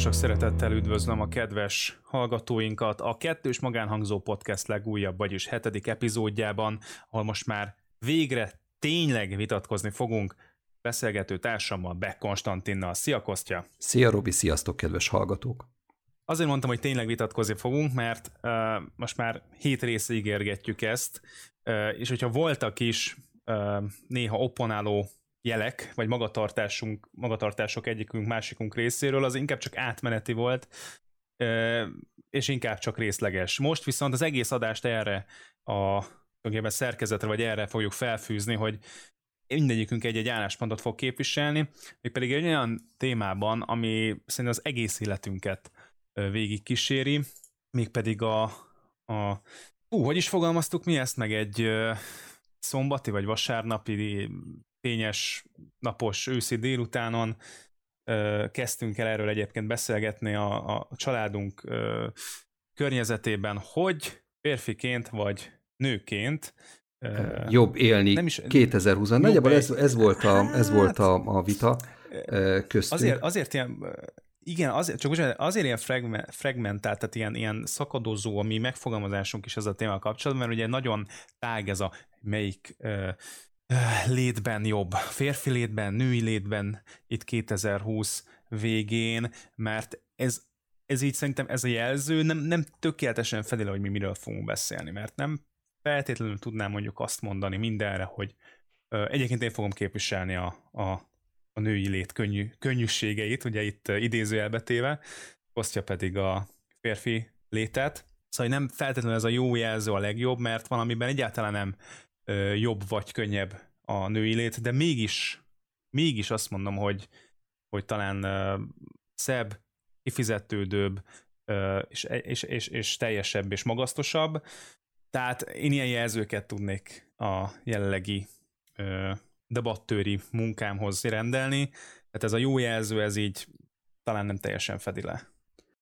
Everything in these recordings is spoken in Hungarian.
Sok szeretettel üdvözlöm a kedves hallgatóinkat a Kettős Magánhangzó Podcast legújabb, vagyis hetedik epizódjában, ahol most már végre tényleg vitatkozni fogunk beszélgető társammal, Beck Konstantinnal. Szia Kostya! Szia Robi, sziasztok kedves hallgatók! Azért mondtam, hogy tényleg vitatkozni fogunk, mert uh, most már hét része ígérgetjük ezt, uh, és hogyha voltak is uh, néha opponáló jelek, vagy magatartásunk, magatartások egyikünk, másikunk részéről, az inkább csak átmeneti volt, és inkább csak részleges. Most viszont az egész adást erre a szerkezetre, vagy erre fogjuk felfűzni, hogy mindegyikünk egy-egy álláspontot fog képviselni, pedig egy olyan témában, ami szerintem az egész életünket végig kíséri, mégpedig a, a Ú, hogy is fogalmaztuk mi ezt meg egy szombati vagy vasárnapi fényes, napos őszi délutánon kezdtünk el erről egyébként beszélgetni a, a családunk környezetében, hogy férfiként vagy nőként jobb élni nem is, 2020 Nagyjából ez, ez volt, a, ez volt a, a vita köztünk. Azért, azért ilyen, igen, azért, csak most azért ilyen fragmentált, tehát ilyen, ilyen szakadozó a mi megfogalmazásunk is ez a téma kapcsolatban, mert ugye nagyon tág ez a melyik létben jobb, férfi létben, női létben itt 2020 végén, mert ez, ez így szerintem ez a jelző nem, nem tökéletesen fedi le, hogy mi miről fogunk beszélni, mert nem feltétlenül tudnám mondjuk azt mondani mindenre, hogy ö, egyébként én fogom képviselni a, a, a női lét könnyű, könnyűségeit, ugye itt idézőjelbetéve, osztja pedig a férfi létet, Szóval nem feltétlenül ez a jó jelző a legjobb, mert valamiben egyáltalán nem jobb vagy könnyebb a női lét, de mégis, mégis azt mondom, hogy, hogy talán szebb, kifizetődőbb, és, és, és, és teljesebb és magasztosabb. Tehát én ilyen jelzőket tudnék a jelenlegi debattőri munkámhoz rendelni. Tehát ez a jó jelző, ez így talán nem teljesen fedi le.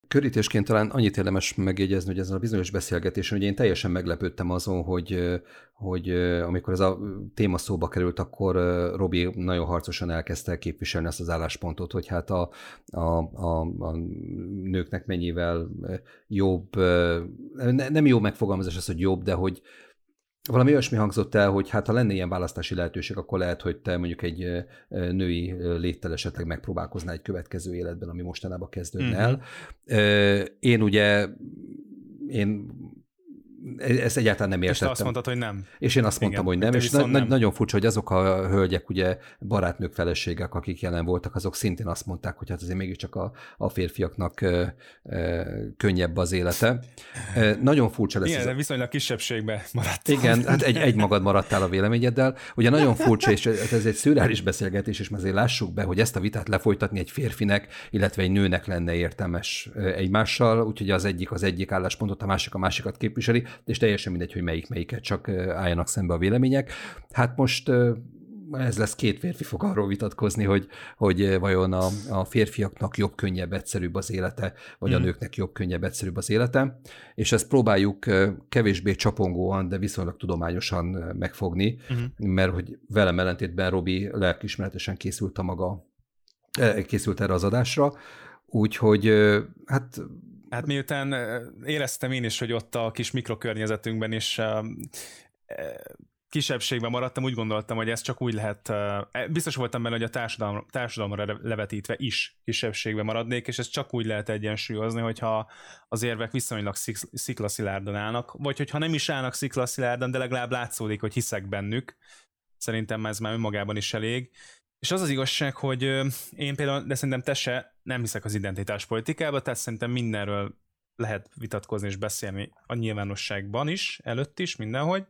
Körítésként talán annyit érdemes megjegyezni, hogy ezen a bizonyos beszélgetésen, hogy én teljesen meglepődtem azon, hogy, hogy amikor ez a téma szóba került, akkor Robi nagyon harcosan elkezdte képviselni ezt az álláspontot, hogy hát a, a, a, a nőknek mennyivel jobb, nem jó megfogalmazás az, hogy jobb, de hogy, valami olyasmi hangzott el, hogy hát ha lenne ilyen választási lehetőség, akkor lehet, hogy te mondjuk egy női léttel esetleg megpróbálkoznál egy következő életben, ami mostanában kezdődne el. Mm-hmm. Én ugye én ezt egyáltalán nem értettem. És azt mondtad, hogy nem. És én azt mondtam, Igen, hogy nem, és na- nem. nagyon furcsa, hogy azok a hölgyek, ugye barátnők, feleségek, akik jelen voltak, azok szintén azt mondták, hogy hát azért mégiscsak a, a férfiaknak ö, ö, könnyebb az élete. E, nagyon furcsa lesz. Igen, ez de viszonylag kisebbségbe maradtál. Igen, hát egy, egy magad maradtál a véleményeddel. Ugye nagyon furcsa, és ez egy szürális beszélgetés, és azért lássuk be, hogy ezt a vitát lefolytatni egy férfinek, illetve egy nőnek lenne értelmes egymással, úgyhogy az egyik az egyik álláspontot, a másik a másikat képviseli és teljesen mindegy, hogy melyik melyiket, csak álljanak szembe a vélemények. Hát most ez lesz két férfi fog arról vitatkozni, hogy, hogy vajon a, a férfiaknak jobb, könnyebb, egyszerűbb az élete, vagy mm. a nőknek jobb, könnyebb, egyszerűbb az élete, és ezt próbáljuk kevésbé csapongóan, de viszonylag tudományosan megfogni, mm. mert hogy velem ellentétben Robi lelkismeretesen készült a maga, készült erre az adásra, úgyhogy hát Hát miután éreztem én is, hogy ott a kis mikrokörnyezetünkben is kisebbségben maradtam, úgy gondoltam, hogy ez csak úgy lehet, e, biztos voltam benne, hogy a társadalom, társadalomra levetítve is kisebbségben maradnék, és ez csak úgy lehet egyensúlyozni, hogyha az érvek viszonylag sziklaszilárdan állnak, vagy hogyha nem is állnak sziklaszilárdan, de legalább látszódik, hogy hiszek bennük. Szerintem ez már önmagában is elég. És az az igazság, hogy én például, de szerintem te se nem hiszek az identitáspolitikába, tehát szerintem mindenről lehet vitatkozni és beszélni a nyilvánosságban is, előtt is, mindenhogy.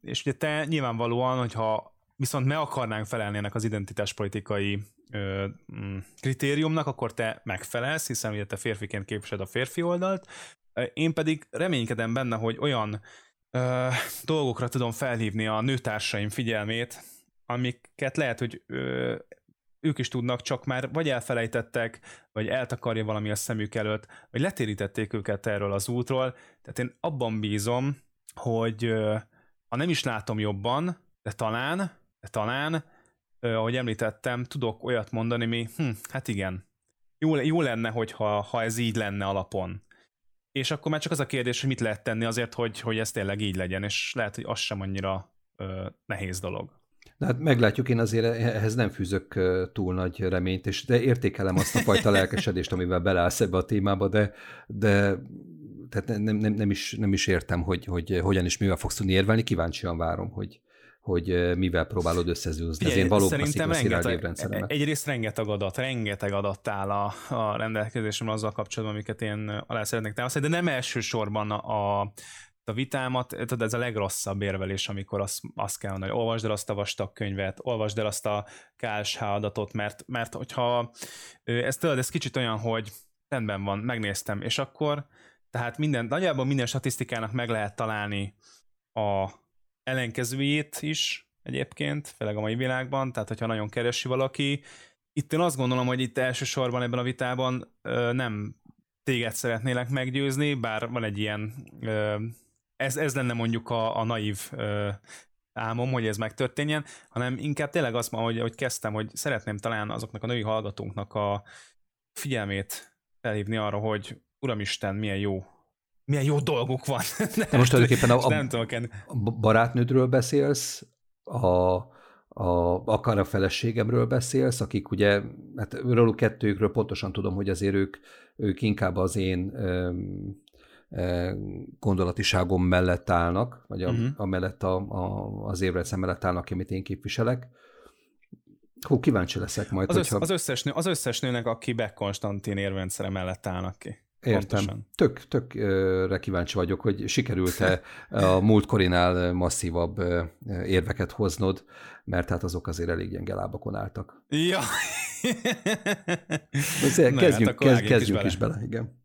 És ugye te nyilvánvalóan, hogyha viszont me akarnánk felelni ennek az identitáspolitikai mm, kritériumnak, akkor te megfelelsz, hiszen ugye te férfiként képviseled a férfi oldalt. Én pedig reménykedem benne, hogy olyan ö, dolgokra tudom felhívni a nőtársaim figyelmét, amiket lehet, hogy ö, ők is tudnak, csak már vagy elfelejtettek, vagy eltakarja valami a szemük előtt, vagy letérítették őket erről az útról. Tehát én abban bízom, hogy ö, ha nem is látom jobban, de talán, de talán, ö, ahogy említettem, tudok olyat mondani, mi, hm, hát igen, jó, jó lenne, hogyha ha ez így lenne alapon. És akkor már csak az a kérdés, hogy mit lehet tenni azért, hogy, hogy ez tényleg így legyen, és lehet, hogy az sem annyira ö, nehéz dolog. De hát meglátjuk, én azért ehhez nem fűzök túl nagy reményt, és de értékelem azt a fajta lelkesedést, amivel beleállsz ebbe a témába, de, de tehát nem, nem, nem, is, nem is értem, hogy, hogy hogyan és mivel fogsz tudni érvelni, kíváncsian várom, hogy, hogy mivel próbálod összezűzni. Ez én valóban szerintem rengeteg, egyrészt rengeteg adat, rengeteg adat áll a, a rendelkezésemre azzal kapcsolatban, amiket én alá szeretnék támasztani, de nem elsősorban a, a vitámat, tudod, ez a legrosszabb érvelés, amikor azt, azt kell mondani, hogy olvasd el azt a vastag könyvet, olvasd el azt a KSH adatot, mert, mert hogyha ez tudod, ez kicsit olyan, hogy rendben van, megnéztem, és akkor tehát minden, nagyjából minden statisztikának meg lehet találni a ellenkezőjét is egyébként, főleg a mai világban, tehát hogyha nagyon keresi valaki. Itt én azt gondolom, hogy itt elsősorban ebben a vitában ö, nem téged szeretnélek meggyőzni, bár van egy ilyen, ö, ez, ez lenne mondjuk a, a naív ö, álmom, hogy ez megtörténjen, hanem inkább tényleg azt mondom, hogy, hogy kezdtem, hogy szeretném talán azoknak a női hallgatónknak a figyelmét felhívni arra, hogy Uramisten, milyen jó milyen jó dolguk van. De most tulajdonképpen a, a, nem a barátnődről beszélsz, a, a, akár a feleségemről beszélsz, akik ugye, hát róluk kettőjükről pontosan tudom, hogy azért ők, ők inkább az én öm, gondolatiságom mellett állnak, vagy a, uh-huh. a mellett a, a, az évrendszer mellett állnak, amit én képviselek. Hú, kíváncsi leszek majd. Az, hogyha... az, összes nő, az összes nőnek, aki Beck Konstantin érrendszere mellett állnak ki. Értem. Pontosan. Tök, tökre kíváncsi vagyok, hogy sikerült-e a múltkorinál masszívabb érveket hoznod, mert hát azok azért elég gyenge lábakon álltak. Ja. kezdjünk, Na, hát kezd, kezdjünk is bele. is bele, igen.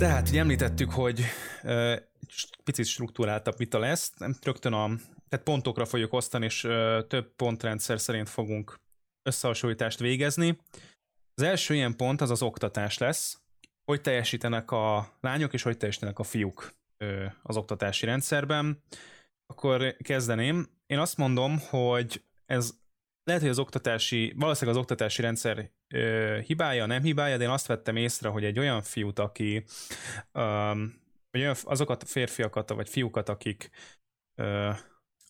Tehát, hogy említettük, hogy uh, picit struktúráltabb vita lesz, nem rögtön a tehát pontokra fogjuk osztani, és uh, több pontrendszer szerint fogunk összehasonlítást végezni. Az első ilyen pont az az oktatás lesz, hogy teljesítenek a lányok és hogy teljesítenek a fiúk az oktatási rendszerben. Akkor kezdeném. Én azt mondom, hogy ez lehet, hogy az oktatási, valószínűleg az oktatási rendszer ö, hibája, nem hibája, de én azt vettem észre, hogy egy olyan fiút, aki ö, olyan, azokat a férfiakat, vagy fiúkat, akik ö,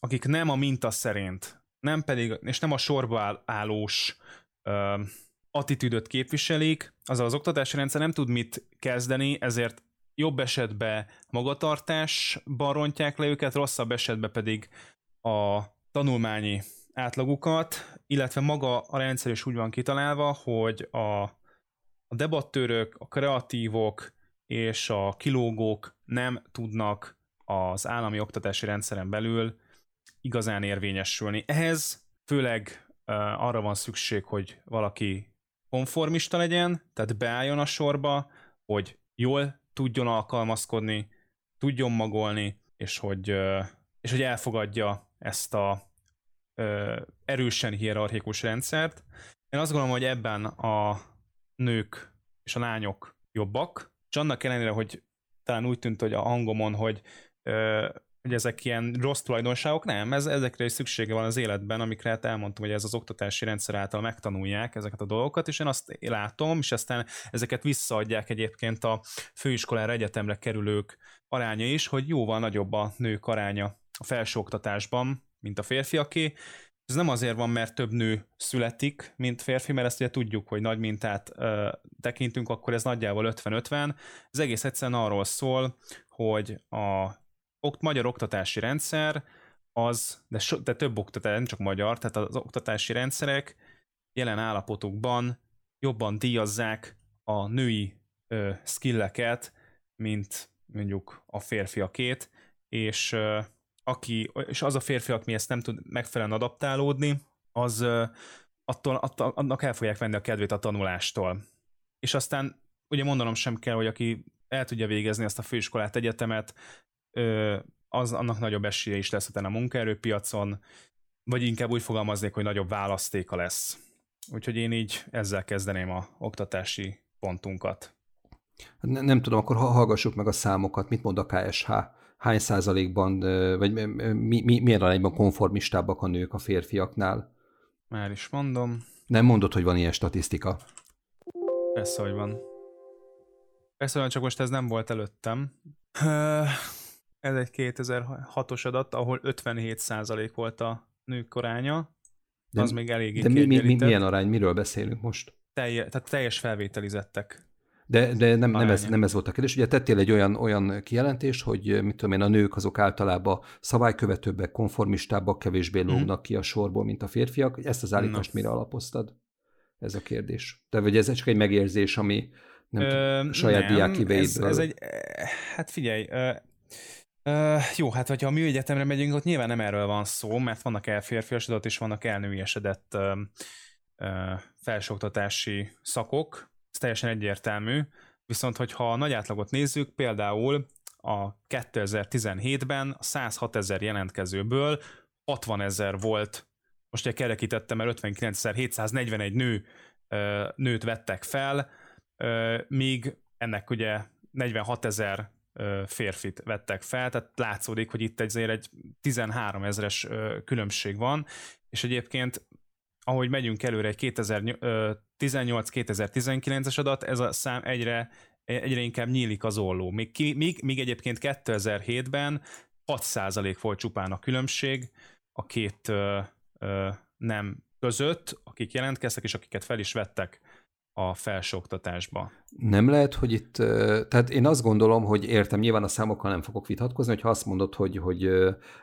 akik nem a minta szerint nem pedig, és nem a sorba állós ö, attitűdöt képviselik, azzal az oktatási rendszer nem tud mit kezdeni, ezért jobb esetben magatartásban rontják le őket, rosszabb esetben pedig a tanulmányi átlagukat, illetve maga a rendszer is úgy van kitalálva, hogy a, a debattőrök, a kreatívok és a kilógók nem tudnak az állami oktatási rendszeren belül igazán érvényesülni. Ehhez főleg uh, arra van szükség, hogy valaki konformista legyen, tehát beálljon a sorba, hogy jól tudjon alkalmazkodni, tudjon magolni, és hogy, uh, és hogy elfogadja ezt a erősen hierarchikus rendszert. Én azt gondolom, hogy ebben a nők és a lányok jobbak, és annak ellenére, hogy talán úgy tűnt, hogy a hangomon, hogy hogy ezek ilyen rossz tulajdonságok, nem, ez, ezekre is szüksége van az életben, amikre hát elmondtam, hogy ez az oktatási rendszer által megtanulják ezeket a dolgokat, és én azt látom, és aztán ezeket visszaadják egyébként a főiskolára, egyetemre kerülők aránya is, hogy jóval nagyobb a nők aránya a felsőoktatásban, mint a férfiaké. Ez nem azért van, mert több nő születik, mint férfi, mert ezt ugye tudjuk, hogy nagy mintát ö, tekintünk, akkor ez nagyjából 50-50. Ez egész egyszerűen arról szól, hogy a okt, magyar oktatási rendszer az, de, so, de több oktatás, nem csak magyar, tehát az oktatási rendszerek jelen állapotukban jobban díjazzák a női ö, skilleket, mint mondjuk a férfiakét, és ö, aki, és az a férfi, aki ezt nem tud megfelelően adaptálódni, az attól, attól, annak el fogják venni a kedvét a tanulástól. És aztán ugye mondanom sem kell, hogy aki el tudja végezni ezt a főiskolát, egyetemet, az annak nagyobb esélye is lesz a munkaerőpiacon, vagy inkább úgy fogalmaznék, hogy nagyobb választéka lesz. Úgyhogy én így ezzel kezdeném a oktatási pontunkat. Nem, nem tudom, akkor hallgassuk meg a számokat. Mit mond a KSH hány százalékban, vagy mi, mi, milyen arányban konformistábbak a nők a férfiaknál? Már is mondom. Nem mondod, hogy van ilyen statisztika? Persze, hogy van. Persze, hogy csak most ez nem volt előttem. Ez egy 2006-os adat, ahol 57% volt a nők koránya. De, az még eléggé De mi, mi, mi, milyen arány? Miről beszélünk most? Telje, tehát teljes felvételizettek. De, de nem, nem, ez, nem ez volt a kérdés. Ugye tettél egy olyan, olyan kijelentést, hogy mit tudom én, a nők azok általában szabálykövetőbbek, konformistábbak, kevésbé mhm. lógnak mm. ki a sorból, mint a férfiak. Ezt az állítást no. mire alapoztad? Ez a kérdés. De vagy ez csak egy megérzés, ami nem Ö, tudom, saját nem, diákiveidből. Ez, ez egy, hát figyelj, Uh, jó, hát hogyha a műegyetemre megyünk, ott nyilván nem erről van szó, mert vannak elférfiasodott és vannak elnőiesedett uh, uh, felsőoktatási szakok, ez teljesen egyértelmű, viszont hogyha a nagy átlagot nézzük, például a 2017-ben a 106 ezer jelentkezőből 60 ezer volt, most ugye kerekítettem, mert 59.741 nő, nőt vettek fel, míg ennek ugye 46 ezer férfit vettek fel, tehát látszódik, hogy itt azért egy 13 ezres különbség van, és egyébként ahogy megyünk előre egy 2018-2019-es adat, ez a szám egyre, egyre inkább nyílik az olló. Még, ki, míg, míg egyébként 2007-ben 6% volt csupán a különbség a két ö, ö, nem között, akik jelentkeztek, és akiket fel is vettek a felsőoktatásba. Nem lehet, hogy itt, tehát én azt gondolom, hogy értem, nyilván a számokkal nem fogok vitatkozni, hogyha azt mondod, hogy, hogy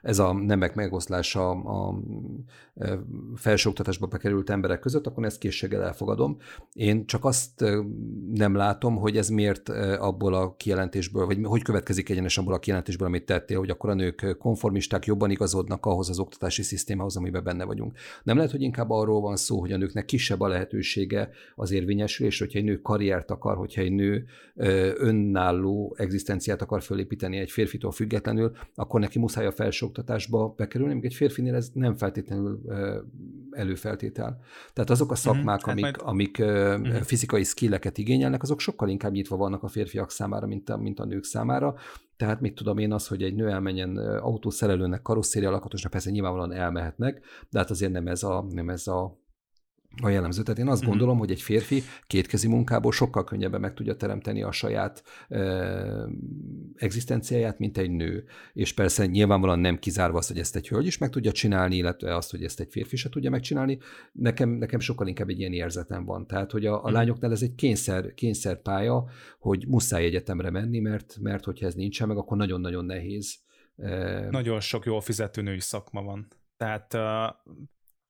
ez a nemek megoszlása a felsőoktatásba bekerült emberek között, akkor ezt készséggel elfogadom. Én csak azt nem látom, hogy ez miért abból a kijelentésből, vagy hogy következik egyenes abból a kijelentésből, amit tettél, hogy akkor a nők konformisták jobban igazodnak ahhoz az oktatási szisztémához, amiben benne vagyunk. Nem lehet, hogy inkább arról van szó, hogy a nőknek kisebb a lehetősége az érvényesülés, hogyha egy nő karriert akar, hogyha egy nő önálló egzisztenciát akar fölépíteni egy férfitól függetlenül, akkor neki muszáj a felsőoktatásba bekerülni, még egy férfinél ez nem feltétlenül előfeltétel. Tehát azok a mhm, szakmák, mm, amik, majd... amik mm. fizikai skilleket igényelnek, azok sokkal inkább nyitva vannak a férfiak számára, mint a, mint a nők számára. Tehát mit tudom én az, hogy egy nő elmenjen autószerelőnek, karosszéria lakatosnak, persze nyilvánvalóan elmehetnek, de hát azért nem ez a, nem ez a a jellemző. Tehát én azt mm-hmm. gondolom, hogy egy férfi kétkezi munkából sokkal könnyebben meg tudja teremteni a saját e, egzisztenciáját, mint egy nő. És persze nyilvánvalóan nem kizárva azt, hogy ezt egy hölgy is meg tudja csinálni, illetve azt, hogy ezt egy férfi se tudja megcsinálni. Nekem, nekem sokkal inkább egy ilyen érzetem van. Tehát, hogy a, a mm. lányoknál ez egy kényszer, kényszerpálya, hogy muszáj egyetemre menni, mert, mert hogyha ez nincsen meg, akkor nagyon-nagyon nehéz. Nagyon sok jól fizető női szakma van. Tehát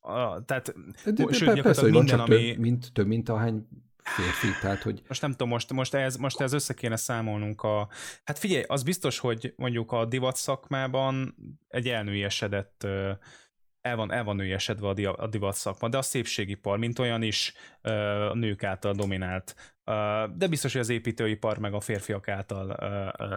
a, tehát, de, de, sőt, persze, hogy minden, van ami... több, mint, több, mint ahány férfi, tehát hogy... Most nem tudom, most, most, ez, most ez össze kéne számolnunk a... Hát figyelj, az biztos, hogy mondjuk a divat szakmában egy elnőiesedett el van, el van nőiesedve a divat szakma, de a szépségipar, mint olyan is a nők által dominált. De biztos, hogy az építőipar meg a férfiak által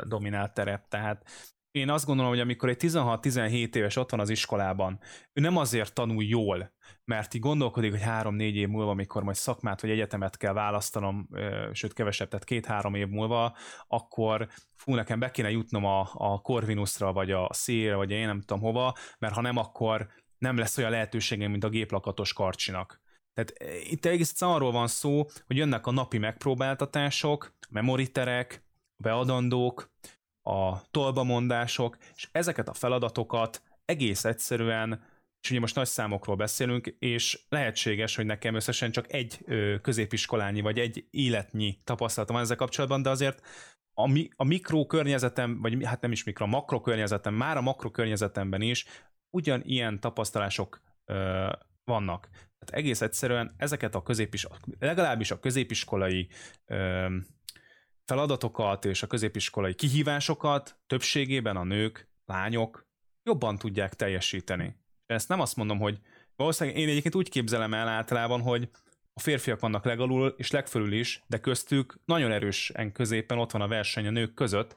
dominált terep, tehát én azt gondolom, hogy amikor egy 16-17 éves ott van az iskolában, ő nem azért tanul jól, mert így gondolkodik, hogy három-négy év múlva, amikor majd szakmát vagy egyetemet kell választanom, sőt kevesebb, tehát két-három év múlva, akkor fú, nekem be kéne jutnom a, a Corvinusra, vagy a szélre, vagy én nem tudom hova, mert ha nem, akkor nem lesz olyan lehetőségem, mint a géplakatos karcsinak. Tehát itt egész arról van szó, hogy jönnek a napi megpróbáltatások, memoriterek, beadandók, a tolbamondások, és ezeket a feladatokat egész egyszerűen, és ugye most nagy számokról beszélünk, és lehetséges, hogy nekem összesen csak egy középiskolányi, vagy egy életnyi tapasztalatom van ezzel kapcsolatban, de azért a, mi, a mikrokörnyezetem, vagy hát nem is mikro, a makrokörnyezetem, már a makrokörnyezetemben is ugyanilyen tapasztalások ö, vannak. Tehát egész egyszerűen ezeket a középis, legalábbis a középiskolai ö, feladatokat és a középiskolai kihívásokat többségében a nők, lányok jobban tudják teljesíteni. Ezt nem azt mondom, hogy valószínűleg én egyébként úgy képzelem el általában, hogy a férfiak vannak legalul és legfölül is, de köztük nagyon erősen középen ott van a verseny a nők között,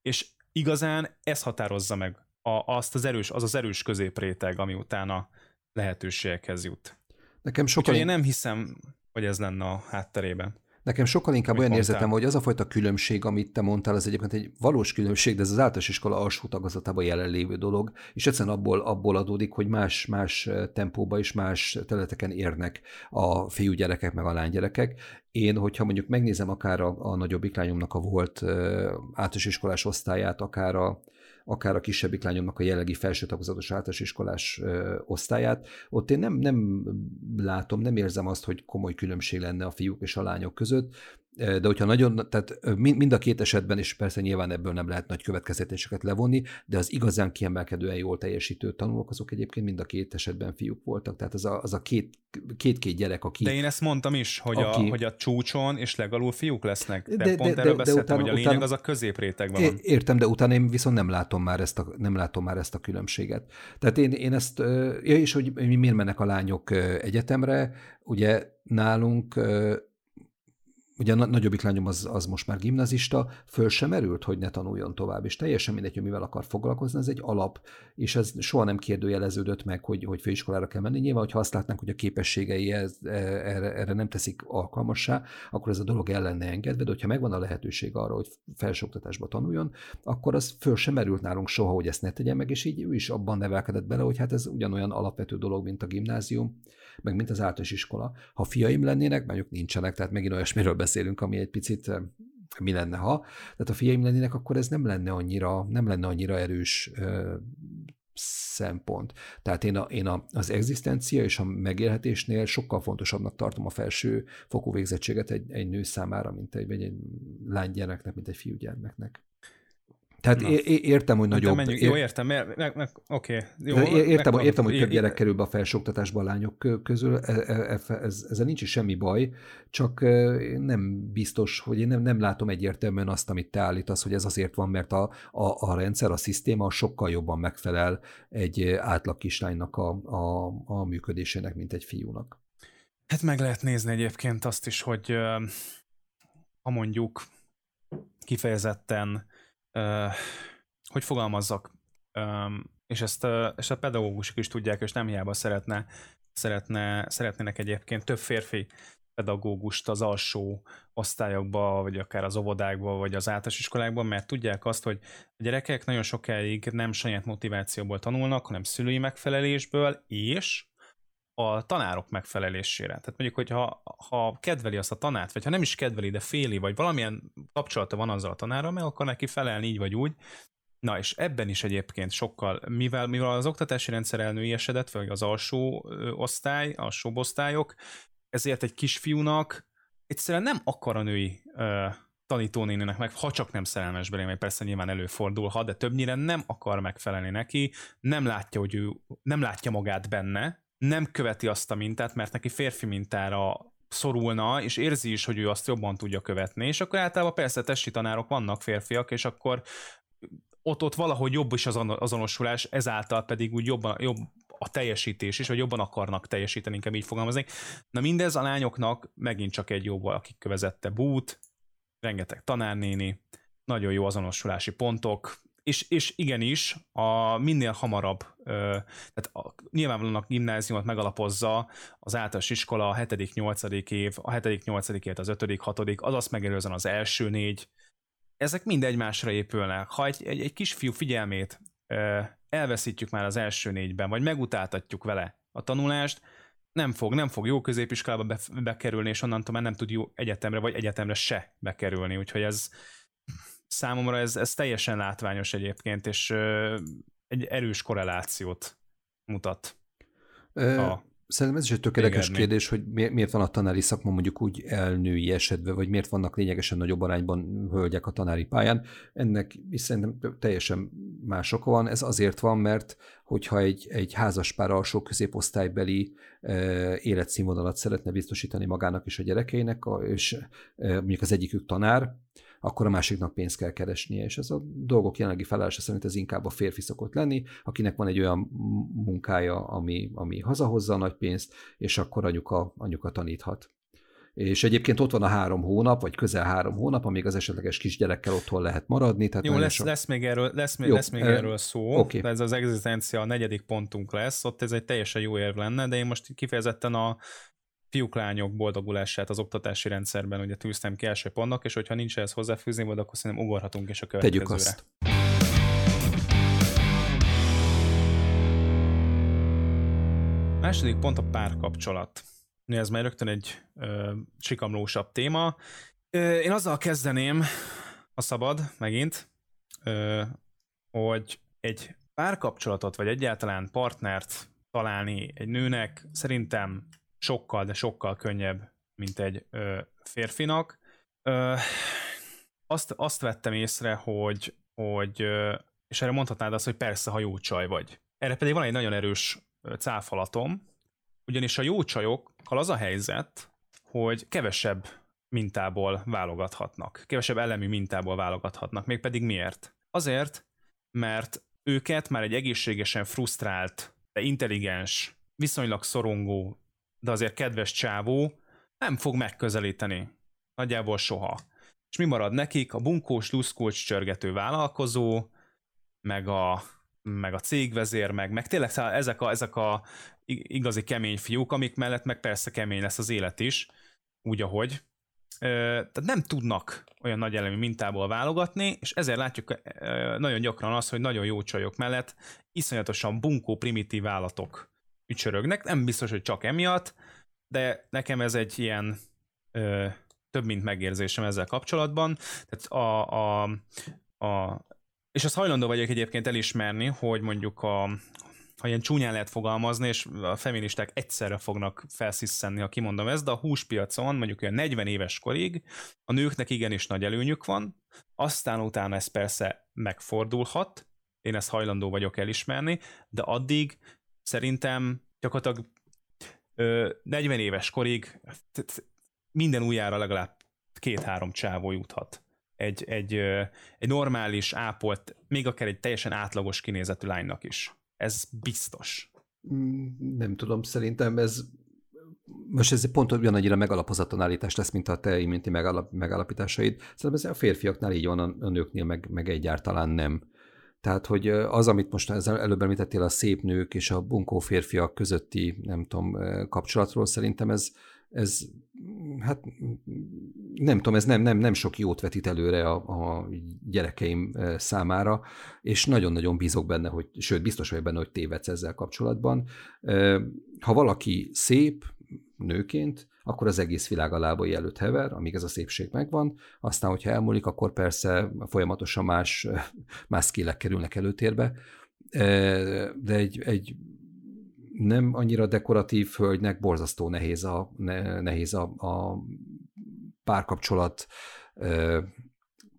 és igazán ez határozza meg a, azt az erős, az az erős középréteg, ami utána lehetőségekhez jut. Nekem sokan... Úgyhogy én nem hiszem, hogy ez lenne a hátterében. Nekem sokkal inkább olyan érzetem, hogy az a fajta különbség, amit te mondtál, az egyébként egy valós különbség, de ez az általános iskola alsó tagozatában jelenlévő dolog, és egyszerűen abból, abból adódik, hogy más, más tempóba és más területeken érnek a fiúgyerekek meg a lánygyerekek. Én, hogyha mondjuk megnézem akár a, a nagyobbik lányomnak a volt általános iskolás osztályát, akár a, akár a kisebbik lányomnak a jelenlegi felső tagozatos általános iskolás ö, osztályát, ott én nem, nem látom, nem érzem azt, hogy komoly különbség lenne a fiúk és a lányok között, de hogyha nagyon, tehát mind a két esetben, és persze nyilván ebből nem lehet nagy következtetéseket levonni, de az igazán kiemelkedően jól teljesítő tanulók, azok egyébként mind a két esetben fiúk voltak. Tehát az a, az a két, két-két gyerek, aki... De én ezt mondtam is, hogy, aki, a, hogy a csúcson és legalul fiúk lesznek. De, de pont de, erről de, beszéltem, de utána, hogy a lényeg utána, az a középrétegben van. Értem, de utána én viszont nem látom már ezt a, nem látom már ezt a különbséget. Tehát én, én ezt, ja, és hogy miért mennek a lányok egyetemre, ugye nálunk ugye a nagyobbik lányom az, az most már gimnazista, föl sem merült, hogy ne tanuljon tovább, és teljesen mindegy, hogy mivel akar foglalkozni, ez egy alap, és ez soha nem kérdőjeleződött meg, hogy, hogy főiskolára kell menni. Nyilván, hogyha azt látnánk, hogy a képességei ez, e, erre, erre nem teszik alkalmassá, akkor ez a dolog el lenne engedve, de hogyha megvan a lehetőség arra, hogy felsőoktatásba tanuljon, akkor az föl sem merült nálunk soha, hogy ezt ne tegye meg, és így ő is abban nevelkedett bele, hogy hát ez ugyanolyan alapvető dolog, mint a gimnázium, meg mint az általános iskola. Ha fiaim lennének, mondjuk nincsenek, tehát megint olyasmiről beszélünk, ami egy picit eh, mi lenne, ha. Tehát a fiaim lennének, akkor ez nem lenne annyira, nem lenne annyira erős ö, eh, szempont. Tehát én, a, én a, az egzisztencia és a megélhetésnél sokkal fontosabbnak tartom a felső fokú végzettséget egy, egy nő számára, mint egy, egy lánygyermeknek, mint egy fiúgyermeknek. Tehát Na. értem, hogy nagyobb... Menjünk. Jó, értem, meg, meg, oké. Jó, értem, meg, értem, hogy több gyerek kerül be a felsőoktatásba a lányok közül, e, e, e, ez, ezzel nincs is semmi baj, csak nem biztos, hogy én nem, nem látom egyértelműen azt, amit te állítasz, hogy ez azért van, mert a, a, a rendszer, a szisztéma sokkal jobban megfelel egy átlag kislánynak a, a, a működésének, mint egy fiúnak. Hát meg lehet nézni egyébként azt is, hogy ha mondjuk kifejezetten hogy fogalmazzak, és ezt, ezt a pedagógusok is tudják, és nem hiába szeretne, szeretne, szeretnének egyébként több férfi pedagógust az alsó osztályokba, vagy akár az óvodákba, vagy az általános iskolákban, mert tudják azt, hogy a gyerekek nagyon sokáig nem saját motivációból tanulnak, hanem szülői megfelelésből, és a tanárok megfelelésére. Tehát mondjuk, hogy ha, ha kedveli azt a tanárt, vagy ha nem is kedveli, de féli, vagy valamilyen kapcsolata van azzal a tanárral, meg akkor neki felelni így vagy úgy. Na és ebben is egyébként sokkal, mivel, mivel az oktatási rendszer elnőiesedett, vagy az alsó osztály, alsó osztályok, ezért egy kisfiúnak egyszerűen nem akar a női ö, tanítónéninek meg, ha csak nem szerelmes belé, mert persze nyilván előfordulhat, de többnyire nem akar megfelelni neki, nem látja, hogy ő nem látja magát benne, nem követi azt a mintát, mert neki férfi mintára szorulna, és érzi is, hogy ő azt jobban tudja követni, és akkor általában persze testi tanárok vannak férfiak, és akkor ott, ott valahogy jobb is az azonosulás, ezáltal pedig úgy jobban, jobb a teljesítés is, vagy jobban akarnak teljesíteni, inkább így fogalmazni. Na mindez a lányoknak megint csak egy jobb, akik kövezette bút, rengeteg tanárnéni, nagyon jó azonosulási pontok, és, és igenis, a minél hamarabb, tehát a, nyilvánvalóan a gimnáziumot megalapozza az általános iskola a 7.-8. év, a 7.-8. év az 5 6 az azt megelőzően az első négy, ezek mind egymásra épülnek. Ha egy, egy, egy kisfiú figyelmét elveszítjük már az első négyben, vagy megutáltatjuk vele a tanulást, nem fog, nem fog jó középiskolába be, bekerülni, és onnantól már nem tud jó egyetemre, vagy egyetemre se bekerülni, úgyhogy ez, számomra ez, ez teljesen látványos egyébként, és ö, egy erős korrelációt mutat. Ö, a Szerintem ez is egy tökéletes kérdés, hogy miért van a tanári szakma mondjuk úgy elnői esetve, vagy miért vannak lényegesen nagyobb arányban hölgyek a tanári pályán. Ennek is szerintem teljesen más oka van. Ez azért van, mert hogyha egy, egy házaspár alsó középosztálybeli e, életszínvonalat szeretne biztosítani magának és a gyerekeinek, és e, mondjuk az egyikük tanár, akkor a másiknak pénzt kell keresnie, és ez a dolgok jelenlegi felállása szerint ez inkább a férfi szokott lenni, akinek van egy olyan munkája, ami, ami hazahozza a nagy pénzt, és akkor anyuka, anyuka taníthat. És egyébként ott van a három hónap, vagy közel három hónap, amíg az esetleges kisgyerekkel otthon lehet maradni. Tehát Jó, lesz, sok... lesz még erről, lesz még, jó, lesz még erről szó. Okay. Ez az egzisztencia a negyedik pontunk lesz, ott ez egy teljesen jó érv lenne, de én most kifejezetten a fiúk-lányok boldogulását az oktatási rendszerben ugye tűztem ki első pontnak, és hogyha nincs ehhez hozzáfűzni, vagy akkor szerintem ugorhatunk is a következőre. Tegyük azt. Második pont a párkapcsolat. Ez már rögtön egy ö, sikamlósabb téma. Ö, én azzal kezdeném, a szabad, megint, ö, hogy egy párkapcsolatot, vagy egyáltalán partnert találni egy nőnek szerintem sokkal, de sokkal könnyebb, mint egy ö, férfinak. Ö, azt, azt vettem észre, hogy, hogy ö, és erre mondhatnád azt, hogy persze, ha jó csaj vagy. Erre pedig van egy nagyon erős cáfalatom, ugyanis a jó csajokkal az a helyzet, hogy kevesebb mintából válogathatnak. Kevesebb elemi mintából válogathatnak. Mégpedig miért? Azért, mert őket már egy egészségesen frusztrált, de intelligens, viszonylag szorongó, de azért kedves csávó nem fog megközelíteni. Nagyjából soha. És mi marad nekik? A bunkós, luszkós, csörgető vállalkozó, meg a, meg a cégvezér, meg, meg tényleg ezek a, ezek a igazi kemény fiúk, amik mellett meg persze kemény lesz az élet is, úgy ahogy. Tehát nem tudnak olyan nagy elemi mintából válogatni, és ezért látjuk nagyon gyakran azt, hogy nagyon jó csajok mellett iszonyatosan bunkó, primitív állatok ücsörögnek. Nem biztos, hogy csak emiatt, de nekem ez egy ilyen ö, több mint megérzésem ezzel kapcsolatban. Tehát a, a, a, és azt hajlandó vagyok egyébként elismerni, hogy mondjuk a, ha ilyen csúnyán lehet fogalmazni, és a feministák egyszerre fognak felsziszenni, ha kimondom ezt, de a húspiacon mondjuk olyan 40 éves korig a nőknek igenis nagy előnyük van, aztán utána ez persze megfordulhat, én ezt hajlandó vagyok elismerni, de addig szerintem gyakorlatilag ö, 40 éves korig minden újjára legalább két-három csávó juthat. Egy, egy, egy normális, ápolt, még akár egy teljesen átlagos kinézetű lánynak is. Ez biztos. Mm, nem tudom, szerintem ez most ez pont ugyanannyira megalapozatlan állítás lesz, mint a te iménti megalap, megalapításaid. Szerintem ez a férfiaknál így van, a nőknél meg, meg egyáltalán nem. Tehát, hogy az, amit most előbb említettél, a szép nők és a bunkó férfiak közötti, nem tudom, kapcsolatról, szerintem ez, ez hát nem tudom, ez nem, nem, nem sok jót vetít előre a, a gyerekeim számára, és nagyon-nagyon bízok benne, hogy, sőt, biztos vagyok benne, hogy tévedsz ezzel kapcsolatban. Ha valaki szép nőként, akkor az egész világ a lábai előtt hever, amíg ez a szépség megvan, aztán, hogyha elmúlik, akkor persze folyamatosan más, más skillek kerülnek előtérbe, de egy, egy nem annyira dekoratív hölgynek borzasztó nehéz a, nehéz a, a párkapcsolat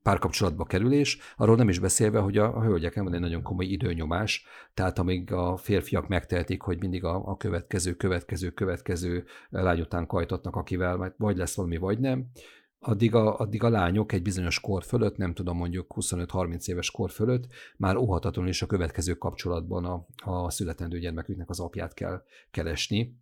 párkapcsolatba kerülés, arról nem is beszélve, hogy a, a hölgyeken van egy nagyon komoly időnyomás, tehát amíg a férfiak megtehetik, hogy mindig a, a következő, következő, következő lány után kajtatnak, akivel vagy lesz valami, vagy nem, addig a, addig a lányok egy bizonyos kor fölött, nem tudom mondjuk 25-30 éves kor fölött, már óhatatlanul is a következő kapcsolatban a, a születendő gyermeküknek az apját kell keresni,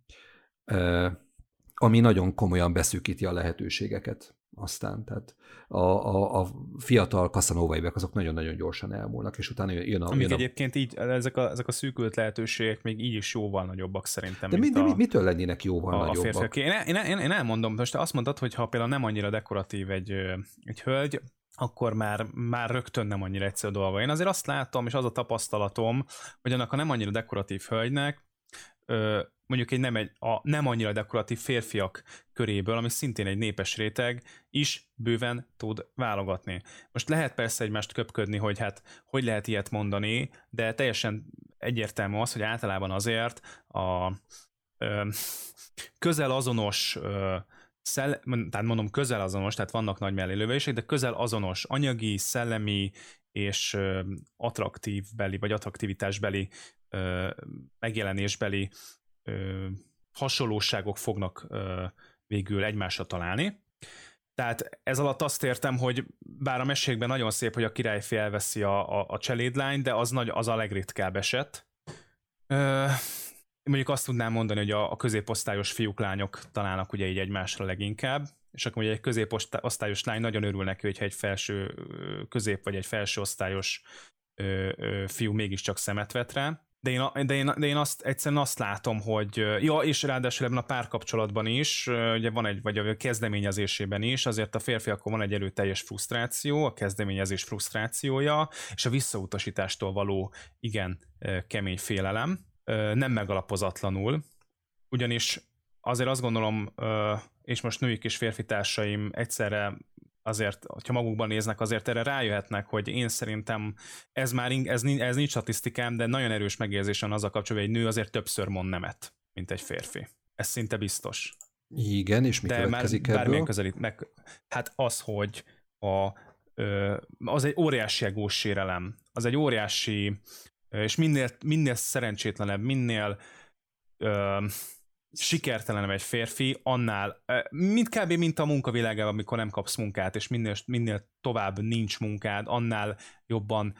ami nagyon komolyan beszűkíti a lehetőségeket aztán. Tehát a, a, a fiatal kaszanóvaibek azok nagyon-nagyon gyorsan elmúlnak, és utána jön a... Amik jön a... egyébként így, ezek a, ezek a szűkült lehetőségek még így is jóval nagyobbak szerintem. De, mi, de a, mitől lennének jóval a, nagyobbak? A én, én, én, én elmondom, most azt mondtad, hogy ha például nem annyira dekoratív egy, egy hölgy, akkor már, már rögtön nem annyira egyszerű dolga. Én azért azt látom, és az a tapasztalatom, hogy annak a nem annyira dekoratív hölgynek mondjuk egy nem, egy, a nem annyira dekoratív férfiak köréből, ami szintén egy népes réteg, is bőven tud válogatni. Most lehet persze egymást köpködni, hogy hát hogy lehet ilyet mondani, de teljesen egyértelmű az, hogy általában azért a ö, közel azonos ö, szell, tehát mondom közel azonos, tehát vannak nagy mellélővések, de közel azonos anyagi, szellemi és ö, attraktív beli, vagy attraktivitásbeli ö, megjelenésbeli ö, hasonlóságok fognak ö, végül egymásra találni. Tehát ez alatt azt értem, hogy bár a mesékben nagyon szép, hogy a királyfi elveszi a, a, a cselédlány, de az, nagy, az a legritkább eset. Ö, mondjuk azt tudnám mondani, hogy a, a középosztályos fiúk, lányok találnak ugye így egymásra leginkább, és akkor ugye egy középosztályos lány nagyon örül neki, hogyha egy felső közép vagy egy felső osztályos ö, ö, fiú mégiscsak szemet vet rá. De én, de, én, de én azt egyszerűen azt látom, hogy ja, és ráadásul ebben a párkapcsolatban is, ugye van egy, vagy a kezdeményezésében is, azért a férfiakon van egy erőteljes frusztráció, a kezdeményezés frusztrációja, és a visszautasítástól való igen kemény félelem, nem megalapozatlanul, ugyanis azért azt gondolom, és most női és férfi társaim egyszerre azért, hogyha magukban néznek, azért erre rájöhetnek, hogy én szerintem ez már ez, ez nincs statisztikám, de nagyon erős megérzésen az a kapcsolatban, hogy egy nő azért többször mond nemet, mint egy férfi. Ez szinte biztos. Igen, és mi de következik már ebből? közelít meg. Hát az, hogy a, az egy óriási egós sérelem, az egy óriási, és minél, minél szerencsétlenebb, minél sikertelenebb egy férfi, annál, mint kb. mint a munkavilágában, amikor nem kapsz munkát, és minél, minél tovább nincs munkád, annál jobban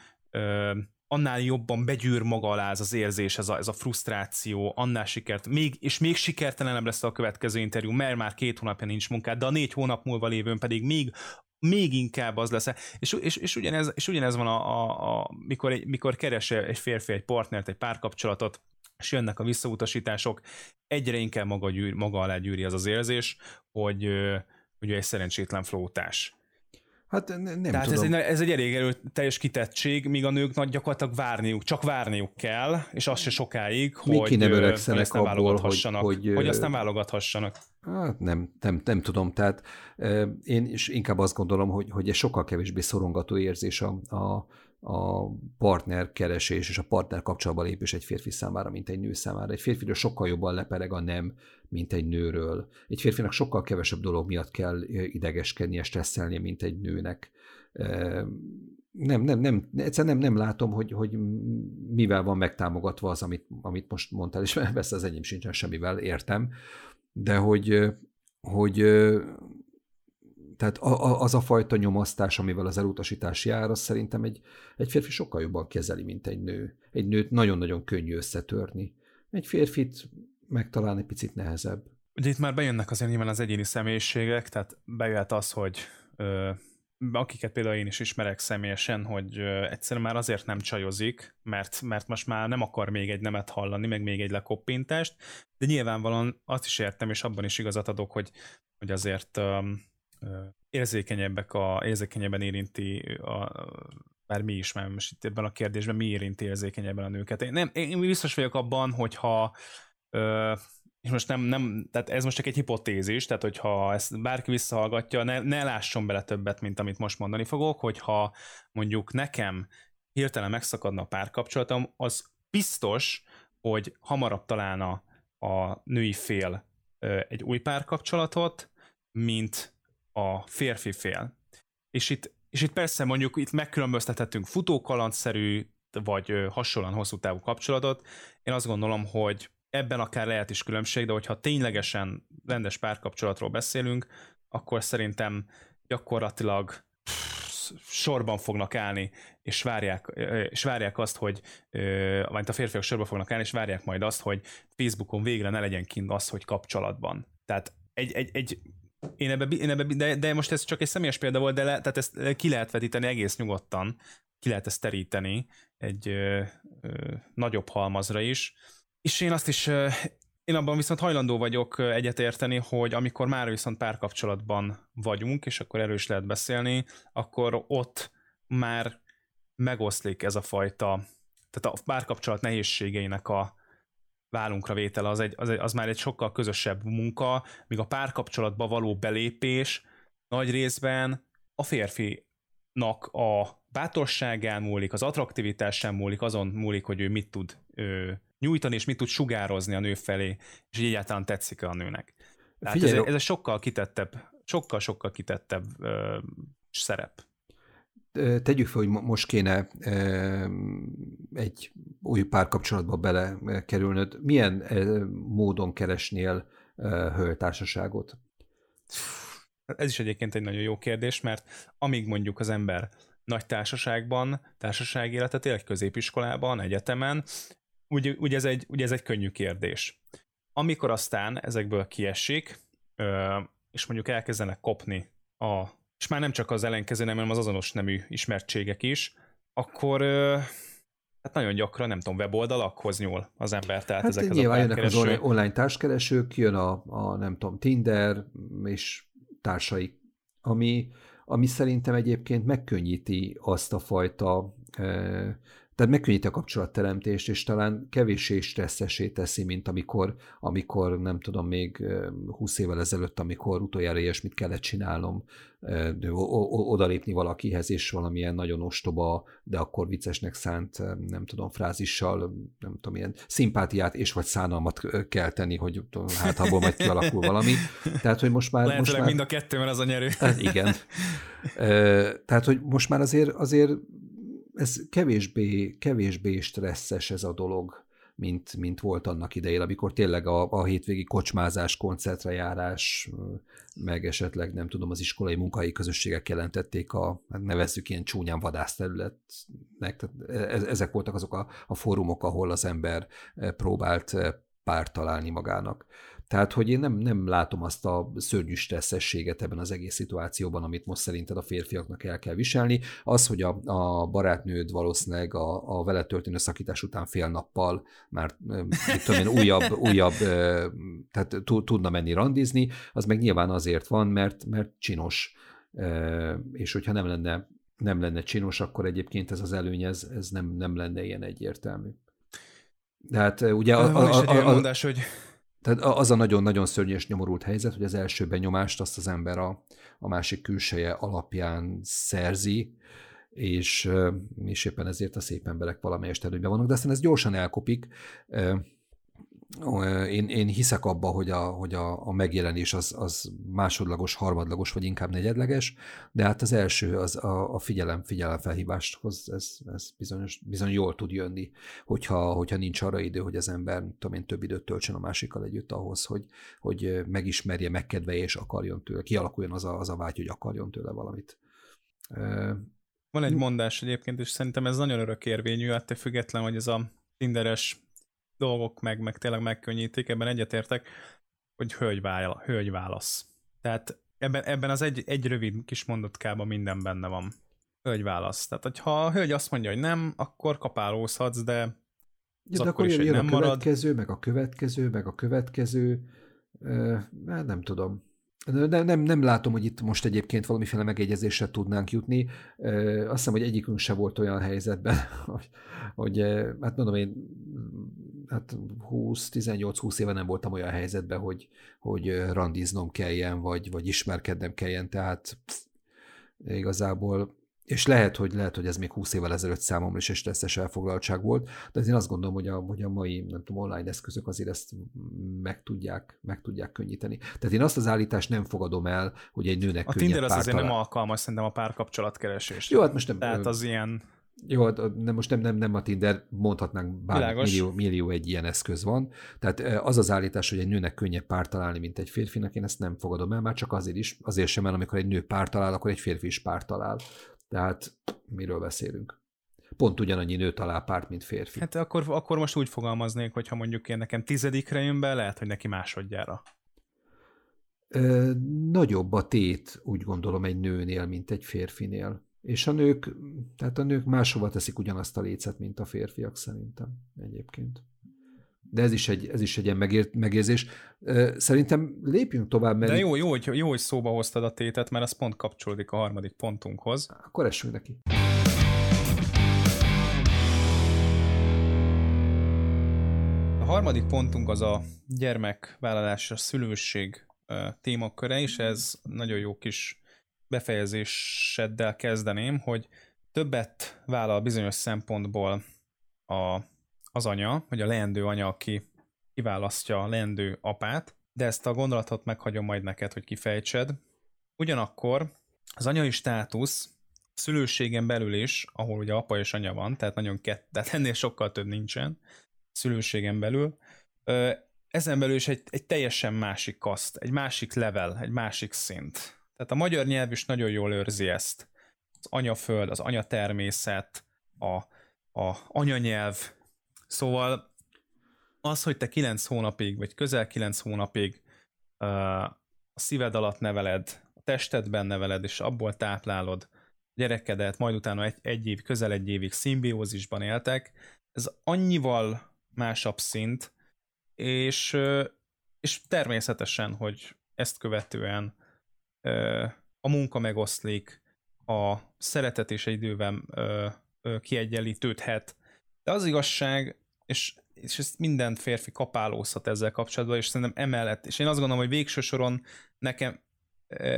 annál jobban begyűr maga alá ez az érzés, ez a, ez a frusztráció, annál sikert, még, és még sikertelenebb lesz a következő interjú, mert már két hónapja nincs munkád, de a négy hónap múlva lévőn pedig még még inkább az lesz. És, és, és, ugyanez, és ugyanez van, a, a, a, mikor, egy, mikor keres egy férfi egy partnert, egy párkapcsolatot, és jönnek a visszautasítások, egyre inkább maga, gyűr, maga alá gyűri az az érzés, hogy, hogy egy szerencsétlen flótás. Hát nem Tehát tudom. Ez, egy, ez egy elég erő, teljes kitettség, míg a nők nagy gyakorlatilag várniuk, csak várniuk kell, és az se sokáig, Mi hogy, nem hogy abból, hogy, hogy, hogy azt nem válogathassanak. Hát nem, nem, nem tudom, tehát én is inkább azt gondolom, hogy, hogy ez sokkal kevésbé szorongató érzés a, a, a partner keresés és a partner kapcsolatba lépés egy férfi számára, mint egy nő számára. Egy férfiről sokkal jobban lepereg a nem, mint egy nőről. Egy férfinak sokkal kevesebb dolog miatt kell idegeskednie, stresszelnie, mint egy nőnek. Nem, nem, nem, egyszerűen nem, nem látom, hogy, hogy mivel van megtámogatva az, amit, amit most mondtál, és persze az enyém sincsen semmivel, értem, de hogy, hogy tehát az a fajta nyomasztás, amivel az elutasítás jár, az szerintem egy, egy férfi sokkal jobban kezeli, mint egy nő. Egy nőt nagyon-nagyon könnyű összetörni. Egy férfit egy picit nehezebb. Ugye itt már bejönnek azért nyilván az egyéni személyiségek, tehát bejöhet az, hogy ö, akiket például én is ismerek személyesen, hogy ö, egyszerűen már azért nem csajozik, mert, mert most már nem akar még egy nemet hallani, meg még egy lekoppintást, de nyilvánvalóan azt is értem, és abban is igazat adok, hogy, hogy azért ö, érzékenyebbek a, érzékenyebben érinti a, bár mi is, mert most itt ebben a kérdésben mi érinti érzékenyebben a nőket. Én, nem, én biztos vagyok abban, hogyha ö, és most nem, nem, tehát ez most csak egy hipotézis, tehát hogyha ezt bárki visszahallgatja, ne, ne lásson bele többet, mint amit most mondani fogok, hogyha mondjuk nekem hirtelen megszakadna a párkapcsolatom, az biztos, hogy hamarabb találna a női fél egy új párkapcsolatot, mint a férfi fél. És itt, és itt persze mondjuk itt megkülönböztethetünk futókalandszerű, vagy hasonlóan hosszú távú kapcsolatot. Én azt gondolom, hogy ebben akár lehet is különbség, de hogyha ténylegesen rendes párkapcsolatról beszélünk, akkor szerintem gyakorlatilag sorban fognak állni, és várják, és várják azt, hogy vagy a férfiak sorban fognak állni, és várják majd azt, hogy Facebookon végre ne legyen kint az, hogy kapcsolatban. Tehát egy, egy, egy én ebbe, én ebbe de, de, most ez csak egy személyes példa volt, de le, tehát ezt ki lehet vetíteni egész nyugodtan, ki lehet ezt teríteni egy ö, ö, nagyobb halmazra is. És én azt is, ö, én abban viszont hajlandó vagyok egyetérteni, hogy amikor már viszont párkapcsolatban vagyunk, és akkor erős lehet beszélni, akkor ott már megoszlik ez a fajta, tehát a párkapcsolat nehézségeinek a, vállunkra vétel az, egy, az, egy, az már egy sokkal közösebb munka, míg a párkapcsolatba való belépés nagy részben a férfinak a bátorságán múlik, az attraktivitásán múlik, azon múlik, hogy ő mit tud ö, nyújtani, és mit tud sugározni a nő felé, és így egyáltalán tetszik a nőnek. Tehát Figyelj, ez, ez egy sokkal kitettebb, sokkal-sokkal kitettebb ö, szerep tegyük fel, hogy most kéne egy új párkapcsolatba belekerülnöd. Milyen módon keresnél hölgytársaságot? Ez is egyébként egy nagyon jó kérdés, mert amíg mondjuk az ember nagy társaságban, társasági életet él, középiskolában, egyetemen, ugye, ugye, ez egy, ugye ez egy könnyű kérdés. Amikor aztán ezekből kiesik, és mondjuk elkezdenek kopni a és már nem csak az ellenkező nem, hanem az azonos nemű ismertségek is, akkor hát nagyon gyakran, nem tudom, weboldalakhoz nyúl az ember. Tehát hát ezekhez nyilván a jönnek az online, online társkeresők, jön a, a, nem tudom, Tinder és társai, ami, ami szerintem egyébként megkönnyíti azt a fajta tehát megkönnyíti a kapcsolatteremtést, és talán kevéssé stresszesé teszi, mint amikor, amikor nem tudom, még 20 évvel ezelőtt, amikor utoljára ilyesmit kellett csinálnom, odalépni valakihez, és valamilyen nagyon ostoba, de akkor viccesnek szánt, nem tudom, frázissal, nem tudom, ilyen szimpátiát és vagy szánalmat kell tenni, hogy hát abból majd kialakul valami. Tehát, hogy most már... Lehetőleg most már, mind a kettő, mert az a nyerő. Hát igen. Tehát, hogy most már azért, azért ez kevésbé, kevésbé stresszes ez a dolog, mint, mint volt annak idején, amikor tényleg a, a hétvégi kocsmázás, koncertre járás, meg esetleg nem tudom, az iskolai munkai közösségek jelentették a, hát nevezzük ilyen csúnyán vadászterületnek, tehát e, ezek voltak azok a, a fórumok, ahol az ember próbált párt találni magának. Tehát, hogy én nem, nem látom azt a szörnyű stresszességet ebben az egész szituációban, amit most szerinted a férfiaknak el kell viselni. Az, hogy a, a barátnőd valószínűleg a, a vele történő szakítás után fél nappal már mit tudom én, újabb, újabb tehát tudna menni randizni, az meg nyilván azért van, mert, mert csinos. És hogyha nem lenne, nem lenne csinos, akkor egyébként ez az előny, ez, ez nem, nem lenne ilyen egyértelmű. De hát ugye... A, a, a, a, a, mondás, hogy tehát az a nagyon-nagyon szörnyes nyomorult helyzet, hogy az első benyomást azt az ember a, a másik külseje alapján szerzi, és, és éppen ezért a szép emberek valamelyest előnyben vannak, de aztán ez gyorsan elkopik, én, én hiszek abba, hogy a, hogy a, a megjelenés az, az másodlagos, harmadlagos, vagy inkább negyedleges, de hát az első, az a, a figyelem, figyelemfelhíváshoz, ez, ez bizonyos, bizony jól tud jönni, hogyha, hogyha nincs arra idő, hogy az ember, tudom én, több időt töltsön a másikkal együtt ahhoz, hogy, hogy megismerje, megkedvelje, és akarjon tőle, kialakuljon az a, az a vágy, hogy akarjon tőle valamit. Van egy mondás egyébként, és szerintem ez nagyon örökérvényű, attól független, hogy ez a Tinderes dolgok meg, meg tényleg megkönnyítik, ebben egyetértek, hogy hölgy, vála, hölgy válasz. Tehát ebben, ebben az egy, egy rövid kis mondatkában minden benne van. Hölgy válasz. Tehát, hogyha a hölgy azt mondja, hogy nem, akkor kapálózhatsz, de ja, de akkor, jön, jön nem a következő, marad. meg a következő, meg a következő, uh, nem tudom. Nem, nem, nem látom, hogy itt most egyébként valamiféle megegyezésre tudnánk jutni. Azt hiszem, hogy egyikünk se volt olyan helyzetben, hogy, hogy hát mondom én, hát 20-18-20 éve nem voltam olyan helyzetben, hogy, hogy randiznom kelljen, vagy, vagy ismerkednem kelljen, tehát pff, igazából és lehet, hogy lehet, hogy ez még 20 évvel ezelőtt számomra is egy stresszes elfoglaltság volt, de én azt gondolom, hogy a, hogy a mai nem tudom, online eszközök azért ezt meg tudják, meg tudják könnyíteni. Tehát én azt az állítást nem fogadom el, hogy egy nőnek A Tinder az azért nem alkalmas szerintem a párkapcsolatkeresésre. Jó, hát most nem. Tehát az ilyen jó, hát, nem, most nem, nem, nem a Tinder, mondhatnánk bár millió, millió egy ilyen eszköz van. Tehát az az állítás, hogy egy nőnek könnyebb párt találni, mint egy férfinak, én ezt nem fogadom el, már csak azért is, azért sem, mert amikor egy nő párt talál, akkor egy férfi is párt talál. Tehát miről beszélünk? Pont ugyanannyi nő talál párt, mint férfi. Hát akkor, akkor most úgy fogalmaznék, hogy ha mondjuk én nekem tizedikre jön be, lehet, hogy neki másodjára. Ö, nagyobb a tét, úgy gondolom, egy nőnél, mint egy férfinél. És a nők, tehát a nők máshova teszik ugyanazt a lécet, mint a férfiak szerintem egyébként. De ez is egy, ez is egy ilyen megért, megérzés. Szerintem lépjünk tovább. Mert De jó, jó, hogy, jó, hogy szóba hoztad a tétet, mert az pont kapcsolódik a harmadik pontunkhoz. Akkor essünk neki. A harmadik pontunk az a gyermekvállalás, a szülőség témaköre, és ez nagyon jó kis befejezéseddel kezdeném, hogy többet vállal bizonyos szempontból a, az anya, vagy a leendő anya, aki kiválasztja a leendő apát, de ezt a gondolatot meghagyom majd neked, hogy kifejtsed. Ugyanakkor az anyai státusz szülőségen belül is, ahol ugye apa és anya van, tehát nagyon kett, tehát ennél sokkal több nincsen szülőségen belül, ezen belül is egy, egy teljesen másik kaszt, egy másik level, egy másik szint. Tehát a magyar nyelv is nagyon jól őrzi ezt. Az anyaföld, az anyatermészet, a, a anyanyelv. Szóval az, hogy te kilenc hónapig, vagy közel kilenc hónapig uh, a szíved alatt neveled, a testedben neveled, és abból táplálod gyerekedet, majd utána egy, egy év, közel egy évig szimbiózisban éltek, ez annyival másabb szint, és, és természetesen, hogy ezt követően a munka megoszlik, a szeretet és egy idővel kiegyenlítődhet, de az igazság, és, és ezt minden férfi kapálózhat ezzel kapcsolatban, és szerintem emellett, és én azt gondolom, hogy végső soron nekem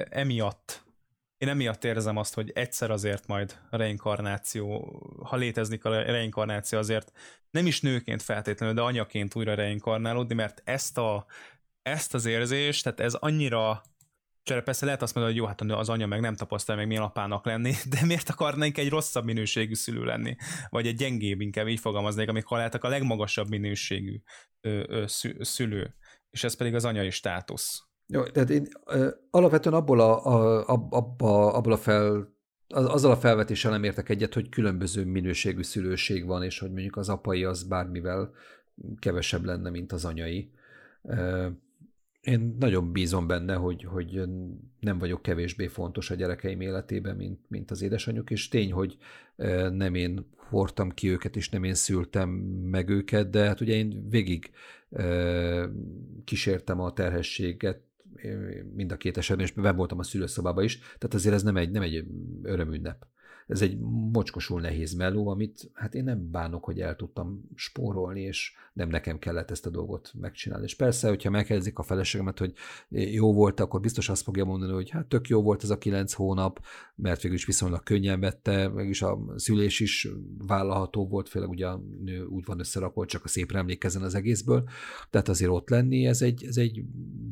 emiatt én emiatt érzem azt, hogy egyszer azért majd a reinkarnáció, ha léteznik a reinkarnáció, azért nem is nőként feltétlenül, de anyaként újra reinkarnálódni, mert ezt, a, ezt az érzést, tehát ez annyira Csere persze lehet azt mondani, hogy jó, hát az anya meg nem tapasztalja meg milyen apának lenni, de miért akarnánk egy rosszabb minőségű szülő lenni? Vagy egy gyengébb, inkább így fogalmaznék, amikor lehetek a legmagasabb minőségű ö, ö, szülő. És ez pedig az anyai státusz. Jó, tehát én ö, alapvetően abból a, a, abba, abból a fel, az, azzal a felvetéssel nem értek egyet, hogy különböző minőségű szülőség van, és hogy mondjuk az apai az bármivel kevesebb lenne, mint az anyai. Én nagyon bízom benne, hogy, hogy nem vagyok kevésbé fontos a gyerekeim életében, mint, mint az édesanyjuk, és tény, hogy nem én hordtam ki őket, és nem én szültem meg őket, de hát ugye én végig kísértem a terhességet mind a két esetben, és ben voltam a szülőszobában is, tehát azért ez nem egy, nem egy örömünnep ez egy mocskosul nehéz meló, amit hát én nem bánok, hogy el tudtam spórolni, és nem nekem kellett ezt a dolgot megcsinálni. És persze, hogyha megkérdezik a feleségemet, hogy jó volt, akkor biztos azt fogja mondani, hogy hát tök jó volt ez a kilenc hónap, mert végül is viszonylag könnyen vette, mégis a szülés is vállalható volt, főleg ugye a nő úgy van összerakva, csak a szépre emlékezzen az egészből. Tehát azért ott lenni, ez egy, ez egy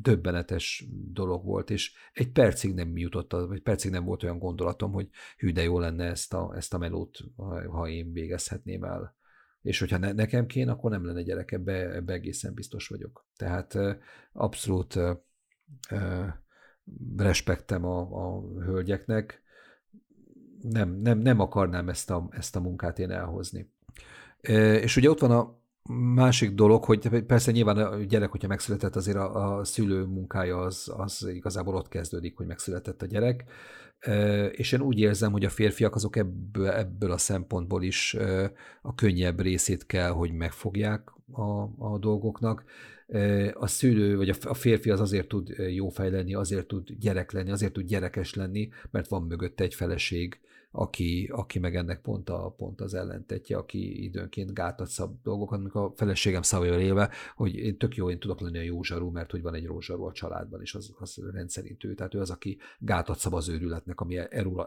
döbbenetes dolog volt, és egy percig nem jutott, vagy percig nem volt olyan gondolatom, hogy hű, de jó lenne ezt a, ezt a melót, ha én végezhetném el. És hogyha ne, nekem kéne, akkor nem lenne gyerek, ebbe, ebbe egészen biztos vagyok. Tehát abszolút respektem a, a hölgyeknek, nem, nem, nem akarnám ezt a, ezt a munkát én elhozni. És ugye ott van a másik dolog, hogy persze nyilván a gyerek, hogyha megszületett, azért a, a szülő munkája az, az igazából ott kezdődik, hogy megszületett a gyerek és én úgy érzem, hogy a férfiak azok ebből, ebből a szempontból is a könnyebb részét kell, hogy megfogják a, a dolgoknak. A szülő, vagy a férfi az azért tud jó fej lenni, azért tud gyerek lenni, azért tud gyerekes lenni, mert van mögötte egy feleség, aki, aki meg ennek pont, a, pont az ellentetje, aki időnként gátat szab dolgokat, amikor a feleségem szavaival élve, hogy én tök jó, én tudok lenni a jó zsarú, mert hogy van egy rózsarú a családban, és az, az rendszerint ő. Tehát ő az, aki gátat szab az őrületnek, ami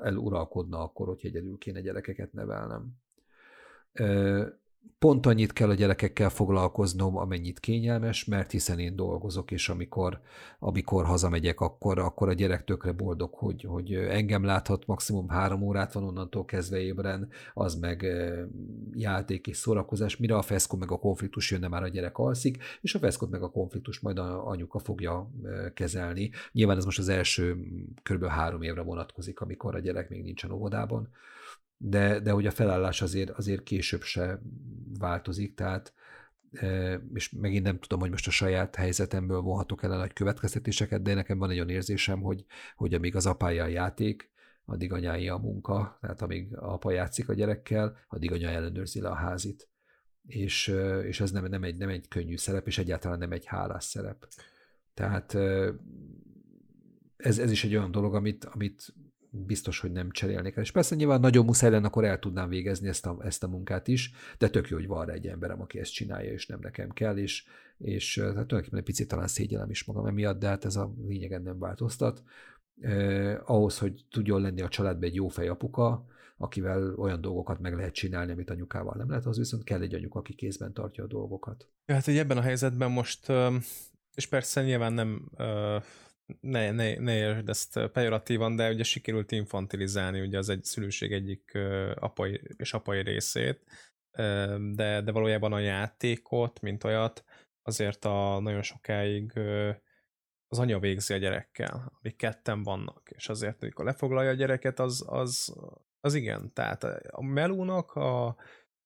eluralkodna akkor, hogy egyedül kéne gyerekeket nevelnem pont annyit kell a gyerekekkel foglalkoznom, amennyit kényelmes, mert hiszen én dolgozok, és amikor, amikor hazamegyek, akkor, akkor a gyerek tökre boldog, hogy, hogy engem láthat, maximum három órát van onnantól kezdve ébren, az meg játék és szórakozás, mire a feszkó meg a konfliktus jönne, már a gyerek alszik, és a feszkót meg a konfliktus majd a anyuka fogja kezelni. Nyilván ez most az első kb. három évre vonatkozik, amikor a gyerek még nincsen óvodában, de, de hogy a felállás azért, azért később se változik, tehát és megint nem tudom, hogy most a saját helyzetemből vonhatok el a nagy következtetéseket, de nekem van egy olyan érzésem, hogy, hogy amíg az apája a játék, addig anyái a munka, tehát amíg apa játszik a gyerekkel, addig anya ellenőrzi le a házit. És, és ez nem, nem, egy, nem egy könnyű szerep, és egyáltalán nem egy hálás szerep. Tehát ez, ez is egy olyan dolog, amit, amit biztos, hogy nem cserélnék el. És persze nyilván nagyon muszáj lenne, akkor el tudnám végezni ezt a, ezt a munkát is, de tök jó, hogy van egy emberem, aki ezt csinálja, és nem nekem kell, és, és hát tulajdonképpen egy picit talán szégyelem is magam emiatt, de hát ez a lényegen nem változtat. Eh, ahhoz, hogy tudjon lenni a családban egy jó apuka, akivel olyan dolgokat meg lehet csinálni, amit anyukával nem lehet, az viszont kell egy anyuk, aki kézben tartja a dolgokat. Ja, hát hogy ebben a helyzetben most, és persze nyilván nem ne, ne, ne értsd ezt pejoratívan, de ugye sikerült infantilizálni ugye az egy szülőség egyik apai és apai részét, de, de valójában a játékot, mint olyat, azért a nagyon sokáig az anya végzi a gyerekkel, amik ketten vannak, és azért, amikor lefoglalja a gyereket, az, az, az igen. Tehát a melónak a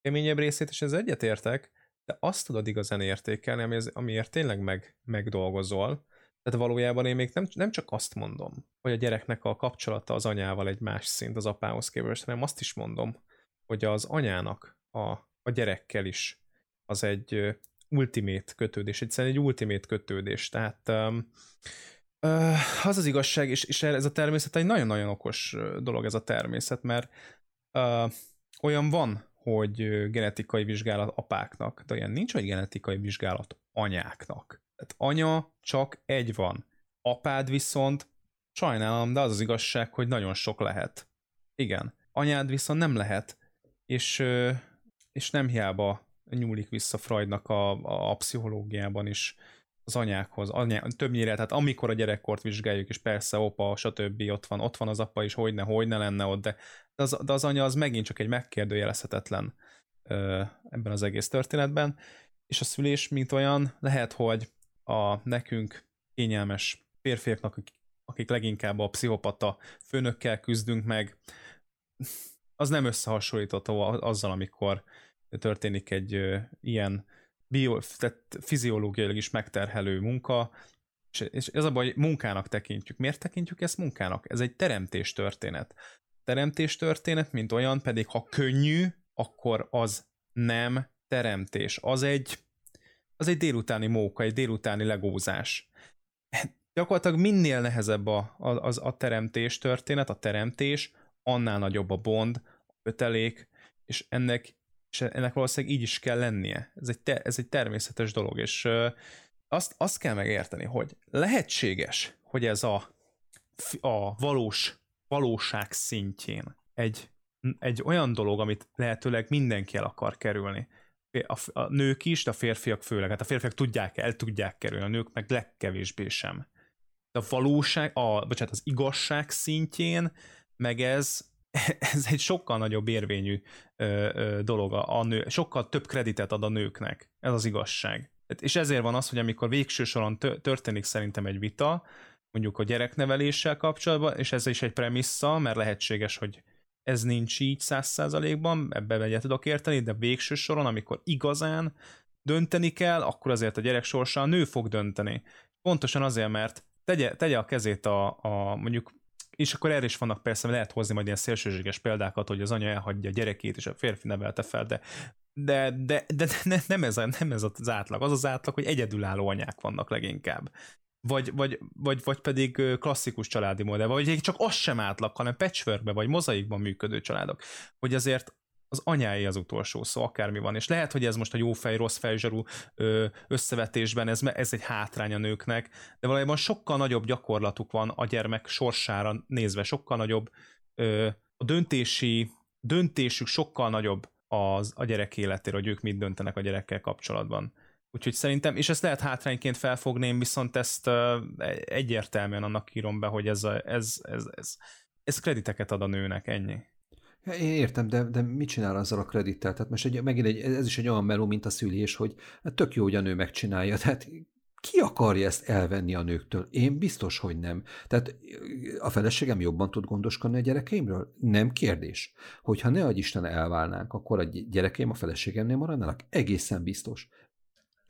keményebb részét, és ez egyetértek, de azt tudod igazán értékelni, ami, amiért tényleg meg, megdolgozol, Tehát valójában én még nem, nem csak azt mondom, hogy a gyereknek a kapcsolata az anyával egy más szint az apához képest, hanem azt is mondom, hogy az anyának a, a gyerekkel is az egy ultimate kötődés, egyszerűen egy ultimate kötődés. Tehát um, uh, az az igazság, és, és ez a természet egy nagyon-nagyon okos dolog ez a természet, mert uh, olyan van, hogy genetikai vizsgálat apáknak, de olyan nincs, hogy genetikai vizsgálat anyáknak. Tehát anya csak egy van. Apád viszont, sajnálom, de az az igazság, hogy nagyon sok lehet. Igen. Anyád viszont nem lehet, és, és nem hiába nyúlik vissza Freudnak a, a, a pszichológiában is az anyákhoz, anyá, többnyire, tehát amikor a gyerekkort vizsgáljuk, és persze opa, stb. ott van, ott van az apa is, hogy ne, hogy ne lenne ott, de, de, az, de az anya az megint csak egy megkérdőjelezhetetlen ö, ebben az egész történetben, és a szülés, mint olyan, lehet, hogy a nekünk kényelmes férfiaknak, akik, leginkább a pszichopata főnökkel küzdünk meg, az nem összehasonlítható azzal, amikor történik egy ilyen bio, tehát fiziológiailag is megterhelő munka, és ez a baj, munkának tekintjük. Miért tekintjük ezt munkának? Ez egy teremtés történet. Teremtés történet, mint olyan, pedig ha könnyű, akkor az nem teremtés. Az egy, az egy délutáni móka, egy délutáni legózás. Gyakorlatilag minél nehezebb a, az, a teremtés történet, a teremtés, annál nagyobb a bond, a kötelék, és ennek és ennek valószínűleg így is kell lennie. Ez egy, te, ez egy természetes dolog, és azt, azt kell megérteni, hogy lehetséges, hogy ez a, a valós valóság szintjén egy, egy olyan dolog, amit lehetőleg mindenki el akar kerülni. A, a nők is, de a férfiak főleg. Hát a férfiak tudják, el tudják kerülni, a nők meg legkevésbé sem. De a valóság, a, bocsánat, az igazság szintjén meg ez ez egy sokkal nagyobb érvényű ö, ö, dolog a, a nő, sokkal több kreditet ad a nőknek, ez az igazság. És ezért van az, hogy amikor végső soron történik szerintem egy vita, mondjuk a gyerekneveléssel kapcsolatban, és ez is egy premissza, mert lehetséges, hogy ez nincs így száz százalékban, ebbe egyet tudok érteni, de végső soron, amikor igazán dönteni kell, akkor azért a gyerek sorsa a nő fog dönteni. Pontosan azért, mert tegye, tegye a kezét a, a mondjuk és akkor erre is vannak persze, lehet hozni majd ilyen szélsőséges példákat, hogy az anya elhagyja a gyerekét, és a férfi nevelte fel, de de, de, de, de nem, ez, nem ez az átlag. Az az átlag, hogy egyedülálló anyák vannak leginkább. Vagy, vagy, vagy, vagy pedig klasszikus családi modell, vagy csak az sem átlag, hanem patchworkbe vagy mozaikban működő családok. Hogy azért az anyái az utolsó szó, akármi van. És lehet, hogy ez most a jó fej, rossz fejzsarú összevetésben, ez, ez egy hátrány a nőknek, de valójában sokkal nagyobb gyakorlatuk van a gyermek sorsára nézve, sokkal nagyobb a döntési, döntésük sokkal nagyobb az a gyerek életére, hogy ők mit döntenek a gyerekkel kapcsolatban. Úgyhogy szerintem, és ezt lehet hátrányként felfogni, viszont ezt egyértelműen annak írom be, hogy ez, a, ez, ez, ez, ez krediteket ad a nőnek, ennyi. Én értem, de, de mit csinál azzal a kredittel? Tehát most egy, megint egy, ez is egy olyan meló, mint a szülés, hogy hát tök jó, hogy a nő megcsinálja. Tehát ki akarja ezt elvenni a nőktől? Én biztos, hogy nem. Tehát a feleségem jobban tud gondoskodni a gyerekeimről? Nem kérdés. Hogyha ne adj Isten elválnánk, akkor a gyerekeim a feleségemnél maradnának? Egészen biztos.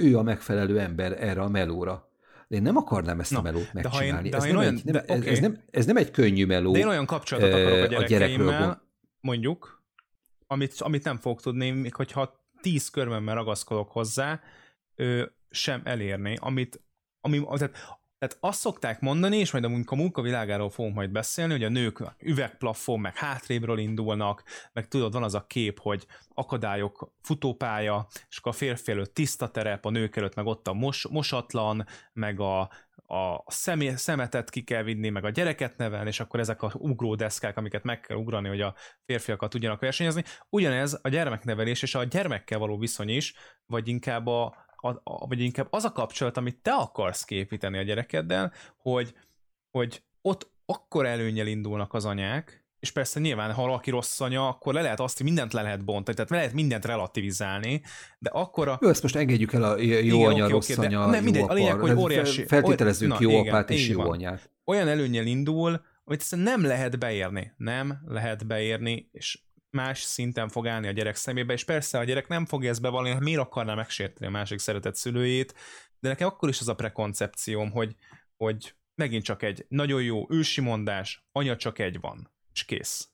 Ő a megfelelő ember erre a melóra. De én nem akarnám ezt Na, a melót megcsinálni. De ez, nem olyan, egy, nem, de, okay. ez, nem, ez nem egy könnyű meló. De én olyan kapcsolatot akarok a gyerekeimmel, mondjuk, amit, amit nem fog tudni, még hogyha tíz körmemmel ragaszkodok hozzá, ő sem elérni, amit, ami, tehát, tehát azt szokták mondani, és majd a munkavilágáról fogunk majd beszélni, hogy a nők üvegplafon, meg hátrébről indulnak, meg tudod, van az a kép, hogy akadályok, futópálya, és akkor a férfi előtt tiszta terep, a nők előtt meg ott a mos, mosatlan, meg a, a szemé, szemetet ki kell vinni, meg a gyereket nevelni, és akkor ezek a ugródeszkák, amiket meg kell ugrani, hogy a férfiakat tudjanak versenyezni. Ugyanez a gyermeknevelés és a gyermekkel való viszony is, vagy inkább a, a, a, vagy inkább az a kapcsolat, amit te akarsz képíteni a gyerekeddel, hogy, hogy ott akkor előnyel indulnak az anyák, és persze nyilván, ha valaki rossz anya, akkor le lehet azt, hogy mindent le lehet bontani, tehát le lehet mindent relativizálni, de akkor a... Jó, ezt most engedjük el a jó igen, anya, oké, rossz oké, anya, nem, mindegy, a lényeg, hogy óriási... Feltételezzük jó igen, apát és jó van. anyát. Olyan előnyel indul, amit nem lehet beérni. Nem lehet beérni, és más szinten fog állni a gyerek szemébe, és persze a gyerek nem fogja ezt bevallani, hát miért akarná megsérteni a másik szeretett szülőjét, de nekem akkor is az a prekoncepcióm, hogy, hogy megint csak egy nagyon jó ősi mondás, anya csak egy van, és kész.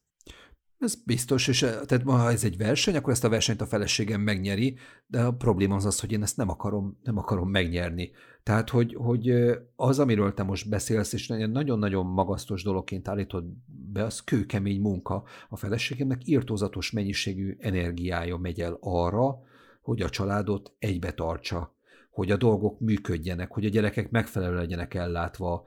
Ez biztos, és tehát ha ez egy verseny, akkor ezt a versenyt a feleségem megnyeri, de a probléma az az, hogy én ezt nem akarom, nem akarom megnyerni. Tehát, hogy, hogy az, amiről te most beszélsz, és nagyon-nagyon magasztos dologként állítod be, az kőkemény munka. A feleségemnek írtózatos mennyiségű energiája megy el arra, hogy a családot egybe tartsa, hogy a dolgok működjenek, hogy a gyerekek megfelelően legyenek ellátva,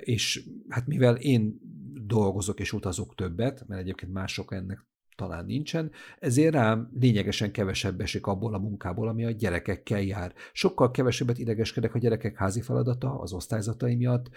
és hát mivel én dolgozok és utazok többet, mert egyébként mások ennek talán nincsen, ezért rám lényegesen kevesebb esik abból a munkából, ami a gyerekekkel jár. Sokkal kevesebbet idegeskedek a gyerekek házi feladata az osztályzatai miatt,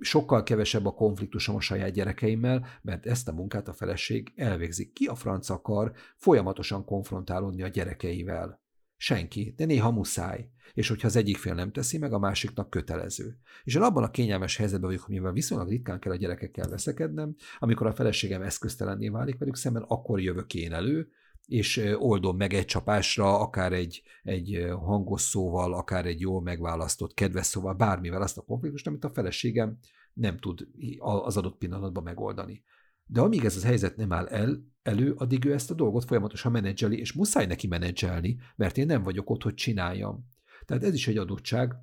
sokkal kevesebb a konfliktusom a saját gyerekeimmel, mert ezt a munkát a feleség elvégzik. Ki a franc akar folyamatosan konfrontálódni a gyerekeivel? Senki, de néha muszáj. És hogyha az egyik fél nem teszi meg, a másiknak kötelező. És én abban a kényelmes helyzetben vagyok, mivel viszonylag ritkán kell a gyerekekkel veszekednem, amikor a feleségem eszköztelenné válik velük szemben, akkor jövök én elő, és oldom meg egy csapásra, akár egy, egy hangos szóval, akár egy jól megválasztott kedves szóval, bármivel azt a konfliktust, amit a feleségem nem tud az adott pillanatban megoldani. De amíg ez az helyzet nem áll el, elő, addig ő ezt a dolgot folyamatosan menedzseli, és muszáj neki menedzselni, mert én nem vagyok ott, hogy csináljam. Tehát ez is egy adottság,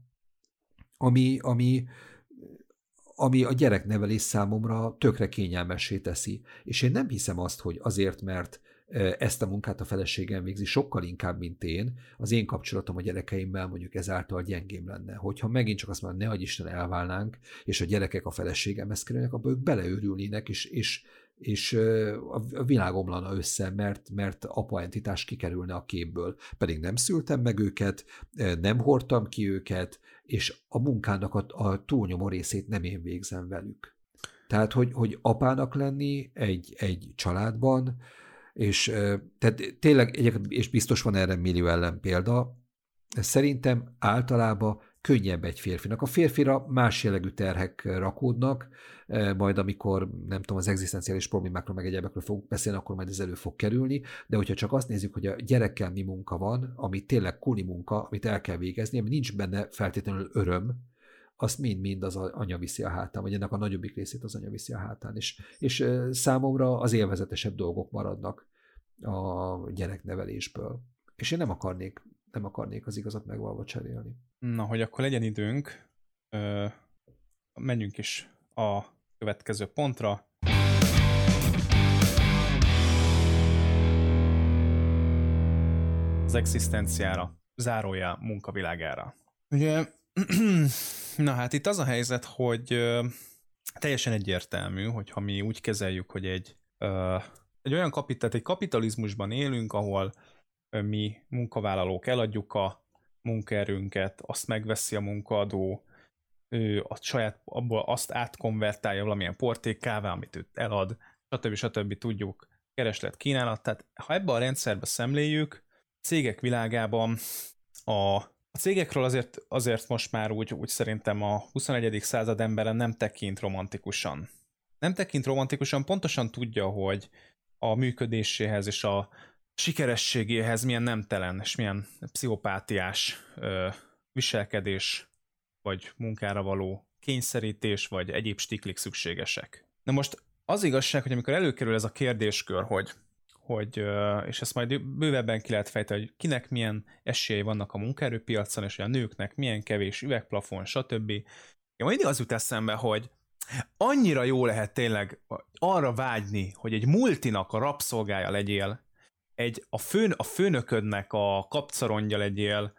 ami, ami, ami a gyereknevelés számomra tökre kényelmessé teszi. És én nem hiszem azt, hogy azért, mert ezt a munkát a feleségem végzi sokkal inkább, mint én, az én kapcsolatom a gyerekeimmel mondjuk ezáltal gyengém lenne. Hogyha megint csak azt mondom, ne adj Isten elválnánk, és a gyerekek a feleségemhez kerülnek, abban ők beleőrülnének, és, és, és a világ omlana össze, mert, mert apa entitás kikerülne a képből. Pedig nem szültem meg őket, nem hordtam ki őket, és a munkának a, a túlnyomó részét nem én végzem velük. Tehát, hogy, hogy apának lenni egy, egy családban, és tehát tényleg, és biztos van erre millió ellen példa, szerintem általában könnyebb egy férfinak. A férfira más jellegű terhek rakódnak, majd amikor, nem tudom, az egzisztenciális problémákról, meg egyebekről fogunk beszélni, akkor majd ez elő fog kerülni, de hogyha csak azt nézzük, hogy a gyerekkel mi munka van, ami tényleg kuli munka, amit el kell végezni, ami nincs benne feltétlenül öröm, azt mind-mind az anya viszi a hátán, vagy ennek a nagyobbik részét az anya viszi a hátán. És, és számomra az élvezetesebb dolgok maradnak a gyereknevelésből. És én nem akarnék, nem akarnék az igazat megvalva cserélni. Na, hogy akkor legyen időnk, ö, menjünk is a következő pontra. Az egzisztenciára, zárója munkavilágára. Ugye Na hát itt az a helyzet, hogy teljesen egyértelmű, hogyha mi úgy kezeljük, hogy egy, egy olyan kapit, egy kapitalizmusban élünk, ahol mi munkavállalók eladjuk a munkaerőnket, azt megveszi a munkaadó, ő a saját, abból azt átkonvertálja valamilyen portékává, amit ő elad, stb. stb. tudjuk, kereslet, kínálat. Tehát ha ebbe a rendszerbe szemléljük, cégek világában a a cégekről azért, azért most már úgy, úgy szerintem a 21. század emberen nem tekint romantikusan. Nem tekint romantikusan, pontosan tudja, hogy a működéséhez és a sikerességéhez milyen nemtelen és milyen pszichopátiás ö, viselkedés vagy munkára való kényszerítés vagy egyéb stiklik szükségesek. Na most az igazság, hogy amikor előkerül ez a kérdéskör, hogy hogy, és ezt majd bővebben ki lehet fejteni, hogy kinek milyen esélyei vannak a munkaerőpiacon, és hogy a nőknek milyen kevés üvegplafon, stb. Én mindig az jut eszembe, hogy annyira jó lehet tényleg arra vágyni, hogy egy multinak a rabszolgája legyél, egy, a, főn, a főnöködnek a kapcarondja legyél,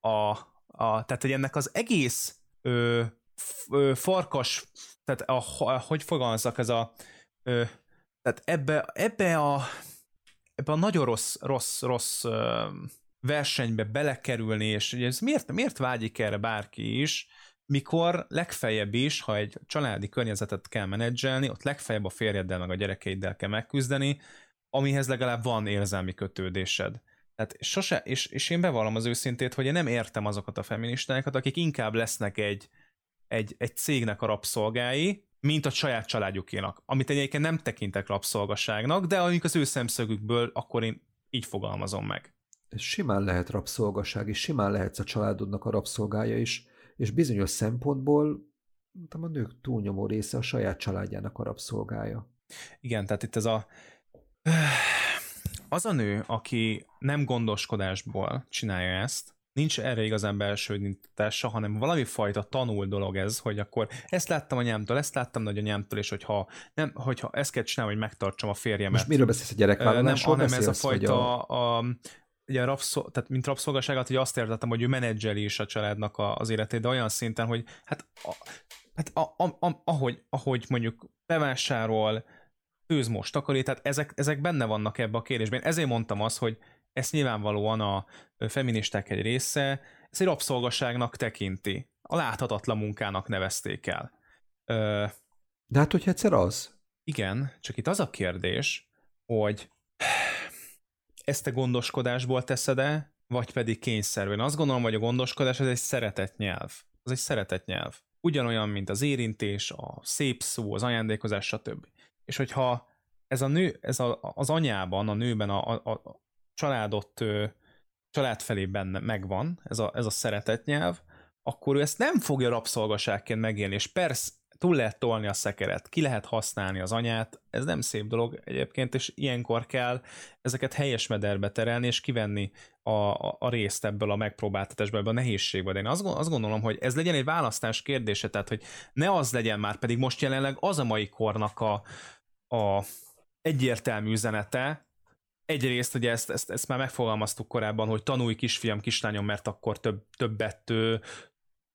a, a, tehát hogy ennek az egész ö, ö, farkas, tehát a, a, hogy fogalmazzak, ez a ö, tehát ebbe, ebbe a ebbe a nagyon rossz, rossz, rossz versenybe belekerülni, és ugye ez miért, miért vágyik erre bárki is, mikor legfeljebb is, ha egy családi környezetet kell menedzselni, ott legfeljebb a férjeddel meg a gyerekeiddel kell megküzdeni, amihez legalább van érzelmi kötődésed. Tehát sose, és, és én bevallom az őszintét, hogy én nem értem azokat a feministákat, akik inkább lesznek egy, egy, egy cégnek a rabszolgái, mint a saját családjukénak, amit egyébként nem tekintek rabszolgaságnak, de amik az ő szemszögükből, akkor én így fogalmazom meg. ez simán lehet rabszolgaság, és simán lehetsz a családodnak a rabszolgája is, és bizonyos szempontból a nők túlnyomó része a saját családjának a rabszolgája. Igen, tehát itt ez a az a nő, aki nem gondoskodásból csinálja ezt, nincs erre igazán belső indítása, hanem valami fajta tanul dolog ez, hogy akkor ezt láttam anyámtól, ezt láttam nagyanyámtól, és hogyha, nem, hogyha ezt kell csinálni, hogy megtartsam a férjemet. Most miről beszélsz a gyerekvállalásról? Nem, hanem ez a fajta, a, a, ugye rabszol, tehát mint rabszolgaságot, hogy azt értettem, hogy ő menedzseli is a családnak a, az életét, de olyan szinten, hogy hát, a, hát a, a, a, ahogy, ahogy mondjuk bevásárol, főz most, takarít, tehát ezek, ezek benne vannak ebbe a kérdésben. Ezért mondtam azt, hogy ezt nyilvánvalóan a feministák egy része, ezt egy rabszolgaságnak tekinti. A láthatatlan munkának nevezték el. Ö, De hát, hogy egyszer az. Igen, csak itt az a kérdés, hogy ezt te gondoskodásból teszed-e, vagy pedig kényszerűen. Azt gondolom, hogy a gondoskodás ez egy szeretett nyelv. Az egy szeretett nyelv. Ugyanolyan, mint az érintés, a szép szó, az ajándékozás, stb. És hogyha ez a nő, ez a, az anyában, a nőben a, a, a családot, család felé benne megvan, ez a, ez a szeretett nyelv, akkor ő ezt nem fogja rabszolgaságként megélni, és persze túl lehet tolni a szekeret, ki lehet használni az anyát, ez nem szép dolog egyébként, és ilyenkor kell ezeket helyes mederbe terelni, és kivenni a, a, a részt ebből a megpróbáltatásból, ebből a nehézségbe. De én azt gondolom, hogy ez legyen egy választás kérdése, tehát hogy ne az legyen már, pedig most jelenleg az a mai kornak a, a egyértelmű üzenete, egyrészt ugye ezt, ezt, ezt már megfogalmaztuk korábban, hogy tanulj kisfiam, kislányom, mert akkor több, többet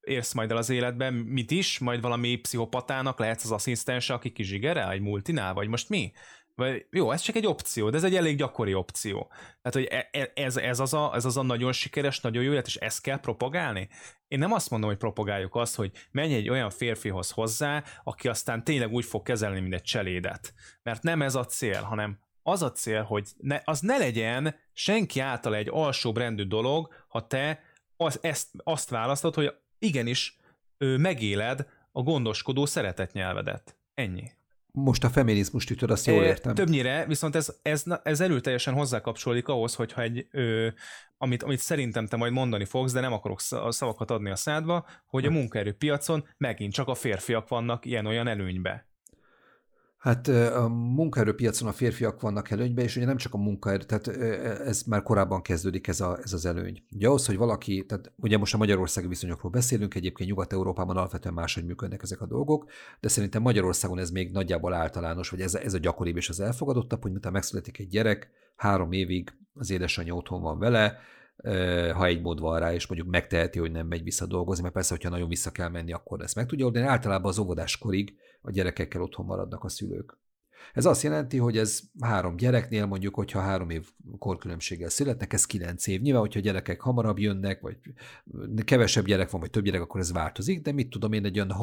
érsz majd el az életben, mit is, majd valami pszichopatának lehetsz az asszisztense, aki kizsigerel egy multinál, vagy most mi? Vagy, jó, ez csak egy opció, de ez egy elég gyakori opció. Tehát, hogy e, e, ez, ez, az a, ez az a nagyon sikeres, nagyon jó élet, és ezt kell propagálni? Én nem azt mondom, hogy propagáljuk azt, hogy menj egy olyan férfihoz hozzá, aki aztán tényleg úgy fog kezelni, mint egy cselédet. Mert nem ez a cél, hanem az a cél, hogy ne, az ne legyen senki által egy alsóbb rendű dolog, ha te az, ezt, azt választod, hogy igenis ő, megéled a gondoskodó szeretetnyelvedet. Ennyi. Most a feminizmus ütöd, azt jól értem. Többnyire, viszont ez, ez, ez erőteljesen hozzákapcsolódik ahhoz, hogyha egy, ö, amit, amit szerintem te majd mondani fogsz, de nem akarok szavakat adni a szádba, hogy a hm. munkaerőpiacon megint csak a férfiak vannak ilyen-olyan előnybe. Hát a munkaerőpiacon a férfiak vannak előnyben, és ugye nem csak a munkaerő, tehát ez már korábban kezdődik ez, a, ez az előny. Ugye ahhoz, hogy valaki, tehát ugye most a magyarországi viszonyokról beszélünk, egyébként Nyugat-Európában alapvetően máshogy működnek ezek a dolgok, de szerintem Magyarországon ez még nagyjából általános, vagy ez, ez a gyakoribb és az elfogadottabb, hogy miután megszületik egy gyerek, három évig az édesanyja otthon van vele, ha egy mód van rá, és mondjuk megteheti, hogy nem megy vissza dolgozni, mert persze, hogyha nagyon vissza kell menni, akkor ezt meg tudja oldani. Általában az óvodáskorig a gyerekekkel otthon maradnak a szülők. Ez azt jelenti, hogy ez három gyereknél mondjuk, hogyha három év korkülönbséggel születnek, ez kilenc év. Nyilván, hogyha gyerekek hamarabb jönnek, vagy kevesebb gyerek van, vagy több gyerek, akkor ez változik, de mit tudom én, egy olyan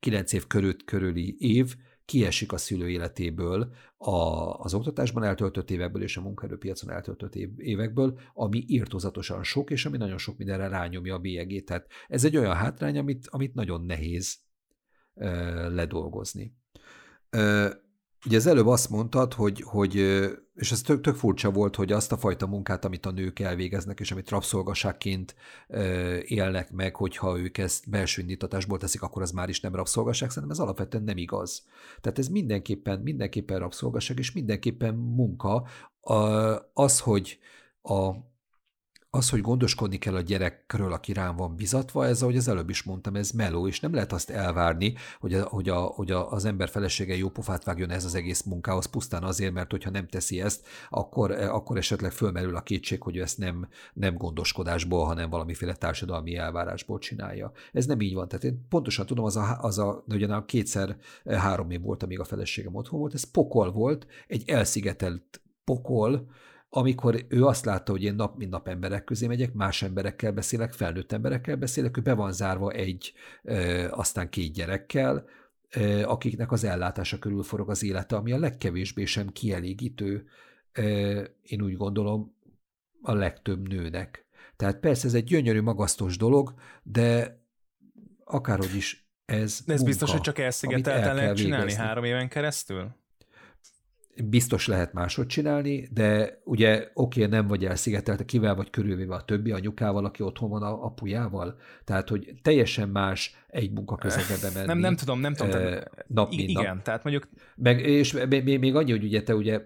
6-9 év körül, körüli év, kiesik a szülő életéből a, az oktatásban eltöltött évekből és a munkaerőpiacon eltöltött év, évekből, ami írtózatosan sok, és ami nagyon sok mindenre rányomja a bélyegét. Tehát ez egy olyan hátrány, amit, amit nagyon nehéz ledolgozni. Ugye az előbb azt mondtad, hogy, hogy és ez tök, tök furcsa volt, hogy azt a fajta munkát, amit a nők elvégeznek, és amit rabszolgaságként élnek meg, hogyha ők ezt belső indítatásból teszik, akkor az már is nem rabszolgaság, szerintem ez alapvetően nem igaz. Tehát ez mindenképpen, mindenképpen rabszolgaság, és mindenképpen munka. Az, hogy a, az, hogy gondoskodni kell a gyerekről, aki rám van bizatva, ez, ahogy az előbb is mondtam, ez meló, és nem lehet azt elvárni, hogy, a, hogy, a, hogy a, az ember felesége jó pofát vágjon ez az egész munkához pusztán azért, mert hogyha nem teszi ezt, akkor, akkor esetleg fölmerül a kétség, hogy ő ezt nem, nem gondoskodásból, hanem valamiféle társadalmi elvárásból csinálja. Ez nem így van. Tehát én pontosan tudom, az a, az a ugyan kétszer három év volt, amíg a feleségem otthon volt, ez pokol volt, egy elszigetelt pokol, amikor ő azt látta, hogy én nap mint nap emberek közé megyek, más emberekkel beszélek, felnőtt emberekkel beszélek, ő be van zárva egy, aztán két gyerekkel, akiknek az ellátása körül forog az élete, ami a legkevésbé sem kielégítő, én úgy gondolom, a legtöbb nőnek. Tehát persze ez egy gyönyörű, magasztos dolog, de akárhogy is ez ez munka, biztos, hogy csak elszigetelten el lehet csinálni végezni. három éven keresztül? Biztos lehet máshogy csinálni, de ugye oké, nem vagy elszigetelt, kivel vagy körülvéve a többi anyukával, aki otthon van a apujával. Tehát, hogy teljesen más egy munkaközegbe menni. Nem, nem tudom, nem tudom. E, nap, mint igen, nap. tehát mondjuk... Meg, és még, még annyi, hogy ugye te ugye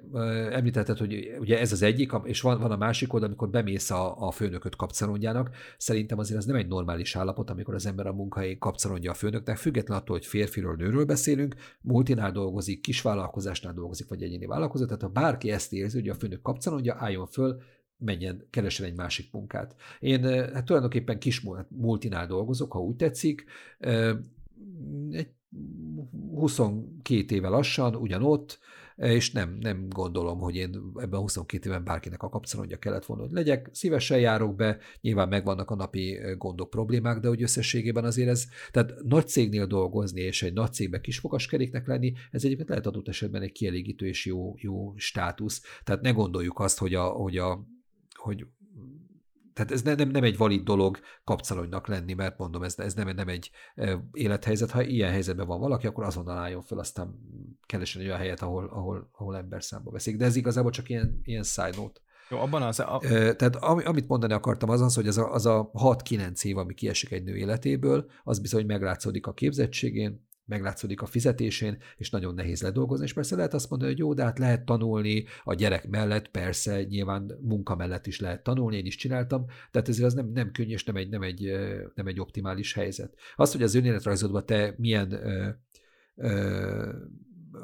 említetted, hogy ugye ez az egyik, és van, van a másik oldal, amikor bemész a, a főnököt kapcalonjának. Szerintem azért ez nem egy normális állapot, amikor az ember a munkahelyén kapcalonja a főnöknek, független attól, hogy férfiről, nőről beszélünk, multinál dolgozik, kisvállalkozásnál dolgozik, vagy egyéni vállalkozó. Tehát ha bárki ezt érzi, hogy a főnök kapcalonja, álljon föl, menjen, keresen egy másik munkát. Én hát tulajdonképpen kis multinál dolgozok, ha úgy tetszik, egy 22 éve lassan, ugyanott, és nem, nem gondolom, hogy én ebben a 22 éven bárkinek a kapcsolódja kellett volna, hogy legyek. Szívesen járok be, nyilván megvannak a napi gondok, problémák, de hogy összességében azért ez, tehát nagy cégnél dolgozni és egy nagy cégbe kisfogaskeréknek lenni, ez egyébként lehet adott esetben egy kielégítő és jó, jó státusz. Tehát ne gondoljuk azt, hogy a, hogy a hogy tehát ez nem, nem egy valid dolog kapcsolódnak lenni, mert mondom, ez, ez nem, nem egy élethelyzet. Ha ilyen helyzetben van valaki, akkor azonnal álljon fel, aztán keresen olyan helyet, ahol, ahol, ahol ember számba veszik. De ez igazából csak ilyen, ilyen side note. Jó, abban az... A... Tehát amit mondani akartam az az, hogy az a, az a 6-9 év, ami kiesik egy nő életéből, az bizony meglátszódik a képzettségén, meglátszódik a fizetésén, és nagyon nehéz ledolgozni, és persze lehet azt mondani, hogy jó, de hát lehet tanulni a gyerek mellett, persze, nyilván munka mellett is lehet tanulni, én is csináltam, tehát ezért az nem, nem könnyű, és nem egy, nem, egy, nem egy optimális helyzet. Az, hogy az önéletrajzodban te milyen ö, ö,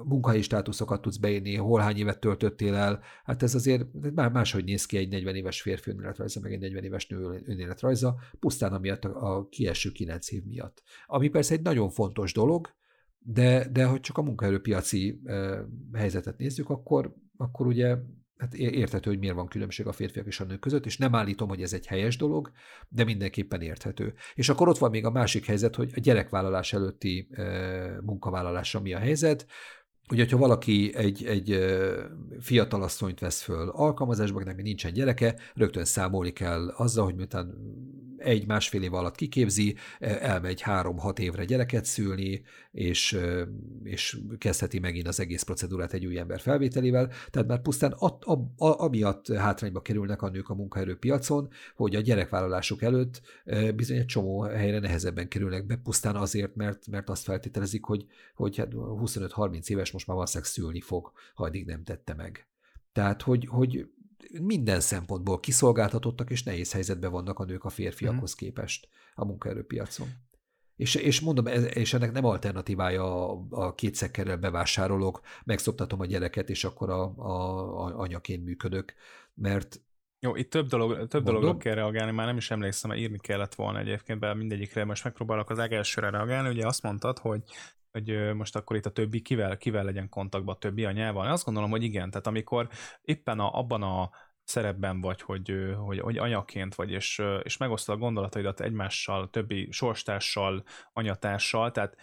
munkahelyi státuszokat tudsz beírni, hol hány évet töltöttél el, hát ez azért már máshogy néz ki egy 40 éves férfi önéletrajza, meg egy 40 éves nő önéletrajza, pusztán amiatt a, a kieső 9 év miatt. Ami persze egy nagyon fontos dolog, de, de hogy csak a munkaerőpiaci e, helyzetet nézzük, akkor, akkor ugye hát érthető, hogy miért van különbség a férfiak és a nők között, és nem állítom, hogy ez egy helyes dolog, de mindenképpen érthető. És akkor ott van még a másik helyzet, hogy a gyerekvállalás előtti e, munkavállalásra mi a helyzet. Ugye, hogyha valaki egy, egy fiatalasszonyt vesz föl alkalmazásba, neki nincsen gyereke, rögtön számolni kell azzal, hogy miután egy-másfél év alatt kiképzi, elmegy három-hat évre gyereket szülni, és, és kezdheti megint az egész procedúrát egy új ember felvételével. Tehát már pusztán at, a, a, amiatt hátrányba kerülnek a nők a munkaerőpiacon, hogy a gyerekvállalásuk előtt bizony egy csomó helyre nehezebben kerülnek be, pusztán azért, mert, mert azt feltételezik, hogy, hogy 25-30 hát éves most már valószínűleg szülni fog, ha eddig nem tette meg. Tehát, hogy, hogy minden szempontból kiszolgáltatottak és nehéz helyzetben vannak a nők a férfiakhoz mm. képest a munkaerőpiacon. És, és mondom, és ennek nem alternatívája a, a kétszekkerrel bevásárolok, megszoptatom a gyereket, és akkor a, a, a anyaként működök, mert jó, itt több, dolog, több dologra kell reagálni, már nem is emlékszem, mert írni kellett volna egyébként, be mindegyikre most megpróbálok az legelsőre reagálni. Ugye azt mondtad, hogy hogy most akkor itt a többi kivel, kivel legyen kontaktban a többi anyával. Én azt gondolom, hogy igen, tehát amikor éppen a, abban a szerepben vagy, hogy, hogy, hogy anyaként vagy, és, és megosztod a gondolataidat egymással, többi sorstással, anyatársal, tehát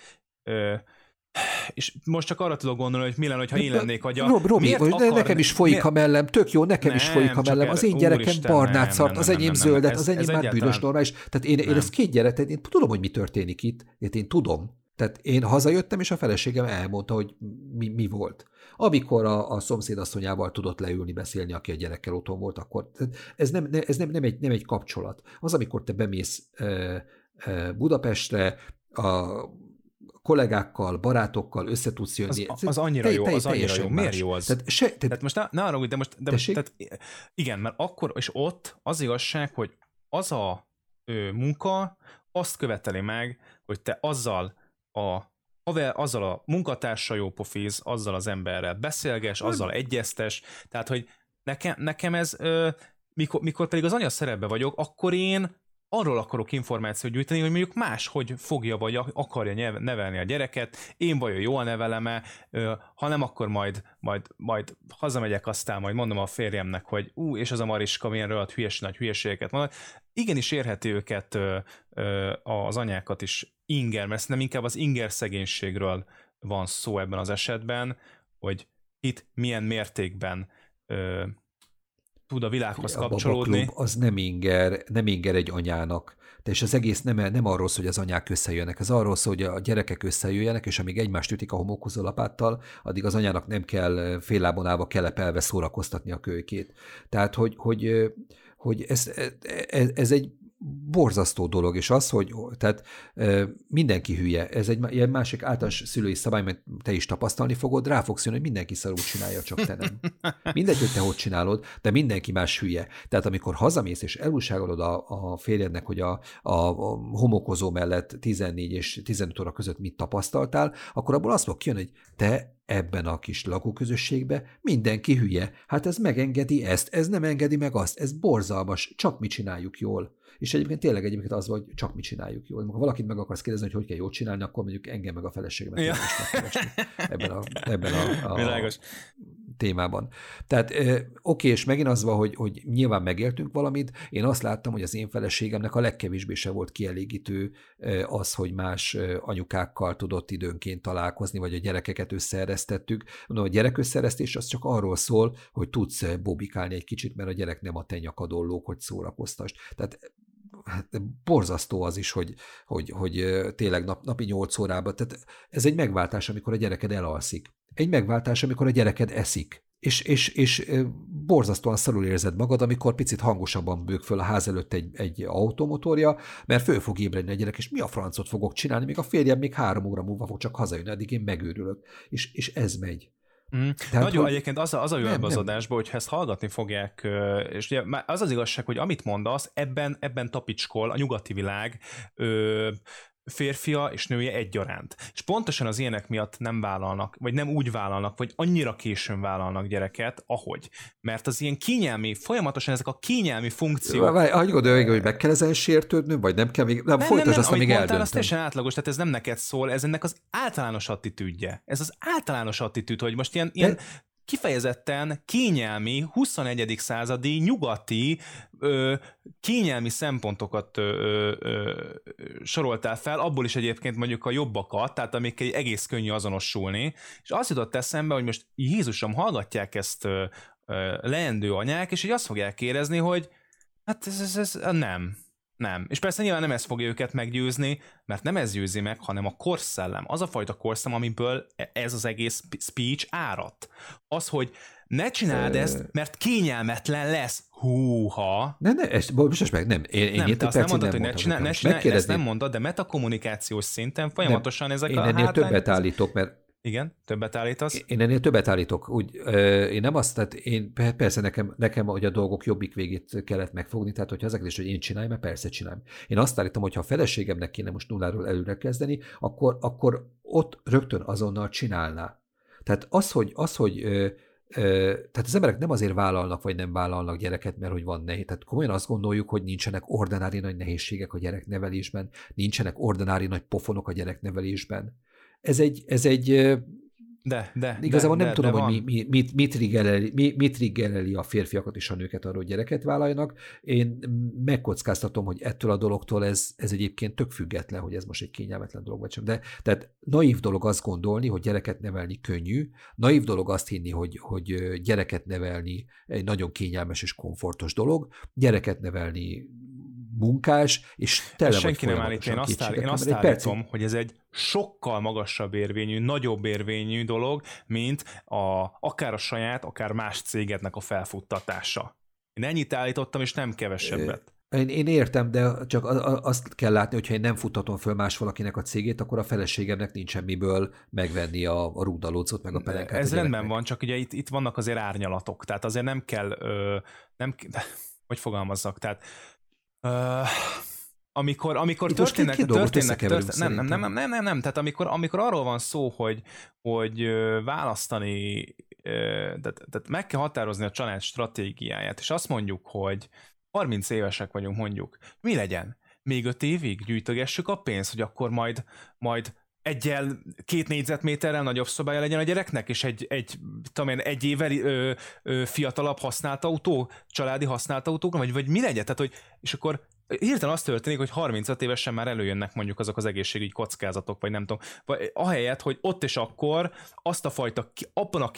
és most csak arra tudok gondolni, hogy mi lenne, ha én lennék agya. Rob, Robi, akar... nekem is folyik miért? a mellem, tök jó, nekem nem, is folyik a mellem. Az én gyerekem Úristen, barnát szart, az enyém zöldet, az enyém már bűnös normális. Tehát én, én ezt két gyerek, én tudom, hogy mi történik itt, én tudom. Tehát én hazajöttem, és a feleségem elmondta, hogy mi, mi volt. Amikor a, a szomszédasszonyával tudott leülni, beszélni, aki a gyerekkel otthon volt, akkor ez nem, ez nem, nem, egy, nem egy kapcsolat. Az, amikor te bemész e, e, Budapestre, a kollégákkal, barátokkal össze tudsz jönni. Az, az annyira te, jó, az annyira jó. Miért jó az? Tehát, se, tehát, tehát most ne, ne arra, de most, de most tehát, igen, mert akkor, és ott az igazság, hogy az a ő, munka azt követeli meg, hogy te azzal a azzal a munkatársa jó pofiz, azzal az emberrel beszélges, azzal egyeztes, tehát hogy nekem, nekem ez, ö, mikor, mikor pedig az anya szerepbe vagyok, akkor én arról akarok információt gyűjteni, hogy mondjuk más, hogy fogja vagy akarja nevelni a gyereket, én vajon jól nevelem-e, ha nem, akkor majd, majd, majd hazamegyek, aztán majd mondom a férjemnek, hogy ú, és az a Mariska milyen rohadt hülyes, nagy hülyeségeket mond. Igenis érheti őket az anyákat is inger, mert nem inkább az inger szegénységről van szó ebben az esetben, hogy itt milyen mértékben tud a világhoz a kapcsolódni. A az nem inger, nem inger egy anyának. De és az egész nem, nem arról szól, hogy az anyák összejönnek, ez arról szól, hogy a gyerekek összejöjjenek, és amíg egymást ütik a homokozó lapáttal, addig az anyának nem kell fél lábon állva kelepelve szórakoztatni a kölykét. Tehát, hogy, hogy, hogy ez, ez, ez egy borzasztó dolog, és az, hogy tehát mindenki hülye, ez egy ilyen másik általános szülői szabály, mert te is tapasztalni fogod, rá fogsz jönni, hogy mindenki szarul csinálja, csak te nem. Mindegy, hogy te hogy csinálod, de mindenki más hülye. Tehát amikor hazamész és elúságolod a, a férjednek, hogy a, a, homokozó mellett 14 és 15 óra között mit tapasztaltál, akkor abból azt fog kijönni, hogy te ebben a kis lakóközösségbe mindenki hülye. Hát ez megengedi ezt, ez nem engedi meg azt, ez borzalmas, csak mi csináljuk jól. És egyébként tényleg egyébként az, hogy csak mi csináljuk jól. Ha valakit meg akarsz kérdezni, hogy hogy kell jól csinálni, akkor mondjuk engem meg a feleségemet ja. ebben a, ebben a, a témában. Tehát oké, és megint az van, hogy, hogy nyilván megéltünk valamit, én azt láttam, hogy az én feleségemnek a legkevésbé se volt kielégítő az, hogy más anyukákkal tudott időnként találkozni, vagy a gyerekeket összeeresztettük. Mondom, a gyerek összeeresztés az csak arról szól, hogy tudsz bobikálni egy kicsit, mert a gyerek nem a te nyakadon hogy szórakoztast. Tehát hát borzasztó az is, hogy, hogy, hogy tényleg nap, napi 8 órában. Tehát ez egy megváltás, amikor a gyereked elalszik. Egy megváltás, amikor a gyereked eszik. És, és, és borzasztóan szarul érzed magad, amikor picit hangosabban bők föl a ház előtt egy, egy automotorja, mert föl fog ébredni a gyerek, és mi a francot fogok csinálni, még a férjem még három óra múlva fog csak hazajönni, addig én megőrülök. És, és ez megy. Mm. Tehát, Nagyon hogy... egyébként az a, az a jó ebbe az adásban, hogyha ezt hallgatni fogják, és ugye az az igazság, hogy amit mondasz, ebben, ebben tapicskol a nyugati világ ö, férfia és nője egyaránt. És pontosan az ilyenek miatt nem vállalnak, vagy nem úgy vállalnak, vagy annyira későn vállalnak gyereket, ahogy. Mert az ilyen kényelmi, folyamatosan ezek a kényelmi funkciók... Várj, hogy gondolja, hogy meg kell ezen sértődni, vagy nem kell még... Nem, nem folytasd nem, azt, amíg eldöntöm. az teljesen átlagos, tehát ez nem neked szól, ez ennek az általános attitűdje. Ez az általános attitűd, hogy most ilyen, ilyen kifejezetten kényelmi, 21. századi, nyugati, ö, kényelmi szempontokat ö, ö, soroltál fel, abból is egyébként mondjuk a jobbakat, tehát amikkel egész könnyű azonosulni, és azt jutott eszembe, hogy most Jézusom, hallgatják ezt ö, ö, leendő anyák, és így azt fogják érezni, hogy hát ez, ez, ez nem, nem. És persze nyilván nem ez fogja őket meggyőzni, mert nem ez győzi meg, hanem a korszellem. Az a fajta korszellem, amiből e- ez az egész speech árat. Az, hogy ne csináld ezt, mert kényelmetlen lesz. Húha. Ne, ne, ezt, most meg, nem. Én, én nem, te azt nem mondod, hogy ne csinál, ne csinál, ezt nem mondod, de metakommunikációs szinten folyamatosan nem, ezek én a Én ennél többet állítok, mert igen, többet állítasz? Én ennél többet állítok. Úgy, én nem azt, tehát én persze nekem, nekem, hogy a dolgok jobbik végét kellett megfogni, tehát hogyha ezeket is, hogy én csináljam, mert persze csináljam. Én azt állítom, hogy ha a feleségemnek kéne most nulláról előre kezdeni, akkor, akkor ott rögtön azonnal csinálná. Tehát az, hogy, az, hogy tehát az emberek nem azért vállalnak, vagy nem vállalnak gyereket, mert hogy van nehéz. Tehát komolyan azt gondoljuk, hogy nincsenek ordinári nagy nehézségek a gyereknevelésben, nincsenek ordinári nagy pofonok a gyereknevelésben ez egy, ez egy de, de, Igazából de, nem de, tudom, de hogy mi, mi, mit, mit, triggereli, mi, mit triggereli a férfiakat és a nőket arról, hogy gyereket vállaljanak. Én megkockáztatom, hogy ettől a dologtól ez, ez egyébként tök független, hogy ez most egy kényelmetlen dolog vagy sem. De tehát naív dolog azt gondolni, hogy gyereket nevelni könnyű, naív dolog azt hinni, hogy, hogy gyereket nevelni egy nagyon kényelmes és komfortos dolog, gyereket nevelni munkás, és tele Ezt senki nem állít. Én azt, áll, én azt állítom, hogy ez egy sokkal magasabb érvényű, nagyobb érvényű dolog, mint a, akár a saját, akár más cégednek a felfuttatása. Én ennyit állítottam, és nem kevesebbet. Én, én értem, de csak azt kell látni, hogyha én nem futtatom föl más valakinek a cégét, akkor a feleségemnek nincsen miből megvenni a, a rúdalócot, meg a pelenkát. Ez a rendben van, csak ugye itt, itt vannak azért árnyalatok, tehát azért nem kell, ö, nem, hogy fogalmazzak, tehát Uh, amikor, amikor történnek, történnek, történnek nem, nem, nem, nem, nem, nem, tehát amikor, amikor arról van szó, hogy, hogy választani, tehát, tehát meg kell határozni a család stratégiáját, és azt mondjuk, hogy 30 évesek vagyunk mondjuk, mi legyen? Még öt évig gyűjtögessük a pénzt, hogy akkor majd, majd egyel, két négyzetméterrel nagyobb szobája legyen a gyereknek, és egy, egy, tudom én, egy évvel ö, ö, fiatalabb használt autó, családi használt autók, vagy, vagy mi legyen? Tehát, hogy, és akkor hirtelen az történik, hogy 35 évesen már előjönnek mondjuk azok az egészségügyi kockázatok, vagy nem tudom, vagy ahelyett, hogy ott és akkor azt a fajta, abban a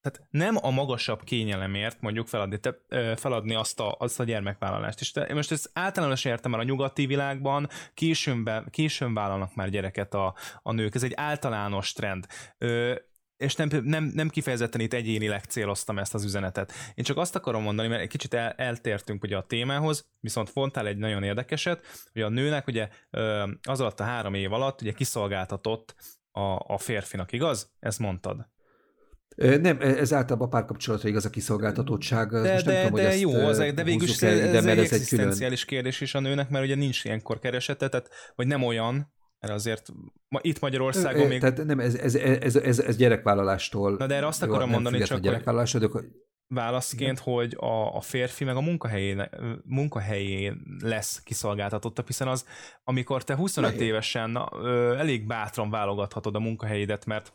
tehát nem a magasabb kényelemért mondjuk feladni, te, feladni azt a, azt a gyermekvállalást. És te, most ezt általános értem el a nyugati világban, későn, be, későn vállalnak már gyereket a, a nők. Ez egy általános trend. Ö, és nem, nem, nem kifejezetten itt egyénileg céloztam ezt az üzenetet. Én csak azt akarom mondani, mert egy kicsit el, eltértünk ugye a témához, viszont fontál egy nagyon érdekeset, hogy a nőnek ugye az alatt a három év alatt ugye kiszolgáltatott a, a férfinak, igaz? Ezt mondtad. Nem, ez általában a párkapcsolatra igaz a kiszolgáltatottság. De, Most nem de, tudom, de jó, az, de végül is ez, ez, egy egzisztenciális külön... kérdés is a nőnek, mert ugye nincs ilyenkor keresete, tehát, vagy nem olyan, mert azért ma, itt Magyarországon még... Tehát nem, ez, ez, ez, ez, ez gyerekvállalástól... Na de erre azt akarom mondani, csak gyerekvállalásod, hogy válaszként, Igen. hogy a, a férfi meg a munkahelyén, munkahelyén lesz kiszolgáltatottabb, hiszen az, amikor te 25 Nehéz. évesen na, ö, elég bátran válogathatod a munkahelyédet, mert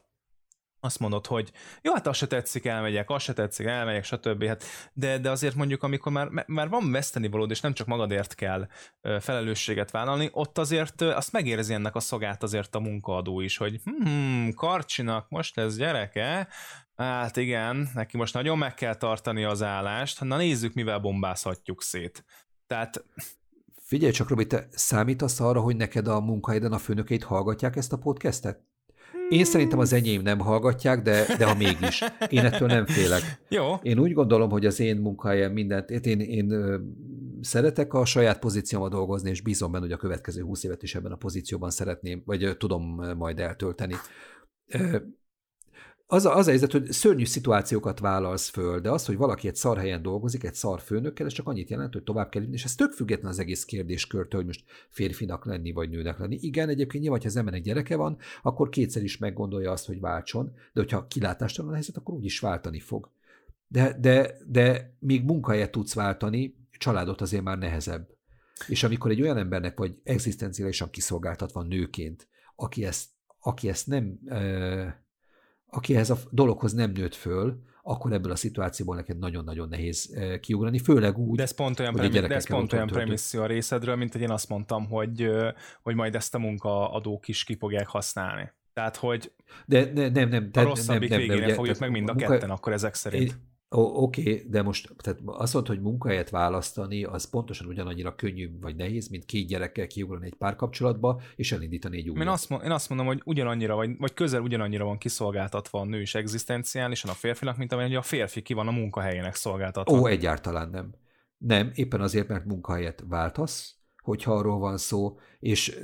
azt mondod, hogy jó, hát az se tetszik, elmegyek, az se tetszik, elmegyek, stb. Hát, de, de azért mondjuk, amikor már, már van vesztenivalód, és nem csak magadért kell felelősséget vállalni, ott azért azt megérzi ennek a szagát azért a munkaadó is, hogy hmm, Karcsinak most lesz gyereke, hát igen, neki most nagyon meg kell tartani az állást, na nézzük, mivel bombázhatjuk szét. Tehát Figyelj csak, Robi, te számítasz arra, hogy neked a munkahelyeden a főnökeit hallgatják ezt a podcastet? Én szerintem az enyém nem hallgatják, de, de ha mégis. Én ettől nem félek. Jó. Én úgy gondolom, hogy az én munkahelyem mindent, én, én szeretek a saját pozíciómban dolgozni, és bízom benne, hogy a következő húsz évet is ebben a pozícióban szeretném, vagy tudom majd eltölteni az a, az a helyzet, hogy szörnyű szituációkat vállalsz föl, de az, hogy valaki egy szar helyen dolgozik, egy szar főnökkel, ez csak annyit jelent, hogy tovább kell és ez tök független az egész kérdéskörtől, hogy most férfinak lenni, vagy nőnek lenni. Igen, egyébként nyilván, ha az embernek gyereke van, akkor kétszer is meggondolja azt, hogy váltson, de hogyha kilátástalan a helyzet, akkor úgyis váltani fog. De, de, de még munkahelyet tudsz váltani, családot azért már nehezebb. És amikor egy olyan embernek vagy egzisztenciálisan kiszolgáltatva nőként, aki ezt, aki ezt nem aki ez a dologhoz nem nőtt föl, akkor ebből a szituációból neked nagyon-nagyon nehéz eh, kiugrani, főleg úgy, de ez pont olyan, premi- de ez pont olyan premisszió a részedről, mint hogy én azt mondtam, hogy, hogy majd ezt a munkaadók is ki fogják használni. Tehát, hogy de, ne, nem, nem, a rosszabbik nem, nem, végére nem, fogjuk meg mind a munka, ketten, akkor ezek szerint. Én, Oké, okay, de most tehát azt mondod, hogy munkahelyet választani, az pontosan ugyanannyira könnyű vagy nehéz, mint két gyerekkel kiugrani egy párkapcsolatba, és elindítani egy újat. Én azt, én azt mondom, hogy ugyanannyira, vagy, vagy közel ugyanannyira van kiszolgáltatva a nő is egzisztenciálisan a férfinak, mint amilyen a férfi ki van a munkahelyének szolgáltatva. Ó, egyáltalán nem. Nem, éppen azért, mert munkahelyet váltasz, hogyha arról van szó, és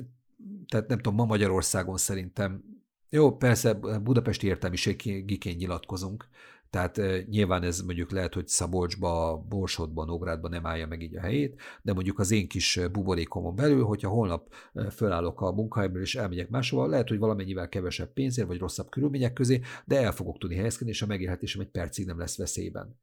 tehát nem tudom, ma Magyarországon szerintem jó, persze budapesti értelmiségiként nyilatkozunk, tehát e, nyilván ez mondjuk lehet, hogy Szabolcsba, Borsodban, Nógrádban nem állja meg így a helyét, de mondjuk az én kis buborékomon belül, hogyha holnap fölállok a munkahelyből és elmegyek máshova, lehet, hogy valamennyivel kevesebb pénzért vagy rosszabb körülmények közé, de el fogok tudni helyezkedni, és a megélhetésem egy percig nem lesz veszélyben.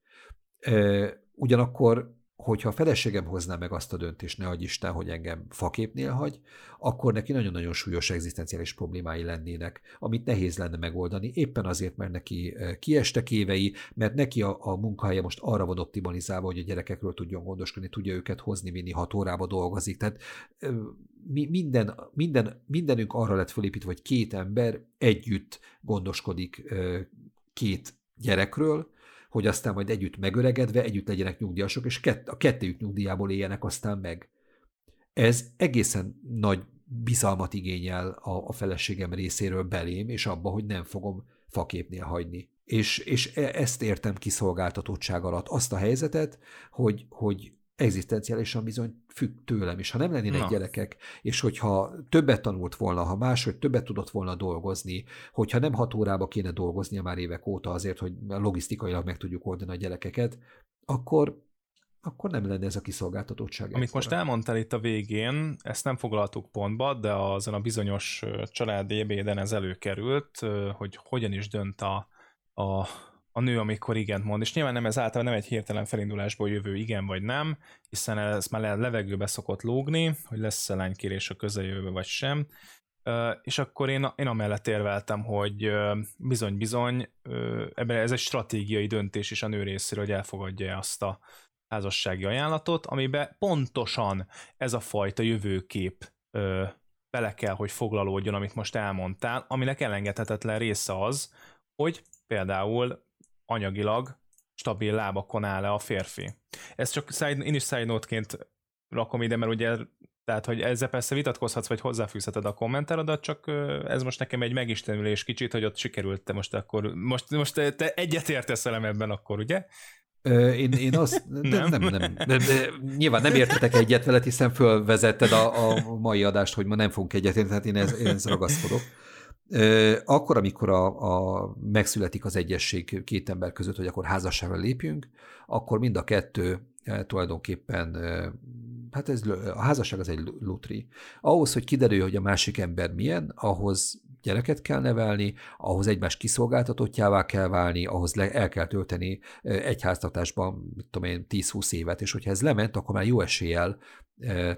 Ugyanakkor hogyha a feleségem hozná meg azt a döntést, ne adj Isten, hogy engem faképnél hagy, akkor neki nagyon-nagyon súlyos egzisztenciális problémái lennének, amit nehéz lenne megoldani, éppen azért, mert neki kiestek évei, mert neki a, a munkahelye most arra van optimalizálva, hogy a gyerekekről tudjon gondoskodni, tudja őket hozni, vinni, hat órába dolgozik. Tehát eh, mi, minden, minden, mindenünk arra lett fölépítve, hogy két ember együtt gondoskodik két gyerekről, hogy aztán majd együtt megöregedve együtt legyenek nyugdíjasok, és kett, a kettőjük nyugdíjából éljenek aztán meg. Ez egészen nagy bizalmat igényel a, a feleségem részéről belém, és abba, hogy nem fogom faképnél hagyni. És, és e, ezt értem kiszolgáltatottság alatt, azt a helyzetet, hogy, hogy egzisztenciálisan bizony függ tőlem, és ha nem lennének Na. gyerekek, és hogyha többet tanult volna, ha máshogy többet tudott volna dolgozni, hogyha nem hat órába kéne dolgoznia már évek óta azért, hogy logisztikailag meg tudjuk oldani a gyerekeket, akkor akkor nem lenne ez a kiszolgáltatottság. Amit most elmondtál itt a végén, ezt nem foglaltuk pontba, de azon a bizonyos családi ebéden ez előkerült, hogy hogyan is dönt a, a a nő, amikor igent mond, és nyilván nem ez általában nem egy hirtelen felindulásból jövő igen vagy nem, hiszen ez már levegőbe szokott lógni, hogy lesz-e lánykérés a közeljövőbe vagy sem, és akkor én, én amellett érveltem, hogy bizony-bizony, ebben ez egy stratégiai döntés is a nő részéről, hogy elfogadja azt a házassági ajánlatot, amiben pontosan ez a fajta jövőkép bele kell, hogy foglalódjon, amit most elmondtál, aminek elengedhetetlen része az, hogy például anyagilag stabil lábakon áll-e a férfi. Ez csak side, én is side note-ként rakom ide, mert ugye tehát, hogy ezzel persze vitatkozhatsz, vagy hozzáfűzheted a kommentárodat, csak ez most nekem egy megistenülés kicsit, hogy ott sikerült te most akkor, most, most te egyetértesz velem ebben akkor, ugye? Én, én azt, nem, nem, nem, nem, nyilván nem értetek egyet veled, hiszen fölvezetted a, a mai adást, hogy ma nem fogunk egyet tehát én ez, én ez ragaszkodok. Akkor, amikor a, a, megszületik az egyesség két ember között, hogy akkor házasságra lépjünk, akkor mind a kettő tulajdonképpen, hát ez, a házasság az egy lutri. Ahhoz, hogy kiderülj, hogy a másik ember milyen, ahhoz gyereket kell nevelni, ahhoz egymás kiszolgáltatottjává kell válni, ahhoz le, el kell tölteni egy háztartásban, mit tudom én, 10-20 évet, és hogyha ez lement, akkor már jó eséllyel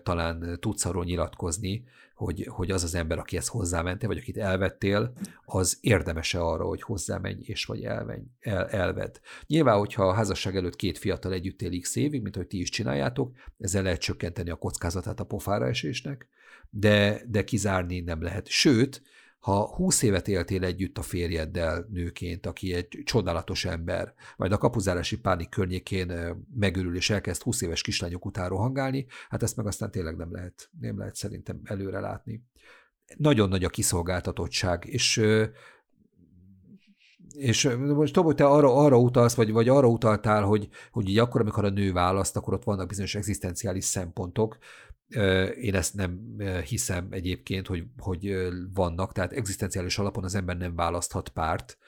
talán tudsz arról nyilatkozni, hogy, hogy az az ember, aki ezt hozzámente, vagy akit elvettél, az érdemese arra, hogy hozzámenj és vagy elvenj, el, elved. Nyilván, hogyha a házasság előtt két fiatal együtt él x mint hogy ti is csináljátok, ezzel lehet csökkenteni a kockázatát a pofára esésnek, de, de kizárni nem lehet. Sőt, ha húsz évet éltél együtt a férjeddel nőként, aki egy csodálatos ember, majd a kapuzárási pánik környékén megörül és elkezd húsz éves kislányok után rohangálni, hát ezt meg aztán tényleg nem lehet, nem lehet szerintem előre látni. Nagyon nagy a kiszolgáltatottság, és és most tudom, hogy te arra, arra utalsz, vagy, vagy arra utaltál, hogy, hogy így akkor, amikor a nő választ, akkor ott vannak bizonyos egzisztenciális szempontok, én ezt nem hiszem egyébként, hogy, hogy vannak, tehát egzisztenciális alapon az ember nem választhat párt,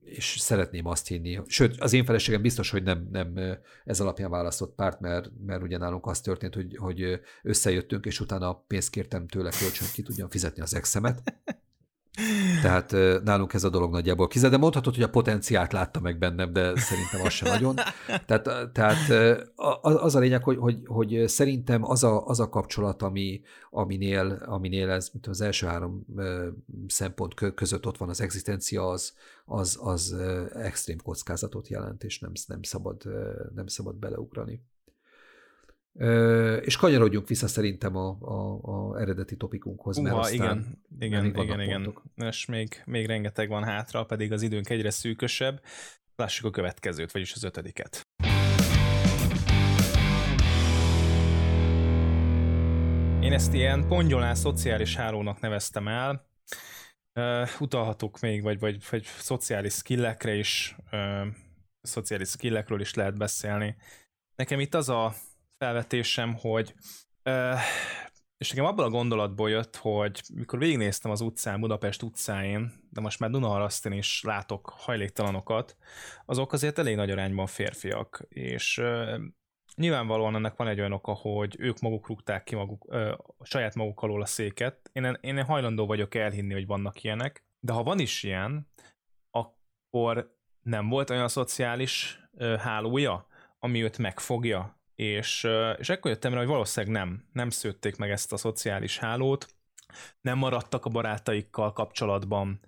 és szeretném azt hinni, sőt, az én feleségem biztos, hogy nem, nem ez alapján választott párt, mert, mert ugye nálunk az történt, hogy, hogy összejöttünk, és utána pénzt kértem tőle kölcsön, ki tudjam fizetni az exemet. Tehát nálunk ez a dolog nagyjából kized, de mondhatod, hogy a potenciált látta meg bennem, de szerintem az sem nagyon. Tehát, tehát az a lényeg, hogy, hogy, hogy szerintem az a, az a kapcsolat, ami, aminél, aminél ez, mint az első három szempont között ott van az egzisztencia, az, az, az extrém kockázatot jelent, és nem, nem, szabad, nem szabad beleugrani. És kanyarodjunk vissza szerintem a, a, a eredeti topikunkhoz, Uha, mert aztán igen, igen, igen, igen. És még, még rengeteg van hátra, pedig az időnk egyre szűkösebb. Lássuk a következőt, vagyis az ötödiket. Én ezt ilyen pongyolán szociális hálónak neveztem el. Uh, utalhatok még, vagy, vagy, vagy szociális skillekre is, uh, szociális skillekről is lehet beszélni. Nekem itt az a felvetésem, hogy és nekem abból a gondolatból jött, hogy mikor végignéztem az utcán, Budapest utcáin, de most már Dunaharasztin is látok hajléktalanokat, azok azért elég nagy arányban férfiak, és nyilvánvalóan ennek van egy olyan oka, hogy ők maguk rúgták ki maguk, uh, saját maguk alól a széket. Én, én hajlandó vagyok elhinni, hogy vannak ilyenek, de ha van is ilyen, akkor nem volt olyan szociális uh, hálója, ami őt megfogja, és, és ekkor jöttem rá, hogy valószínűleg nem, nem szőtték meg ezt a szociális hálót, nem maradtak a barátaikkal kapcsolatban,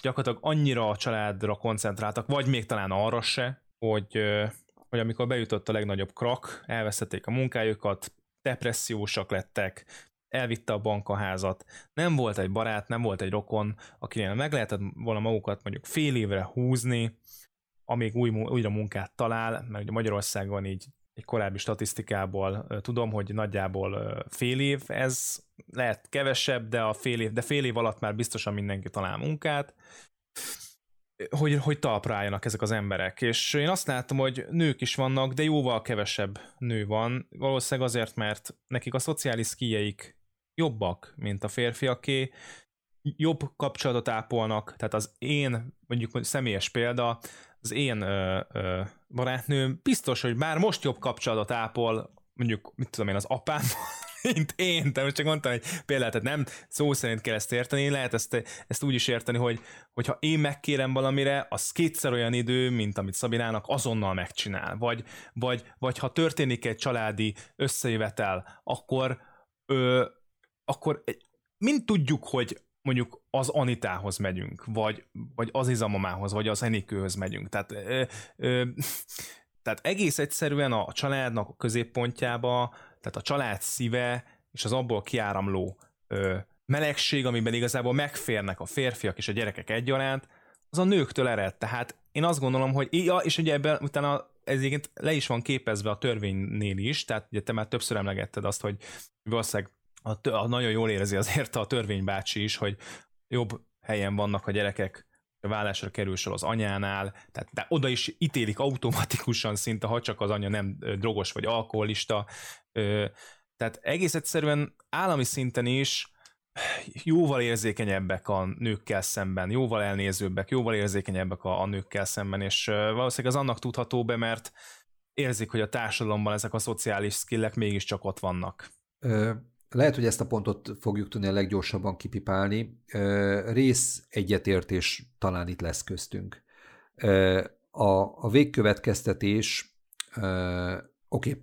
gyakorlatilag annyira a családra koncentráltak, vagy még talán arra se, hogy, hogy amikor bejutott a legnagyobb krak, elvesztették a munkájukat, depressziósak lettek, elvitte a bankaházat, nem volt egy barát, nem volt egy rokon, akinél meg lehetett volna magukat mondjuk fél évre húzni, amíg új, újra munkát talál, mert ugye Magyarországon így egy korábbi statisztikából tudom, hogy nagyjából fél év, ez lehet kevesebb, de a fél év, de fél év alatt már biztosan mindenki talál munkát, hogy, hogy talpra álljanak ezek az emberek. És én azt látom, hogy nők is vannak, de jóval kevesebb nő van. Valószínűleg azért, mert nekik a szociális szkíjeik jobbak, mint a férfiaké, jobb kapcsolatot ápolnak, tehát az én, mondjuk személyes példa, az én ö, ö, barátnőm biztos, hogy már most jobb kapcsolatot ápol, mondjuk, mit tudom én, az apám, mint én, de most csak mondtam hogy például, tehát nem szó szerint kell ezt érteni, lehet ezt, ezt úgy is érteni, hogy hogyha én megkérem valamire, az kétszer olyan idő, mint amit Szabinának azonnal megcsinál. Vagy, vagy, vagy ha történik egy családi összejövetel, akkor, ö, akkor mind tudjuk, hogy mondjuk az Anitához megyünk, vagy, vagy az Izamamához, vagy az Enikőhöz megyünk. Tehát, ö, ö, tehát egész egyszerűen a családnak a középpontjába, tehát a család szíve és az abból kiáramló ö, melegség, amiben igazából megférnek a férfiak és a gyerekek egyaránt, az a nőktől ered. Tehát én azt gondolom, hogy, ja, és ugye ebben utána ez egyébként le is van képezve a törvénynél is, tehát ugye te már többször emlegetted azt, hogy valószínűleg a, a, nagyon jól érzi azért a törvénybácsi is, hogy jobb helyen vannak a gyerekek, a vállásra kerül sor az anyánál, tehát de oda is ítélik automatikusan szinte, ha csak az anya nem drogos vagy alkoholista. Tehát egész egyszerűen állami szinten is jóval érzékenyebbek a nőkkel szemben, jóval elnézőbbek, jóval érzékenyebbek a, a nőkkel szemben, és valószínűleg az annak tudható be, mert érzik, hogy a társadalomban ezek a szociális skillek mégiscsak ott vannak. Lehet, hogy ezt a pontot fogjuk tudni a leggyorsabban kipipálni. Rész egyetértés talán itt lesz köztünk. A, a végkövetkeztetés, oké, okay,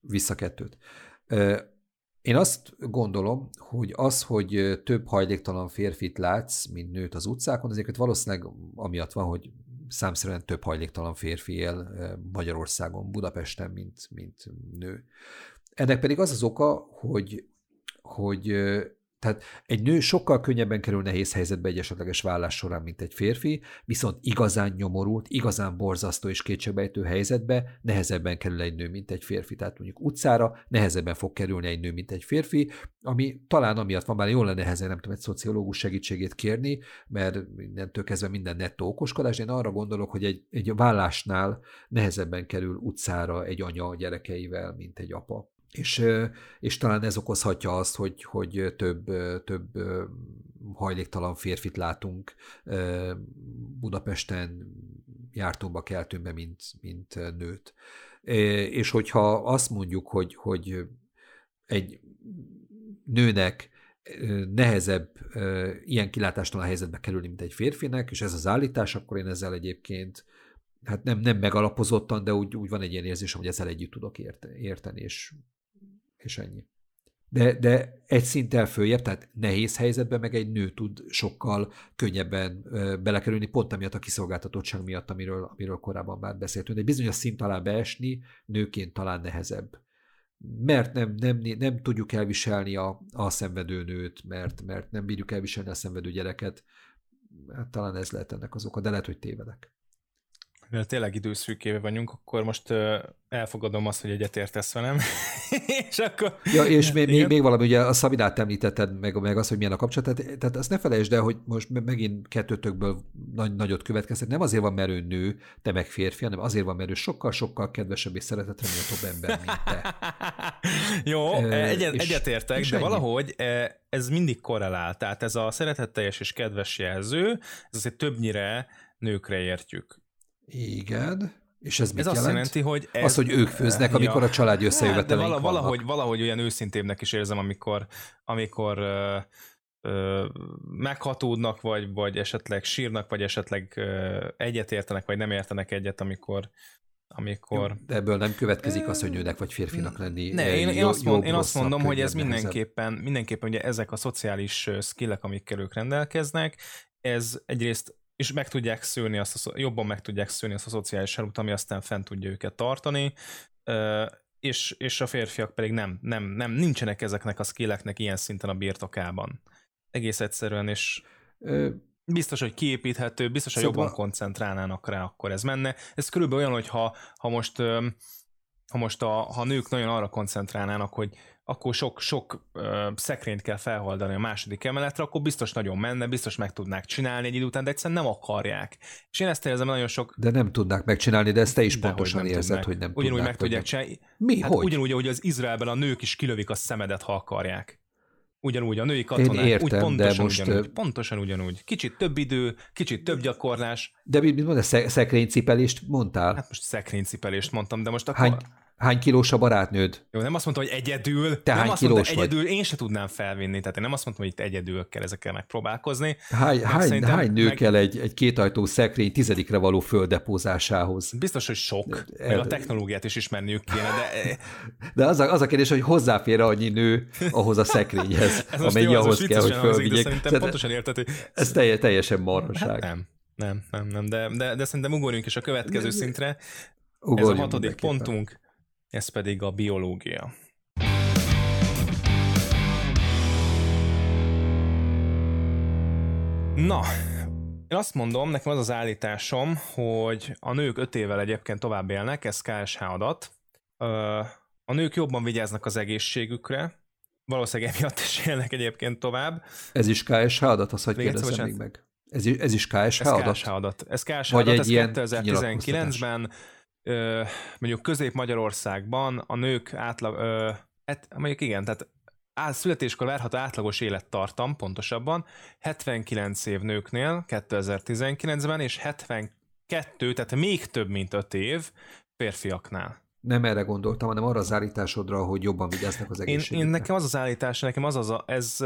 vissza kettőt. Én azt gondolom, hogy az, hogy több hajléktalan férfit látsz, mint nőt az utcákon, azért valószínűleg amiatt van, hogy számszerűen több hajléktalan férfi él Magyarországon, Budapesten, mint, mint nő. Ennek pedig az az oka, hogy, hogy tehát egy nő sokkal könnyebben kerül nehéz helyzetbe egy esetleges vállás során, mint egy férfi, viszont igazán nyomorult, igazán borzasztó és kétségbejtő helyzetbe nehezebben kerül egy nő, mint egy férfi. Tehát mondjuk utcára nehezebben fog kerülni egy nő, mint egy férfi, ami talán amiatt van, már jól lenne nehezen, nem tudom, egy szociológus segítségét kérni, mert mindentől kezdve minden nettó okoskodás. Én arra gondolok, hogy egy, egy vállásnál nehezebben kerül utcára egy anya gyerekeivel, mint egy apa és, és talán ez okozhatja azt, hogy, hogy több, több hajléktalan férfit látunk Budapesten jártóba keltőnbe, mint, mint nőt. És hogyha azt mondjuk, hogy, hogy egy nőnek nehezebb ilyen kilátástalan helyzetbe kerülni, mint egy férfinek, és ez az állítás, akkor én ezzel egyébként hát nem, nem megalapozottan, de úgy, úgy van egy ilyen érzésem, hogy ezzel együtt tudok érteni, és és ennyi. De, de egy szinttel följebb, tehát nehéz helyzetben meg egy nő tud sokkal könnyebben belekerülni, pont amiatt a kiszolgáltatottság miatt, amiről, amiről korábban már beszéltünk. Egy bizonyos szint alá beesni nőként talán nehezebb. Mert nem, nem, nem tudjuk elviselni a, a szenvedő nőt, mert, mert nem bírjuk elviselni a szenvedő gyereket. Hát talán ez lehet ennek az oka, de lehet, hogy tévedek mivel tényleg időszűkéve vagyunk, akkor most elfogadom azt, hogy egyetértesz velem, és akkor... Ja, és még, még, még valami, ugye a Szabinát említetted, meg, meg az, hogy milyen a kapcsolat, tehát, tehát azt ne felejtsd el, hogy most megint kettőtökből nagy, nagyot következtet, nem azért van, mert ő nő, te meg férfi, hanem azért van, mert ő sokkal-sokkal kedvesebb és szeretetre méltóbb ember, mint te. Jó, egyet, egyetértek, de ennyi. valahogy ez mindig korrelál, tehát ez a szeretetteljes és kedves jelző, ez azért többnyire nőkre értjük. Igen. És ez mit ez jelent? azt jelenti, hogy ez... Az, hogy ők főznek, amikor ja. a család összejöveteleink hát, vala, valahogy, valahogy olyan őszintébbnek is érzem, amikor, amikor ö, ö, meghatódnak, vagy, vagy esetleg sírnak, vagy esetleg ö, egyet értenek, vagy nem értenek egyet, amikor amikor... Jó, de ebből nem következik az, hogy nőnek vagy férfinak lenni. Ne, én, én, azt, mond, én azt mondom, hogy ez mindenképpen, mindenképpen ugye ezek a szociális skillek, amikkel ők rendelkeznek, ez egyrészt és meg tudják szőni azt a, jobban meg tudják szőni azt a szociális erőt, ami aztán fent tudja őket tartani, és, és a férfiak pedig nem, nem, nem, nincsenek ezeknek a skilleknek ilyen szinten a birtokában. Egész egyszerűen, és biztos, hogy kiépíthető, biztos, hogy szóval... jobban koncentrálnának rá, akkor ez menne. Ez körülbelül olyan, hogy ha, ha most ha most a, ha nők nagyon arra koncentrálnának, hogy akkor sok, sok uh, szekrényt kell felholdani a második emeletre, akkor biztos nagyon menne, biztos meg tudnák csinálni egy idő után, de egyszerűen nem akarják. És én ezt érzem nagyon sok... De nem tudnák megcsinálni, de ezt te is de pontosan hogy érzed, hogy nem Ugyanúgy tudnák. meg tudják csinálni. Mi? Hát hogy? Ugyanúgy, ahogy az Izraelben a nők is kilövik a szemedet, ha akarják. Ugyanúgy a női katonák, Én értem, úgy pontosan de most... ugyanúgy, pontosan ugyanúgy. Kicsit több idő, kicsit több gyakorlás. De mit mondod, szekrénycipelést mondtál? Hát most szekrénycipelést mondtam, de most akkor... Hány, Hány kilós a barátnőd? Jó, nem azt mondtam, hogy egyedül. Te nem hány azt kilós mondtam, vagy? egyedül én se tudnám felvinni, tehát én nem azt mondtam, hogy itt egyedül kell ezekkel megpróbálkozni. Hány, hány, hány nő meg... kell egy, egy kétajtó szekrény tizedikre való földepózásához? Biztos, hogy sok, de, meg a technológiát is ismerniük kéne, de... De az a, az a kérdés, hogy hozzáfér annyi nő ahhoz a szekrényhez, amennyi ahhoz kell, hogy fölvigyék. Szerintem pontosan érted, hogy... Ez teljes, teljesen marhaság. Hát nem. Nem, nem, nem, de, de, de szerintem ugorjunk is a következő szintre. Ugorjunk Ez a hatodik pontunk ez pedig a biológia. Na, Én azt mondom, nekem az az állításom, hogy a nők öt évvel egyébként tovább élnek, ez KSH adat. A nők jobban vigyáznak az egészségükre, valószínűleg emiatt is élnek egyébként tovább. Ez is KSH adat, azt hogy kérdezem még meg. Ez, is, ez is KSH ez adat? KSH adat. Ez KSH Vagy adat, egy ez 2019-ben mondjuk Közép-Magyarországban a nők átlag, hát mondjuk igen, tehát születéskor várható átlagos élettartam pontosabban 79 év nőknél 2019-ben, és 72, tehát még több, mint 5 év férfiaknál. Nem erre gondoltam, hanem arra az állításodra, hogy jobban vigyáznak az egészségükre. Én, én nekem az az állítás, nekem az az a, ez,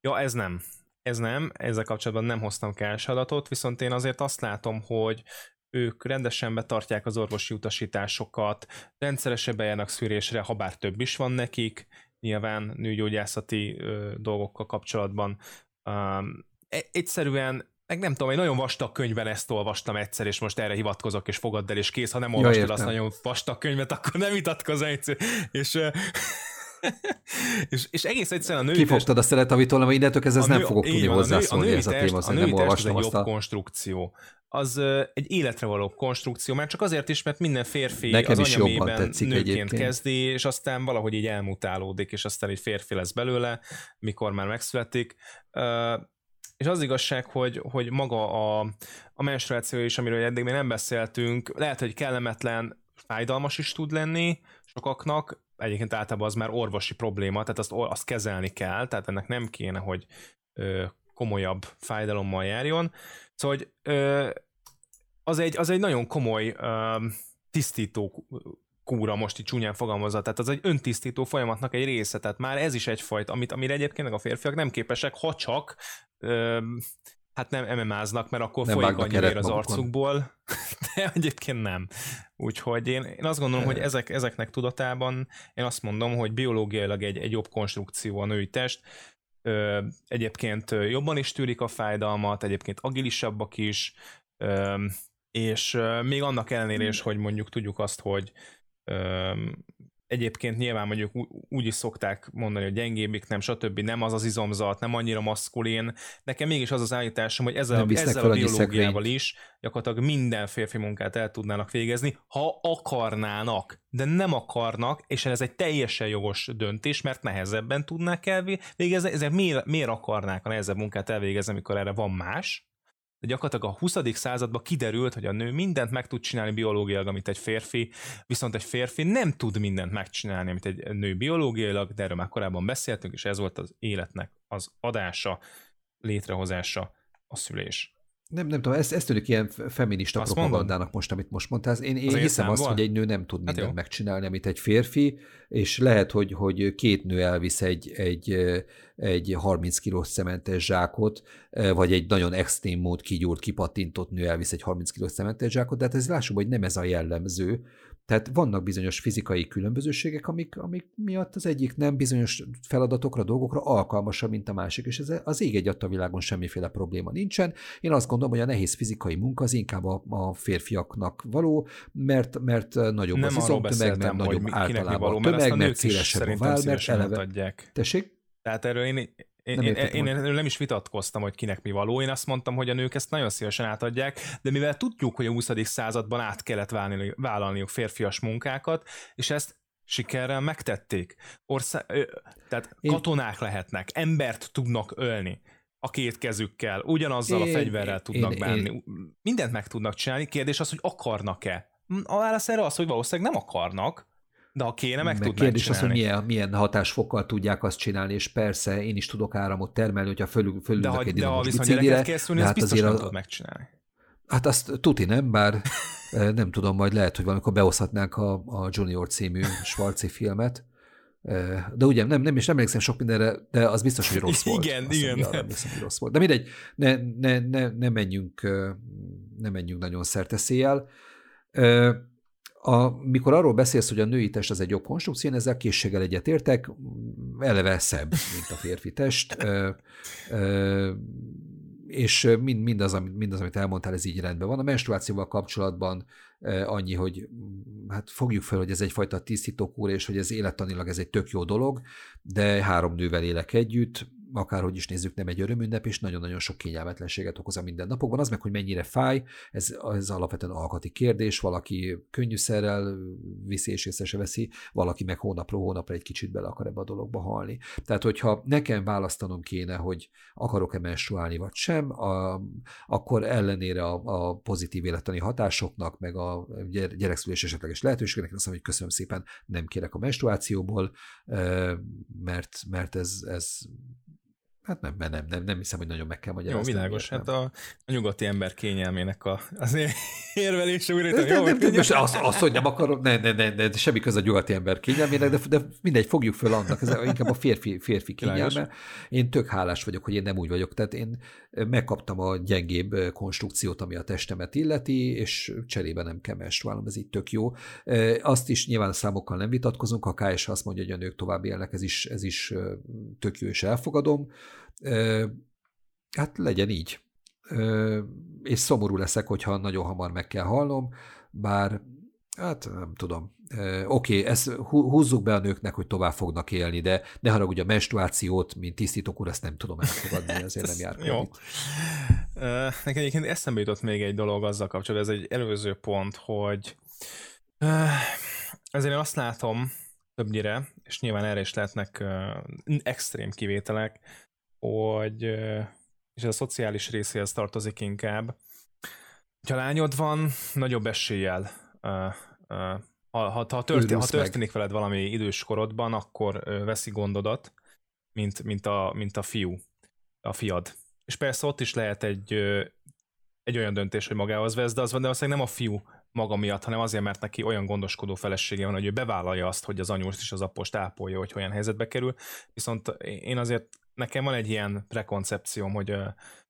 ja ez nem, ez nem, ezzel kapcsolatban nem hoztam cash adatot, viszont én azért azt látom, hogy ők rendesen betartják az orvosi utasításokat, rendszeresen bejárnak szűrésre, ha bár több is van nekik, nyilván nőgyógyászati ö, dolgokkal kapcsolatban. Um, egyszerűen meg nem tudom, egy nagyon vastag könyvben ezt olvastam egyszer, és most erre hivatkozok, és fogadd el, és kész. Ha nem olvastad ja, azt nagyon vastag könyvet, akkor nem vitatkozz egyszer. És és, és egész egyszerűen a női Kifogtad test... a szeretavitól, mert innentől ez nem fogok tudni hozzászólni ez a téma, a női nem olvastam az egy jobb a... konstrukció. Az egy életre való konstrukció, már csak azért is, mert minden férfi Nekem az anyamében nőként egyébként. kezdi, és aztán valahogy így elmutálódik, és aztán egy férfi lesz belőle, mikor már megszületik. És az igazság, hogy, hogy maga a, a menstruáció is, amiről eddig még nem beszéltünk, lehet, hogy kellemetlen, fájdalmas is tud lenni sokaknak, egyébként általában az már orvosi probléma, tehát azt, azt kezelni kell, tehát ennek nem kéne, hogy ö, komolyabb fájdalommal járjon. Szóval, hogy ö, az, egy, az egy nagyon komoly ö, tisztító kúra, most így csúnyán fogalmazza, tehát az egy öntisztító folyamatnak egy része, tehát már ez is egyfajta, amit, amire egyébként a férfiak nem képesek, ha csak ö, hát nem MMA-znak, mert akkor nem folyik annyi vér az arcukból, de egyébként nem. Úgyhogy én, én azt gondolom, hogy ezek, ezeknek tudatában én azt mondom, hogy biológiailag egy, egy jobb konstrukció a női test, Ö, egyébként jobban is tűrik a fájdalmat, egyébként agilisabbak is, ö, és még annak ellenére is, hogy mondjuk tudjuk azt, hogy egyébként nyilván mondjuk úgy is szokták mondani, hogy gyengébbik, nem, stb. nem az az izomzat, nem annyira maszkulin. Nekem mégis az az állításom, hogy ezzel, ezzel a biológiával is gyakorlatilag minden férfi munkát el tudnának végezni, ha akarnának, de nem akarnak, és ez egy teljesen jogos döntés, mert nehezebben tudnák elvégezni, ezért miért, miért akarnák a nehezebb munkát elvégezni, amikor erre van más, de gyakorlatilag a 20. században kiderült, hogy a nő mindent meg tud csinálni biológiailag, amit egy férfi, viszont egy férfi nem tud mindent megcsinálni, amit egy nő biológiailag, de erről már korábban beszéltünk, és ez volt az életnek az adása, létrehozása, a szülés. Nem, nem tudom, ez, ez tűnik ilyen feminista Azt propagandának mondom. most, amit most mondtál. Én, én hiszem azt, hogy egy nő nem tud hát mindent jó. megcsinálni, amit egy férfi, és lehet, hogy, hogy két nő elvisz egy, egy, egy 30 kilós szementes zsákot, vagy egy nagyon extrém mód kigyúrt, kipattintott nő elvisz egy 30 kilós szementes zsákot, de hát ez lássuk, hogy nem ez a jellemző, tehát vannak bizonyos fizikai különbözőségek, amik, amik miatt az egyik nem bizonyos feladatokra, dolgokra alkalmasabb, mint a másik, és ez az ég egy a világon semmiféle probléma nincsen. Én azt gondolom, hogy a nehéz fizikai munka az inkább a, a férfiaknak való, mert, mert nagyobb nem az izomtömeg, mert nagyobb általában való, a tömeg, mert szélesebb a váll, mert eleve... Adják. Tessék? Tehát erről én én, nem én, én, én nem is vitatkoztam, hogy kinek mi való, én azt mondtam, hogy a nők ezt nagyon szívesen átadják, de mivel tudjuk, hogy a 20. században át kellett válni, vállalniuk férfias munkákat, és ezt sikerrel megtették. Ország, tehát én... katonák lehetnek, embert tudnak ölni a két kezükkel, ugyanazzal én, a fegyverrel én, tudnak én, bánni. Én... Mindent meg tudnak csinálni, kérdés az, hogy akarnak-e. A válasz erre az, hogy valószínűleg nem akarnak, de ha kéne, meg, meg tudnánk Kérdés az, hogy milyen, milyen hatásfokkal tudják azt csinálni, és persze én is tudok áramot termelni, hogyha fölül, fölül de ha, egy de ha viszont gyereket kell szülni, hát biztos nem tud megcsinálni. Hát azt tuti nem, bár eh, nem tudom, majd lehet, hogy valamikor beoszthatnánk a, a Junior című Schwarzi filmet, eh, de ugye nem, nem, és nem emlékszem sok mindenre, de az biztos, hogy rossz volt. Igen, azt igen. Arra emlékszem, hogy rossz volt. De mindegy, ne, ne, ne, ne, menjünk, eh, ne menjünk nagyon szerteszéjjel. A, mikor arról beszélsz, hogy a női test az egy jobb konstrukció, én ezzel készséggel egyetértek, eleve szebb, mint a férfi test, ö, ö, és mind, mindaz, amit, mindaz, amit elmondtál, ez így rendben van. A menstruációval kapcsolatban annyi, hogy hát fogjuk fel, hogy ez egyfajta tisztítókúr, és hogy ez élettanilag ez egy tök jó dolog, de három nővel élek együtt, akárhogy is nézzük, nem egy örömünnep, és nagyon-nagyon sok kényelmetlenséget okoz a mindennapokban. Az meg, hogy mennyire fáj, ez, ez alapvetően alkati kérdés, valaki könnyűszerrel viszi és észre se veszi, valaki meg hónapról hónapra egy kicsit bele akar ebbe a dologba halni. Tehát, hogyha nekem választanom kéne, hogy akarok-e menstruálni vagy sem, a, akkor ellenére a, a pozitív élettani hatásoknak, meg a gyerekszülés esetleges lehetőségnek, azt mondom, hogy köszönöm szépen, nem kérek a menstruációból, mert, mert ez, ez Hát nem, nem, nem, nem hiszem, hogy nagyon meg kell magyarázni. Jó, világos. Hát a, a nyugati ember kényelmének a, az érvelése újra. De, jó, nem, nem, most az, az, hogy nem akarom, ne, ne, ne, ne, semmi köze a nyugati ember kényelmének, de, de mindegy, fogjuk föl annak, ez inkább a férfi, férfi kényelme. Én tök hálás vagyok, hogy én nem úgy vagyok. Tehát én megkaptam a gyengébb konstrukciót, ami a testemet illeti, és cserébe nem kell menstruálnom, ez így tök jó. Azt is nyilván számokkal nem vitatkozunk, ha KS azt mondja, hogy a nők tovább élnek, ez is, ez is tök jó, és elfogadom hát legyen így. És szomorú leszek, hogyha nagyon hamar meg kell hallnom, bár hát nem tudom. Oké, okay, ezt húzzuk be a nőknek, hogy tovább fognak élni, de ne haragudj a menstruációt, mint tisztítók úr, ezt nem tudom elfogadni, ezért nem jár Jó. Nekem egyébként eszembe jutott még egy dolog azzal kapcsolatban, ez egy előző pont, hogy ezért én azt látom többnyire, és nyilván erre is lehetnek extrém kivételek, hogy, és ez a szociális részéhez tartozik inkább, ha lányod van, nagyobb eséllyel ha, ha, ha, történ, ha történik veled valami idős korodban, akkor veszi gondodat, mint, mint, a, mint a fiú, a fiad. És persze ott is lehet egy, egy olyan döntés, hogy magához vesz, de az van, de valószínűleg nem a fiú maga miatt, hanem azért, mert neki olyan gondoskodó felesége van, hogy ő bevállalja azt, hogy az anyós és az apost ápolja, hogy olyan helyzetbe kerül. Viszont én azért nekem van egy ilyen prekoncepcióm, hogy,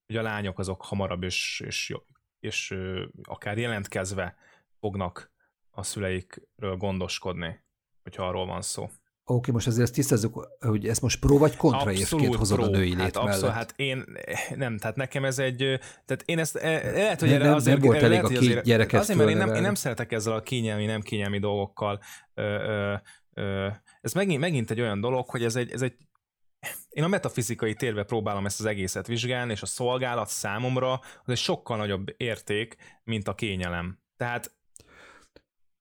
hogy a lányok azok hamarabb és, és, és akár jelentkezve fognak a szüleikről gondoskodni, hogyha arról van szó. Oké, okay, most azért ezt tisztázzuk, hogy ez most pro vagy kontra évként hozod pro. a női lét hát mellett. Abszolút, hát én nem, tehát nekem ez egy, tehát én ezt, e, lehet, hogy nem, erre azért... Nem volt elég lehet, a azért, gyereket Azért, mert én nem, én nem szeretek ezzel a kényelmi, nem kényelmi dolgokkal. Ö, ö, ö, ez megint, megint egy olyan dolog, hogy ez egy, ez egy én a metafizikai térbe próbálom ezt az egészet vizsgálni, és a szolgálat számomra az egy sokkal nagyobb érték, mint a kényelem. Tehát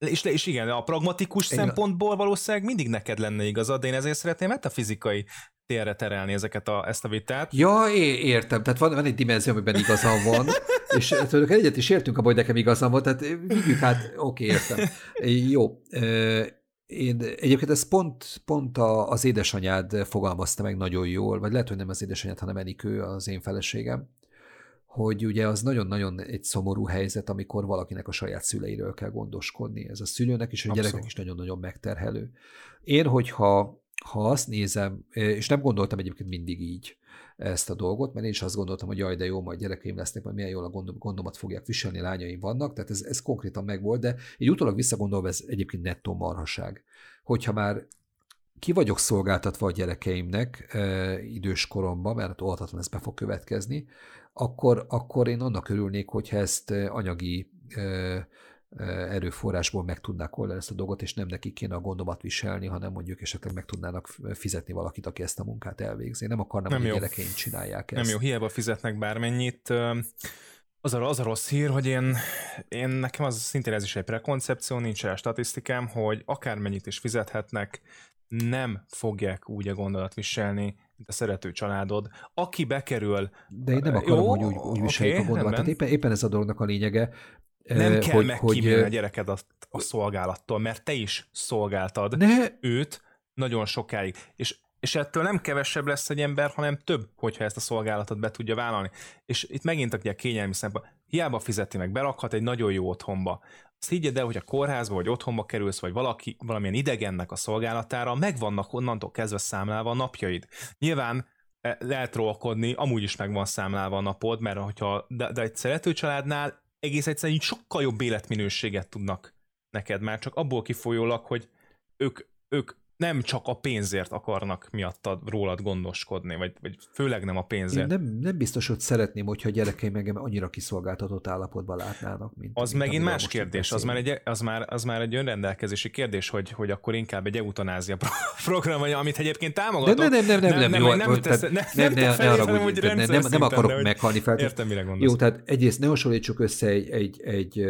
és, és igen, a pragmatikus igen. szempontból valószínűleg mindig neked lenne igazad, de én ezért szeretném metafizikai térre terelni ezeket a, ezt a vitát. Ja, é, értem. Tehát van, van egy dimenzió, amiben igazam van, és tudok, egyet is értünk abban, hogy nekem igazam van, tehát vigyük hát, oké, értem. Jó. Én egyébként ez pont, pont a, az édesanyád fogalmazta meg nagyon jól, vagy lehet, hogy nem az édesanyád, hanem Enikő, az én feleségem, hogy ugye az nagyon-nagyon egy szomorú helyzet, amikor valakinek a saját szüleiről kell gondoskodni. Ez a szülőnek és a gyereknek is nagyon-nagyon megterhelő. Én, hogyha ha azt nézem, és nem gondoltam egyébként mindig így ezt a dolgot, mert én is azt gondoltam, hogy jaj, de jó, majd gyerekeim lesznek, majd milyen jól a gondom, gondomat fogják viselni, lányaim vannak, tehát ez, ez konkrétan megvolt, de így utólag visszagondolva ez egyébként nettó marhaság. Hogyha már ki vagyok szolgáltatva a gyerekeimnek e, idős koromban, mert óhatatlan ez be fog következni, akkor, akkor én annak örülnék, hogyha ezt anyagi e, erőforrásból meg tudnák oldani ezt a dolgot, és nem nekik kéne a gondomat viselni, hanem mondjuk esetleg meg tudnának fizetni valakit, aki ezt a munkát elvégzi. Nem akarnám, nem hogy jó. a gyerekeim csinálják ezt. Nem jó, hiába fizetnek bármennyit. Az a, az a rossz hír, hogy én, én nekem az szintén ez is egy prekoncepció, nincs rá statisztikám, hogy akármennyit is fizethetnek, nem fogják úgy a gondolat viselni, mint a szerető családod. Aki bekerül... De én nem akarom, jó, hogy úgy, úgy viseljük okay, a gondolatot. Tehát éppen, éppen ez a dolognak a lényege, nem kell hogy, megkívülni hogy, a gyereked a, a szolgálattól, mert te is szolgáltad ne. őt nagyon sokáig. És, és ettől nem kevesebb lesz egy ember, hanem több, hogyha ezt a szolgálatot be tudja vállalni. És itt megint a kényelmi szempont. Hiába fizeti meg, berakhat egy nagyon jó otthonba. Azt higgyed el, hogy a kórházba vagy otthonba kerülsz, vagy valaki, valamilyen idegennek a szolgálatára, megvannak onnantól kezdve számlálva a napjaid. Nyilván e, lehet trollkodni, amúgy is meg van számlálva a napod, mert hogyha, de, de egy szerető családnál egész egyszerűen így sokkal jobb életminőséget tudnak neked már, csak abból kifolyólag, hogy ők, ők nem csak a pénzért akarnak miattad rólad gondoskodni, vagy, vagy főleg nem a pénzért. Én nem, nem biztos, hogy szeretném, hogyha a gyerekeim engem annyira kiszolgáltatott állapotban látnának, mint Az mint megint más kérdés, az már, egy, az, már, az már egy önrendelkezési kérdés, hogy, hogy akkor inkább egy eutanázia program, vagy amit egyébként támogatok. De nem, nem, nem, nem, nem, nem, jó, nem, tesz, nem, nem, nem, ne, ne hogy úgy nem, nem, nem akarok meghalni fel. Értem, mire gondolsz. Jó, tehát egyrészt ne hasonlítsuk össze egy, egy, egy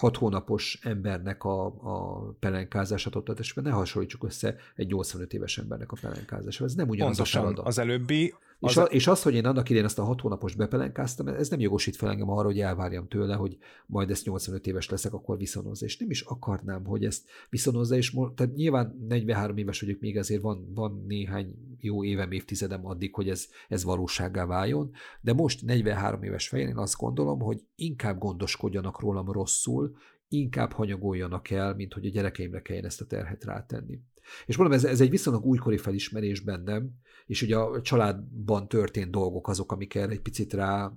hat hónapos embernek a, a pelenkázását ott, és ne hasonlítsuk össze egy 85 éves embernek a pelenkázását. Ez nem ugyanaz a Pontosan, feladat. az előbbi És, az, a, és az, hogy én annak idején azt a hat hónapos bepelenkáztam, ez nem jogosít fel engem arra, hogy elvárjam tőle, hogy majd ezt 85 éves leszek, akkor viszonozza. És nem is akarnám, hogy ezt viszonozza, és mo- tehát nyilván 43 éves vagyok, még azért van, van néhány jó évem, évtizedem addig, hogy ez, ez valósággá váljon, de most 43 éves fején én azt gondolom, hogy inkább gondoskodjanak rólam rosszul, inkább hanyagoljanak el, mint hogy a gyerekeimre kelljen ezt a terhet rátenni. És mondom, ez, ez egy viszonylag újkori felismerés bennem, és ugye a családban történt dolgok azok, amik erre egy picit rá,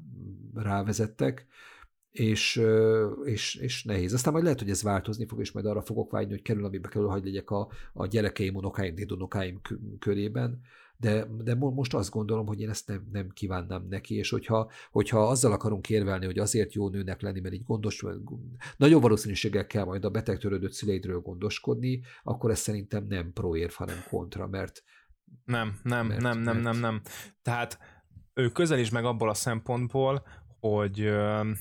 rávezettek, és, és, és nehéz. Aztán majd lehet, hogy ez változni fog, és majd arra fogok vágyni, hogy kerül, amibe kerül, hogy legyek a, a gyerekeim, unokáim, dédunokáim kö- körében, de, de mo- most azt gondolom, hogy én ezt nem, nem kívánnám neki, és hogyha, hogyha azzal akarunk érvelni, hogy azért jó nőnek lenni, mert így gondos, nagyon valószínűséggel kell majd a betegtörődött szüleidről gondoskodni, akkor ez szerintem nem pro-érv, hanem kontra, mert Nem, nem, Mert- nem, nem, mert- nem, nem. Tehát ő közelíts meg abból a szempontból, hogy ö,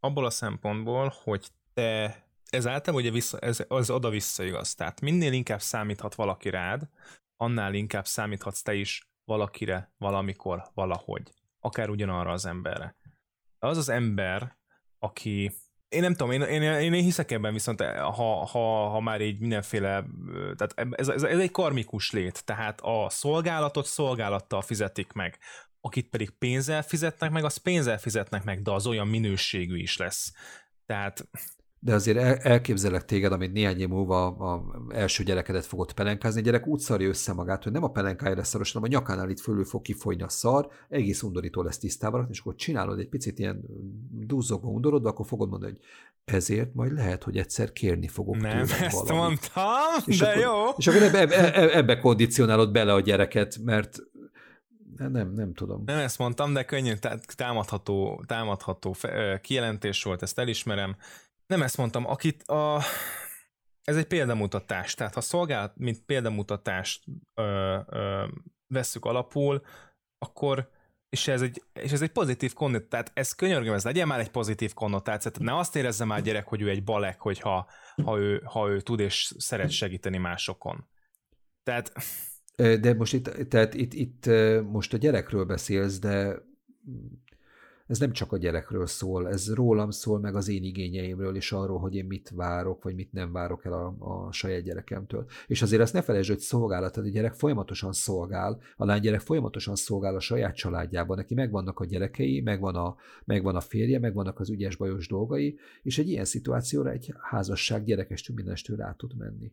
abból a szempontból, hogy te ez általában ugye vissza, ez, az oda-vissza igaz. Tehát minél inkább számíthat valaki rád, annál inkább számíthatsz te is valakire, valamikor, valahogy. Akár ugyanarra az emberre. De az az ember, aki én nem tudom, én, én, én, én hiszek ebben viszont, ha, ha, ha már így mindenféle, tehát ez, ez, ez egy karmikus lét, tehát a szolgálatot szolgálattal fizetik meg, akit pedig pénzzel fizetnek meg, az pénzzel fizetnek meg, de az olyan minőségű is lesz. Tehát de azért el, elképzelek téged, amit néhány év múlva a, első gyerekedet fogod pelenkázni, a gyerek úgy szarja össze magát, hogy nem a pelenkája lesz szaros, hanem a nyakánál itt fölül fog kifolyni a szar, egész undorító lesz tisztában, és akkor csinálod egy picit ilyen duzzogva, undorodva, akkor fogod mondani, hogy ezért majd lehet, hogy egyszer kérni fogok nem tőled ezt valamit. mondtam, És de akkor, jó. És akkor ebbe, ebbe, ebbe kondicionálod bele a gyereket, mert nem, nem tudom. Nem ezt mondtam, de könnyen tá- támadható, támadható kijelentés volt, ezt elismerem. Nem ezt mondtam, akit a... Ez egy példamutatás, tehát ha szolgálat, mint példamutatást ö, ö, vesszük alapul, akkor és ez egy, és ez egy pozitív konnotáció, tehát ez könyörgöm, ez legyen már egy pozitív konnotáció, tehát ne azt érezze már gyerek, hogy ő egy balek, hogyha ha ő, ha ő tud és szeret segíteni másokon. Tehát De most itt, tehát itt, itt most a gyerekről beszélsz, de ez nem csak a gyerekről szól, ez rólam szól, meg az én igényeimről, és arról, hogy én mit várok, vagy mit nem várok el a, a saját gyerekemtől. És azért azt ne felejtsd, hogy szolgálat, a gyerek folyamatosan szolgál, a lánygyerek folyamatosan szolgál a saját családjában, neki megvannak a gyerekei, megvan a, megvan a férje, megvannak az ügyes bajos dolgai, és egy ilyen szituációra egy házasság gyerekestől mindenestől rá tud menni.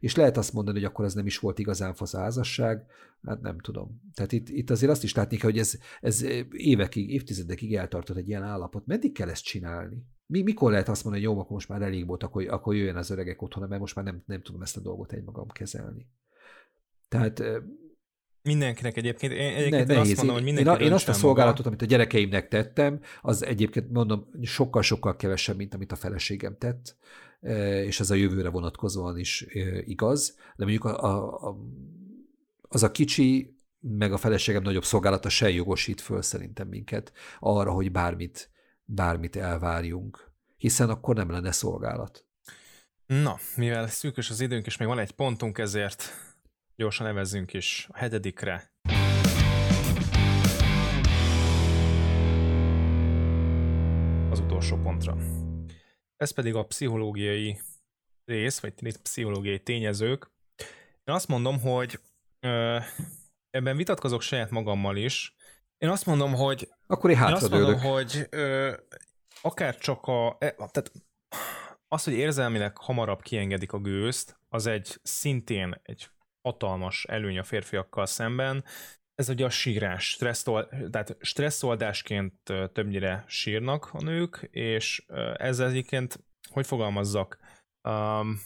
És lehet azt mondani, hogy akkor ez nem is volt igazán fasz a házasság, hát nem tudom. Tehát itt, itt azért azt is látni kell, hogy ez, ez évekig, évtizedekig eltartott egy ilyen állapot. Meddig kell ezt csinálni? Mi, mikor lehet azt mondani, hogy jó, akkor most már elég volt, akkor, akkor jöjjön az öregek otthona, mert most már nem, nem tudom ezt a dolgot egymagam kezelni. Tehát mindenkinek egyébként, én, egyébként ne, nehéz. azt mondom, hogy mindenki én, én azt a szolgálatot, maga. amit a gyerekeimnek tettem, az egyébként mondom, sokkal-sokkal kevesebb, mint amit a feleségem tett, és ez a jövőre vonatkozóan is igaz, de mondjuk a, a, a, az a kicsi, meg a feleségem nagyobb szolgálata se jogosít föl szerintem minket arra, hogy bármit, bármit elvárjunk, hiszen akkor nem lenne szolgálat. Na, mivel szűkös az időnk, és még van egy pontunk, ezért gyorsan nevezzünk is a hetedikre. Az utolsó pontra. Ez pedig a pszichológiai rész, vagy pszichológiai tényezők. Én azt mondom, hogy ö, ebben vitatkozok saját magammal is. Én azt mondom, hogy Akkor én én azt mondom, hogy ö, akár csak a... E, tehát az, hogy érzelmileg hamarabb kiengedik a gőzt, az egy szintén egy hatalmas előny a férfiakkal szemben. Ez ugye a sírás, stresszol, tehát stresszoldásként ö, többnyire sírnak a nők, és ö, ezzel egyébként, hogy fogalmazzak, um,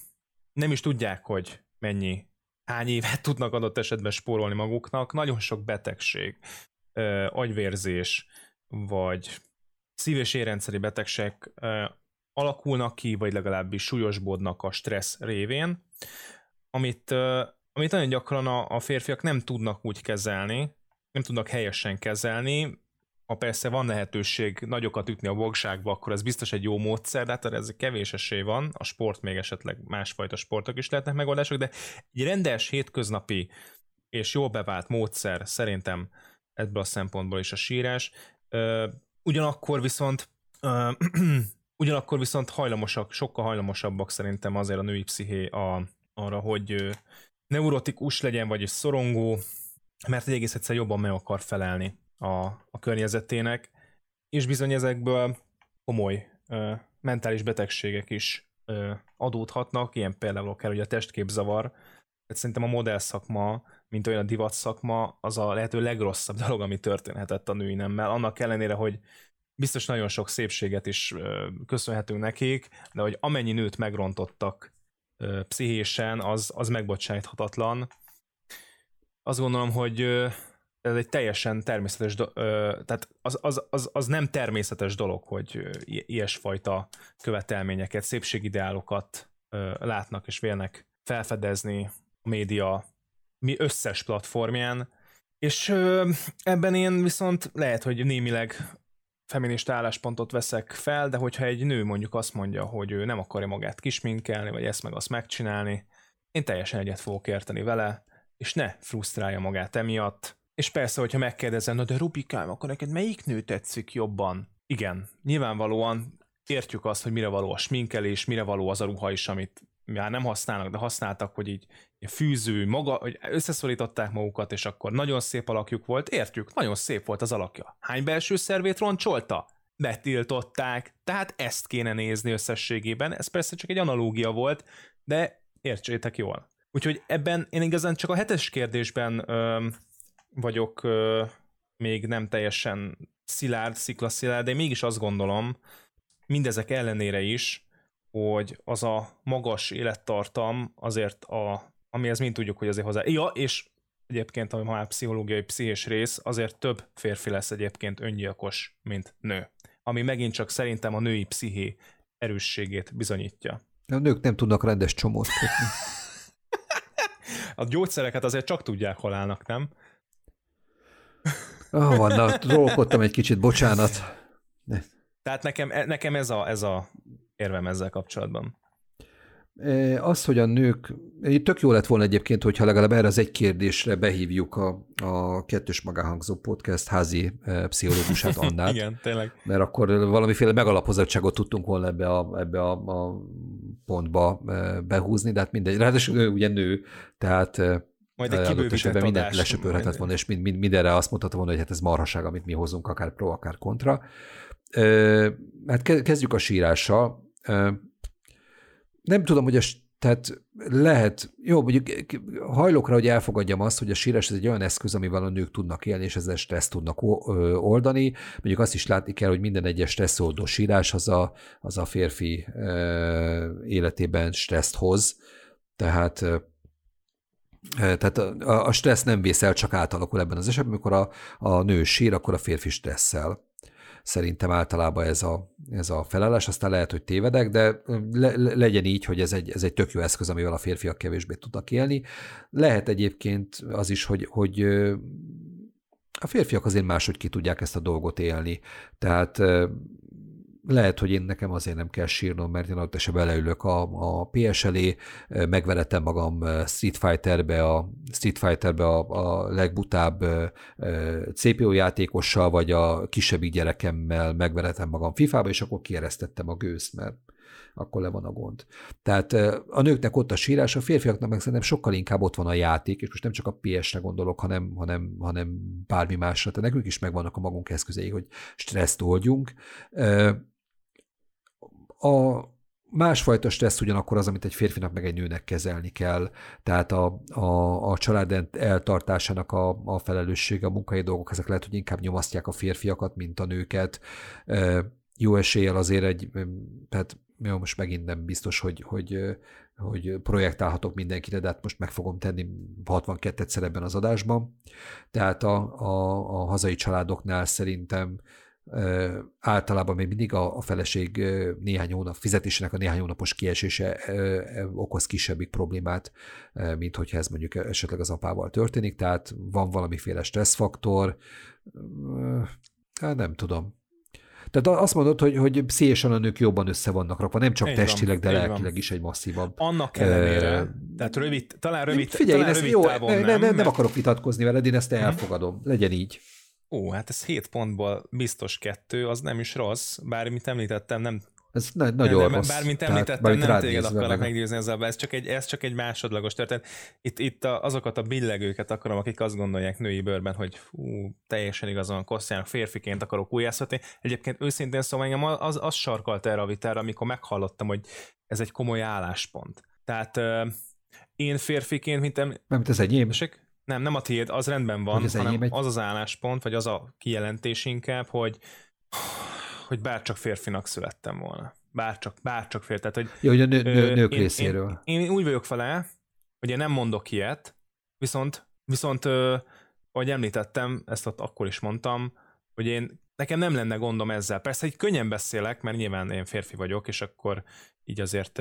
nem is tudják, hogy mennyi, hány évet tudnak adott esetben spórolni maguknak. Nagyon sok betegség, agyvérzés, vagy szív- és érrendszeri betegség alakulnak ki, vagy legalábbis súlyosbodnak a stressz révén, amit, amit nagyon gyakran a, a férfiak nem tudnak úgy kezelni, nem tudnak helyesen kezelni, ha persze van lehetőség nagyokat ütni a vogságba, akkor ez biztos egy jó módszer, de hát ez kevés esély van, a sport még esetleg másfajta sportok is lehetnek megoldások, de egy rendes, hétköznapi és jól bevált módszer szerintem ebből a szempontból is a sírás. Ugyanakkor viszont ugyanakkor viszont hajlamosak, sokkal hajlamosabbak szerintem azért a női psziché a, arra, hogy neurotikus legyen, vagy szorongó, mert egy egész egyszer jobban meg akar felelni a, a környezetének, és bizony ezekből komoly ö, mentális betegségek is ö, adódhatnak, ilyen például akár ugye a testképzavar, tehát szerintem a modell szakma, mint olyan a divat szakma, az a lehető legrosszabb dolog, ami történhetett a női nemmel, annak ellenére, hogy biztos nagyon sok szépséget is ö, köszönhetünk nekik, de hogy amennyi nőt megrontottak pszichésen, az, az megbocsáthatatlan. Azt gondolom, hogy ez egy teljesen természetes, do- tehát az, az, az, az nem természetes dolog, hogy ilyesfajta követelményeket, szépségideálokat látnak és vélnek felfedezni a média mi összes platformján, és ebben én viszont lehet, hogy némileg feminista álláspontot veszek fel, de hogyha egy nő mondjuk azt mondja, hogy ő nem akarja magát kisminkelni, vagy ezt meg azt megcsinálni, én teljesen egyet fogok érteni vele, és ne frusztrálja magát emiatt, és persze, hogyha megkérdezem, na de Rubikám, akkor neked melyik nő tetszik jobban? Igen, nyilvánvalóan értjük azt, hogy mire való a sminkelés, mire való az a ruha is, amit már nem használnak, de használtak, hogy így fűző, maga, hogy összeszorították magukat, és akkor nagyon szép alakjuk volt. Értjük, nagyon szép volt az alakja. Hány belső szervét roncsolta? Betiltották, tehát ezt kéne nézni összességében. Ez persze csak egy analógia volt, de értsétek jól. Úgyhogy ebben én igazán csak a hetes kérdésben öm, vagyok ö, még nem teljesen szilárd, sziklaszilárd, de mégis azt gondolom, mindezek ellenére is, hogy az a magas élettartam azért a, ami ez mind tudjuk, hogy azért hozzá. Ja, és egyébként, ami már pszichológiai, pszichés rész, azért több férfi lesz egyébként öngyilkos, mint nő. Ami megint csak szerintem a női psziché erősségét bizonyítja. A nők nem tudnak rendes csomót kötni. a gyógyszereket azért csak tudják, hol állnak, nem? Ah, van, na, egy kicsit, bocsánat. Tehát nekem, nekem ez, a, ez a érvem ezzel kapcsolatban. Az, hogy a nők, tök jó lett volna egyébként, hogyha legalább erre az egy kérdésre behívjuk a, a kettős magáhangzó podcast házi pszichológusát Annát. Igen, tényleg. Mert akkor valamiféle megalapozottságot tudtunk volna ebbe a, ebbe a, a pontba behúzni, de hát mindegy. Ráadásul ugye nő, tehát majd egy kibővített mindent lesöpörhetett volna, és mind, mind, mindenre azt mondhatta volna, hogy hát ez marhaság, amit mi hozunk, akár pro, akár kontra. Hát kezdjük a sírással. Nem tudom, hogy a, tehát lehet, jó, mondjuk hajlokra, hogy elfogadjam azt, hogy a sírás ez egy olyan eszköz, amivel a nők tudnak élni, és ezzel stressz tudnak oldani. Mondjuk azt is látni kell, hogy minden egyes stresszoldó sírás az a, az a férfi életében stresszt hoz. Tehát tehát a stressz nem vészel, csak átalakul ebben az esetben, amikor a, a nő sír, akkor a férfi stresszel. Szerintem általában ez a, ez a felállás, aztán lehet, hogy tévedek, de le, legyen így, hogy ez egy, ez egy tök jó eszköz, amivel a férfiak kevésbé tudnak élni. Lehet egyébként az is, hogy, hogy a férfiak azért máshogy ki tudják ezt a dolgot élni. Tehát lehet, hogy én nekem azért nem kell sírnom, mert én ott esetben leülök a, a PS elé, megveretem magam Street Fighterbe, a Street Fighterbe a, a legbutább CPU játékossal, vagy a kisebbik gyerekemmel megveretem magam FIFA-ba, és akkor kieresztettem a gőzt, mert akkor le van a gond. Tehát a nőknek ott a sírás, a férfiaknak meg szerintem sokkal inkább ott van a játék, és most nem csak a PS-re gondolok, hanem, hanem, hanem bármi másra. Tehát nekünk is megvannak a magunk eszközei, hogy stresszt oldjunk. A másfajta stressz ugyanakkor az, amit egy férfinak meg egy nőnek kezelni kell. Tehát a, a, a család eltartásának a, a felelőssége, a munkai dolgok, ezek lehet, hogy inkább nyomasztják a férfiakat, mint a nőket. Jó eséllyel azért egy, tehát jó, most megint nem biztos, hogy, hogy, hogy projektálhatok mindenkire, de hát most meg fogom tenni 62-szer ebben az adásban. Tehát a, a, a hazai családoknál szerintem általában még mindig a, a feleség néhány hónap, fizetésének a néhány hónapos kiesése okoz kisebbik problémát, mint hogyha ez mondjuk esetleg az apával történik, tehát van valamiféle stresszfaktor, nem tudom. Tehát azt mondod, hogy, hogy pszichésen a nők jobban össze vannak rakva, nem csak így testileg, van, de lelkileg van. is egy masszívabb. Annak ellenére, uh, tehát rövid, talán rövid, figyelj, talán ezt rövid jó, távon ne, nem, nem, nem, mert... akarok vitatkozni veled, én ezt elfogadom. Legyen így. Ó, hát ez 7 pontból biztos kettő, az nem is rossz, bár mint említettem, nem ez na- nagyon nem, rossz. Bármint említettem, nem téged akarnak meggyőzni ezzel, ez csak, egy, ez csak egy másodlagos történet. Itt, itt a, azokat a billegőket akarom, akik azt gondolják női bőrben, hogy fú, teljesen igazon kosztjának, férfiként akarok újjászhatni. Egyébként őszintén szóval engem az, az sarkalt erre a vitára, amikor meghallottam, hogy ez egy komoly álláspont. Tehát uh, én férfiként, mint em... Mert ez enyém. Nem, nem a tiéd, az rendben van, az hanem egy... az az álláspont, vagy az a kijelentés inkább, hogy hogy bárcsak férfinak születtem volna. Bárcsak, bárcsak férfi. Tehát, hogy, Jó, hogy a nő, nő, nők én, részéről. Én, én, úgy vagyok vele, hogy én nem mondok ilyet, viszont, viszont ö, ahogy említettem, ezt ott akkor is mondtam, hogy én nekem nem lenne gondom ezzel. Persze, hogy könnyen beszélek, mert nyilván én férfi vagyok, és akkor így azért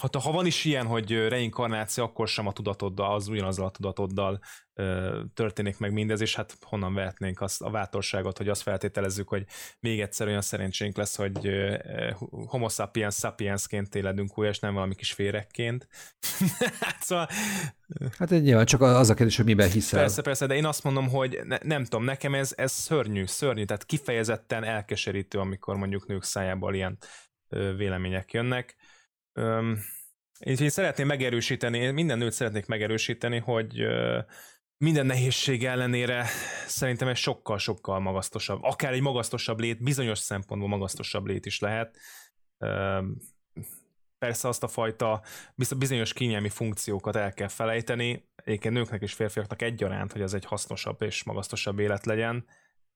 ha, ha van is ilyen, hogy reinkarnáció, akkor sem a tudatoddal, az ugyanazzal a tudatoddal ö, történik meg mindez, és hát honnan vehetnénk azt, a vátorságot, hogy azt feltételezzük, hogy még egyszer olyan szerencsénk lesz, hogy ö, homo sapiens sapiensként éledünk újra, és nem valami kis férekként. hát szóval... Hát nyilván csak az a kérdés, hogy miben hiszel. Persze, persze, de én azt mondom, hogy ne, nem tudom, nekem ez, ez szörnyű, szörnyű, tehát kifejezetten elkeserítő, amikor mondjuk nők szájából ilyen ö, vélemények jönnek Öm, én szeretném megerősíteni, minden nőt szeretnék megerősíteni, hogy minden nehézség ellenére szerintem ez sokkal-sokkal magasztosabb, akár egy magasztosabb lét, bizonyos szempontból magasztosabb lét is lehet. Persze azt a fajta bizonyos kényelmi funkciókat el kell felejteni, egyébként nőknek és férfiaknak egyaránt, hogy ez egy hasznosabb és magasztosabb élet legyen,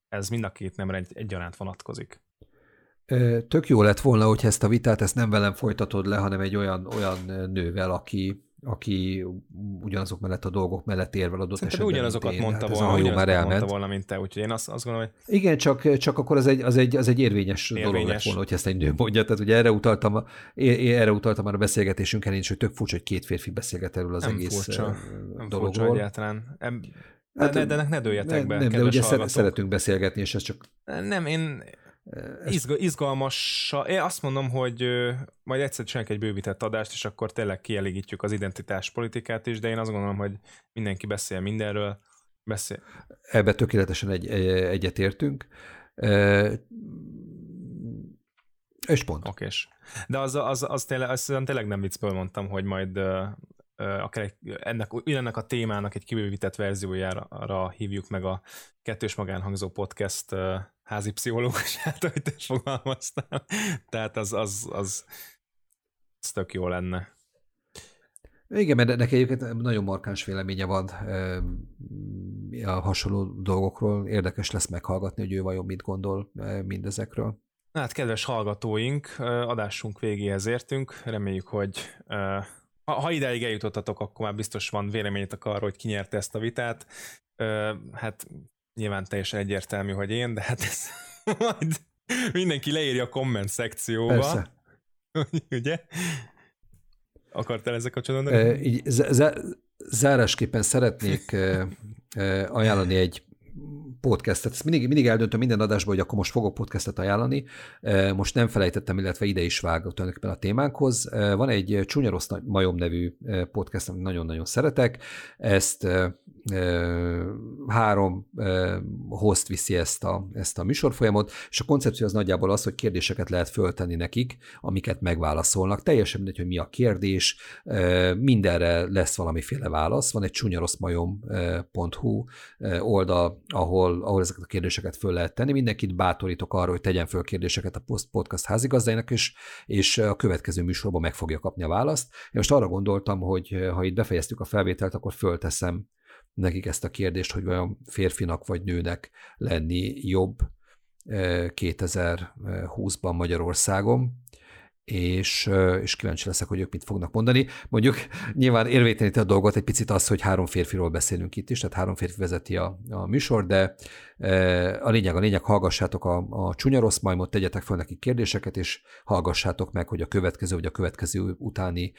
ez mind a két nemre egy, egyaránt vonatkozik. Tök jó lett volna, hogy ezt a vitát ezt nem velem folytatod le, hanem egy olyan, olyan nővel, aki, aki ugyanazok mellett a dolgok mellett érvel adott Szerintem esetben. ugyanazokat mondta hát volna, ugyanazokat már elment. mondta volna, mint te, úgyhogy én azt, azt gondolom, hogy... Igen, csak, csak akkor az egy, az egy, az egy érvényes, érvényes, dolog lett volna, hogy ezt egy nő mondja. Tehát ugye erre utaltam, én erre utaltam már a beszélgetésünkön, én is, hogy tök furcsa, hogy két férfi beszélget erről az nem egész furcsa. Nem dologról. Furcsa egyáltalán. Hát, de, de, de ne dőljetek be, Nem, de ugye hallgatók. szeretünk beszélgetni, és ez csak... Nem, én Izga, izgalmas. Én azt mondom, hogy majd egyszer csinálunk egy bővített adást, és akkor tényleg kielégítjük az identitás politikát is, de én azt gondolom, hogy mindenki beszél mindenről. Beszél. Ebbe tökéletesen egy, egyetértünk. És pont. Okés. De az, az, az, tényleg, az tényleg nem viccből mondtam, hogy majd akár egy, ennek, ennek a témának egy kibővített verziójára hívjuk meg a kettős magánhangzó podcast házi pszichológusát, hogy te fogalmaztál. Tehát az, az, az, az tök jó lenne. Igen, mert neki egyébként nagyon markáns véleménye van a hasonló dolgokról. Érdekes lesz meghallgatni, hogy ő vajon mit gondol mindezekről. Hát, kedves hallgatóink, adásunk végéhez értünk. Reméljük, hogy ha, ha ideig eljutottatok, akkor már biztos van véleményetek arról, hogy ki nyerte ezt a vitát. Hát nyilván teljesen egyértelmű, hogy én, de hát ez majd mindenki leírja a komment szekcióba. Persze. Ugye? Akartál ezzel kapcsolatban? E, így zárásképpen szeretnék ajánlani egy podcastet. Ezt mindig, mindig eldöntöm minden adásban, hogy akkor most fogok podcastet ajánlani. Most nem felejtettem, illetve ide is vágok tulajdonképpen a témánkhoz. Van egy Csúnya Rossz Majom nevű podcast, amit nagyon-nagyon szeretek. Ezt három host viszi ezt a, ezt a műsorfolyamot, és a koncepció az nagyjából az, hogy kérdéseket lehet föltenni nekik, amiket megválaszolnak. Teljesen mindegy, hogy mi a kérdés, mindenre lesz valamiféle válasz. Van egy csúnyaroszmajom.hu oldal, ahol, ahol ezeket a kérdéseket föl lehet tenni. Mindenkit bátorítok arra, hogy tegyen föl kérdéseket a podcast házigazdájának, és, és a következő műsorban meg fogja kapni a választ. Én most arra gondoltam, hogy ha itt befejeztük a felvételt, akkor fölteszem nekik ezt a kérdést, hogy vajon férfinak vagy nőnek lenni jobb 2020-ban Magyarországon, és, és kíváncsi leszek, hogy ők mit fognak mondani. Mondjuk nyilván érvéteníti a dolgot egy picit az, hogy három férfiról beszélünk itt is, tehát három férfi vezeti a, a műsor, de a lényeg, a lényeg, hallgassátok a, a csúnya rossz majmot, tegyetek fel nekik kérdéseket, és hallgassátok meg, hogy a következő vagy a következő utáni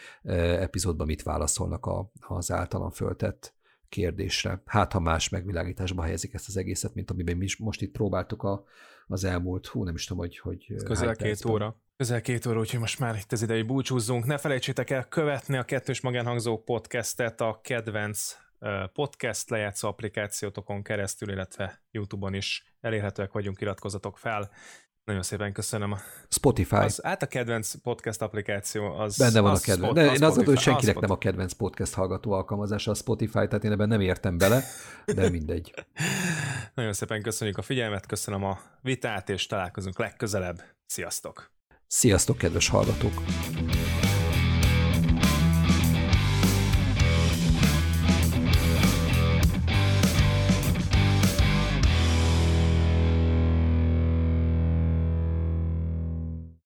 epizódban mit válaszolnak a, az általam föltett kérdésre. Hát, ha más megvilágításba helyezik ezt az egészet, mint amiben mi most itt próbáltuk a, az elmúlt, hú, nem is tudom, hogy... hogy közel két percben. óra. Közel két óra, úgyhogy most már itt az idei búcsúzzunk. Ne felejtsétek el követni a Kettős Magánhangzó podcastet a kedvenc podcast lejátszó applikációtokon keresztül, illetve YouTube-on is elérhetőek vagyunk, iratkozatok fel. Nagyon szépen köszönöm. A, Spotify. Az, át a kedvenc podcast applikáció az... Benne van az a kedvenc. Spot, én azt gondolom, hogy senkinek nem a kedvenc podcast hallgató alkalmazása a Spotify, tehát én ebben nem értem bele, de mindegy. Nagyon szépen köszönjük a figyelmet, köszönöm a vitát, és találkozunk legközelebb. Sziasztok! Sziasztok, kedves hallgatók!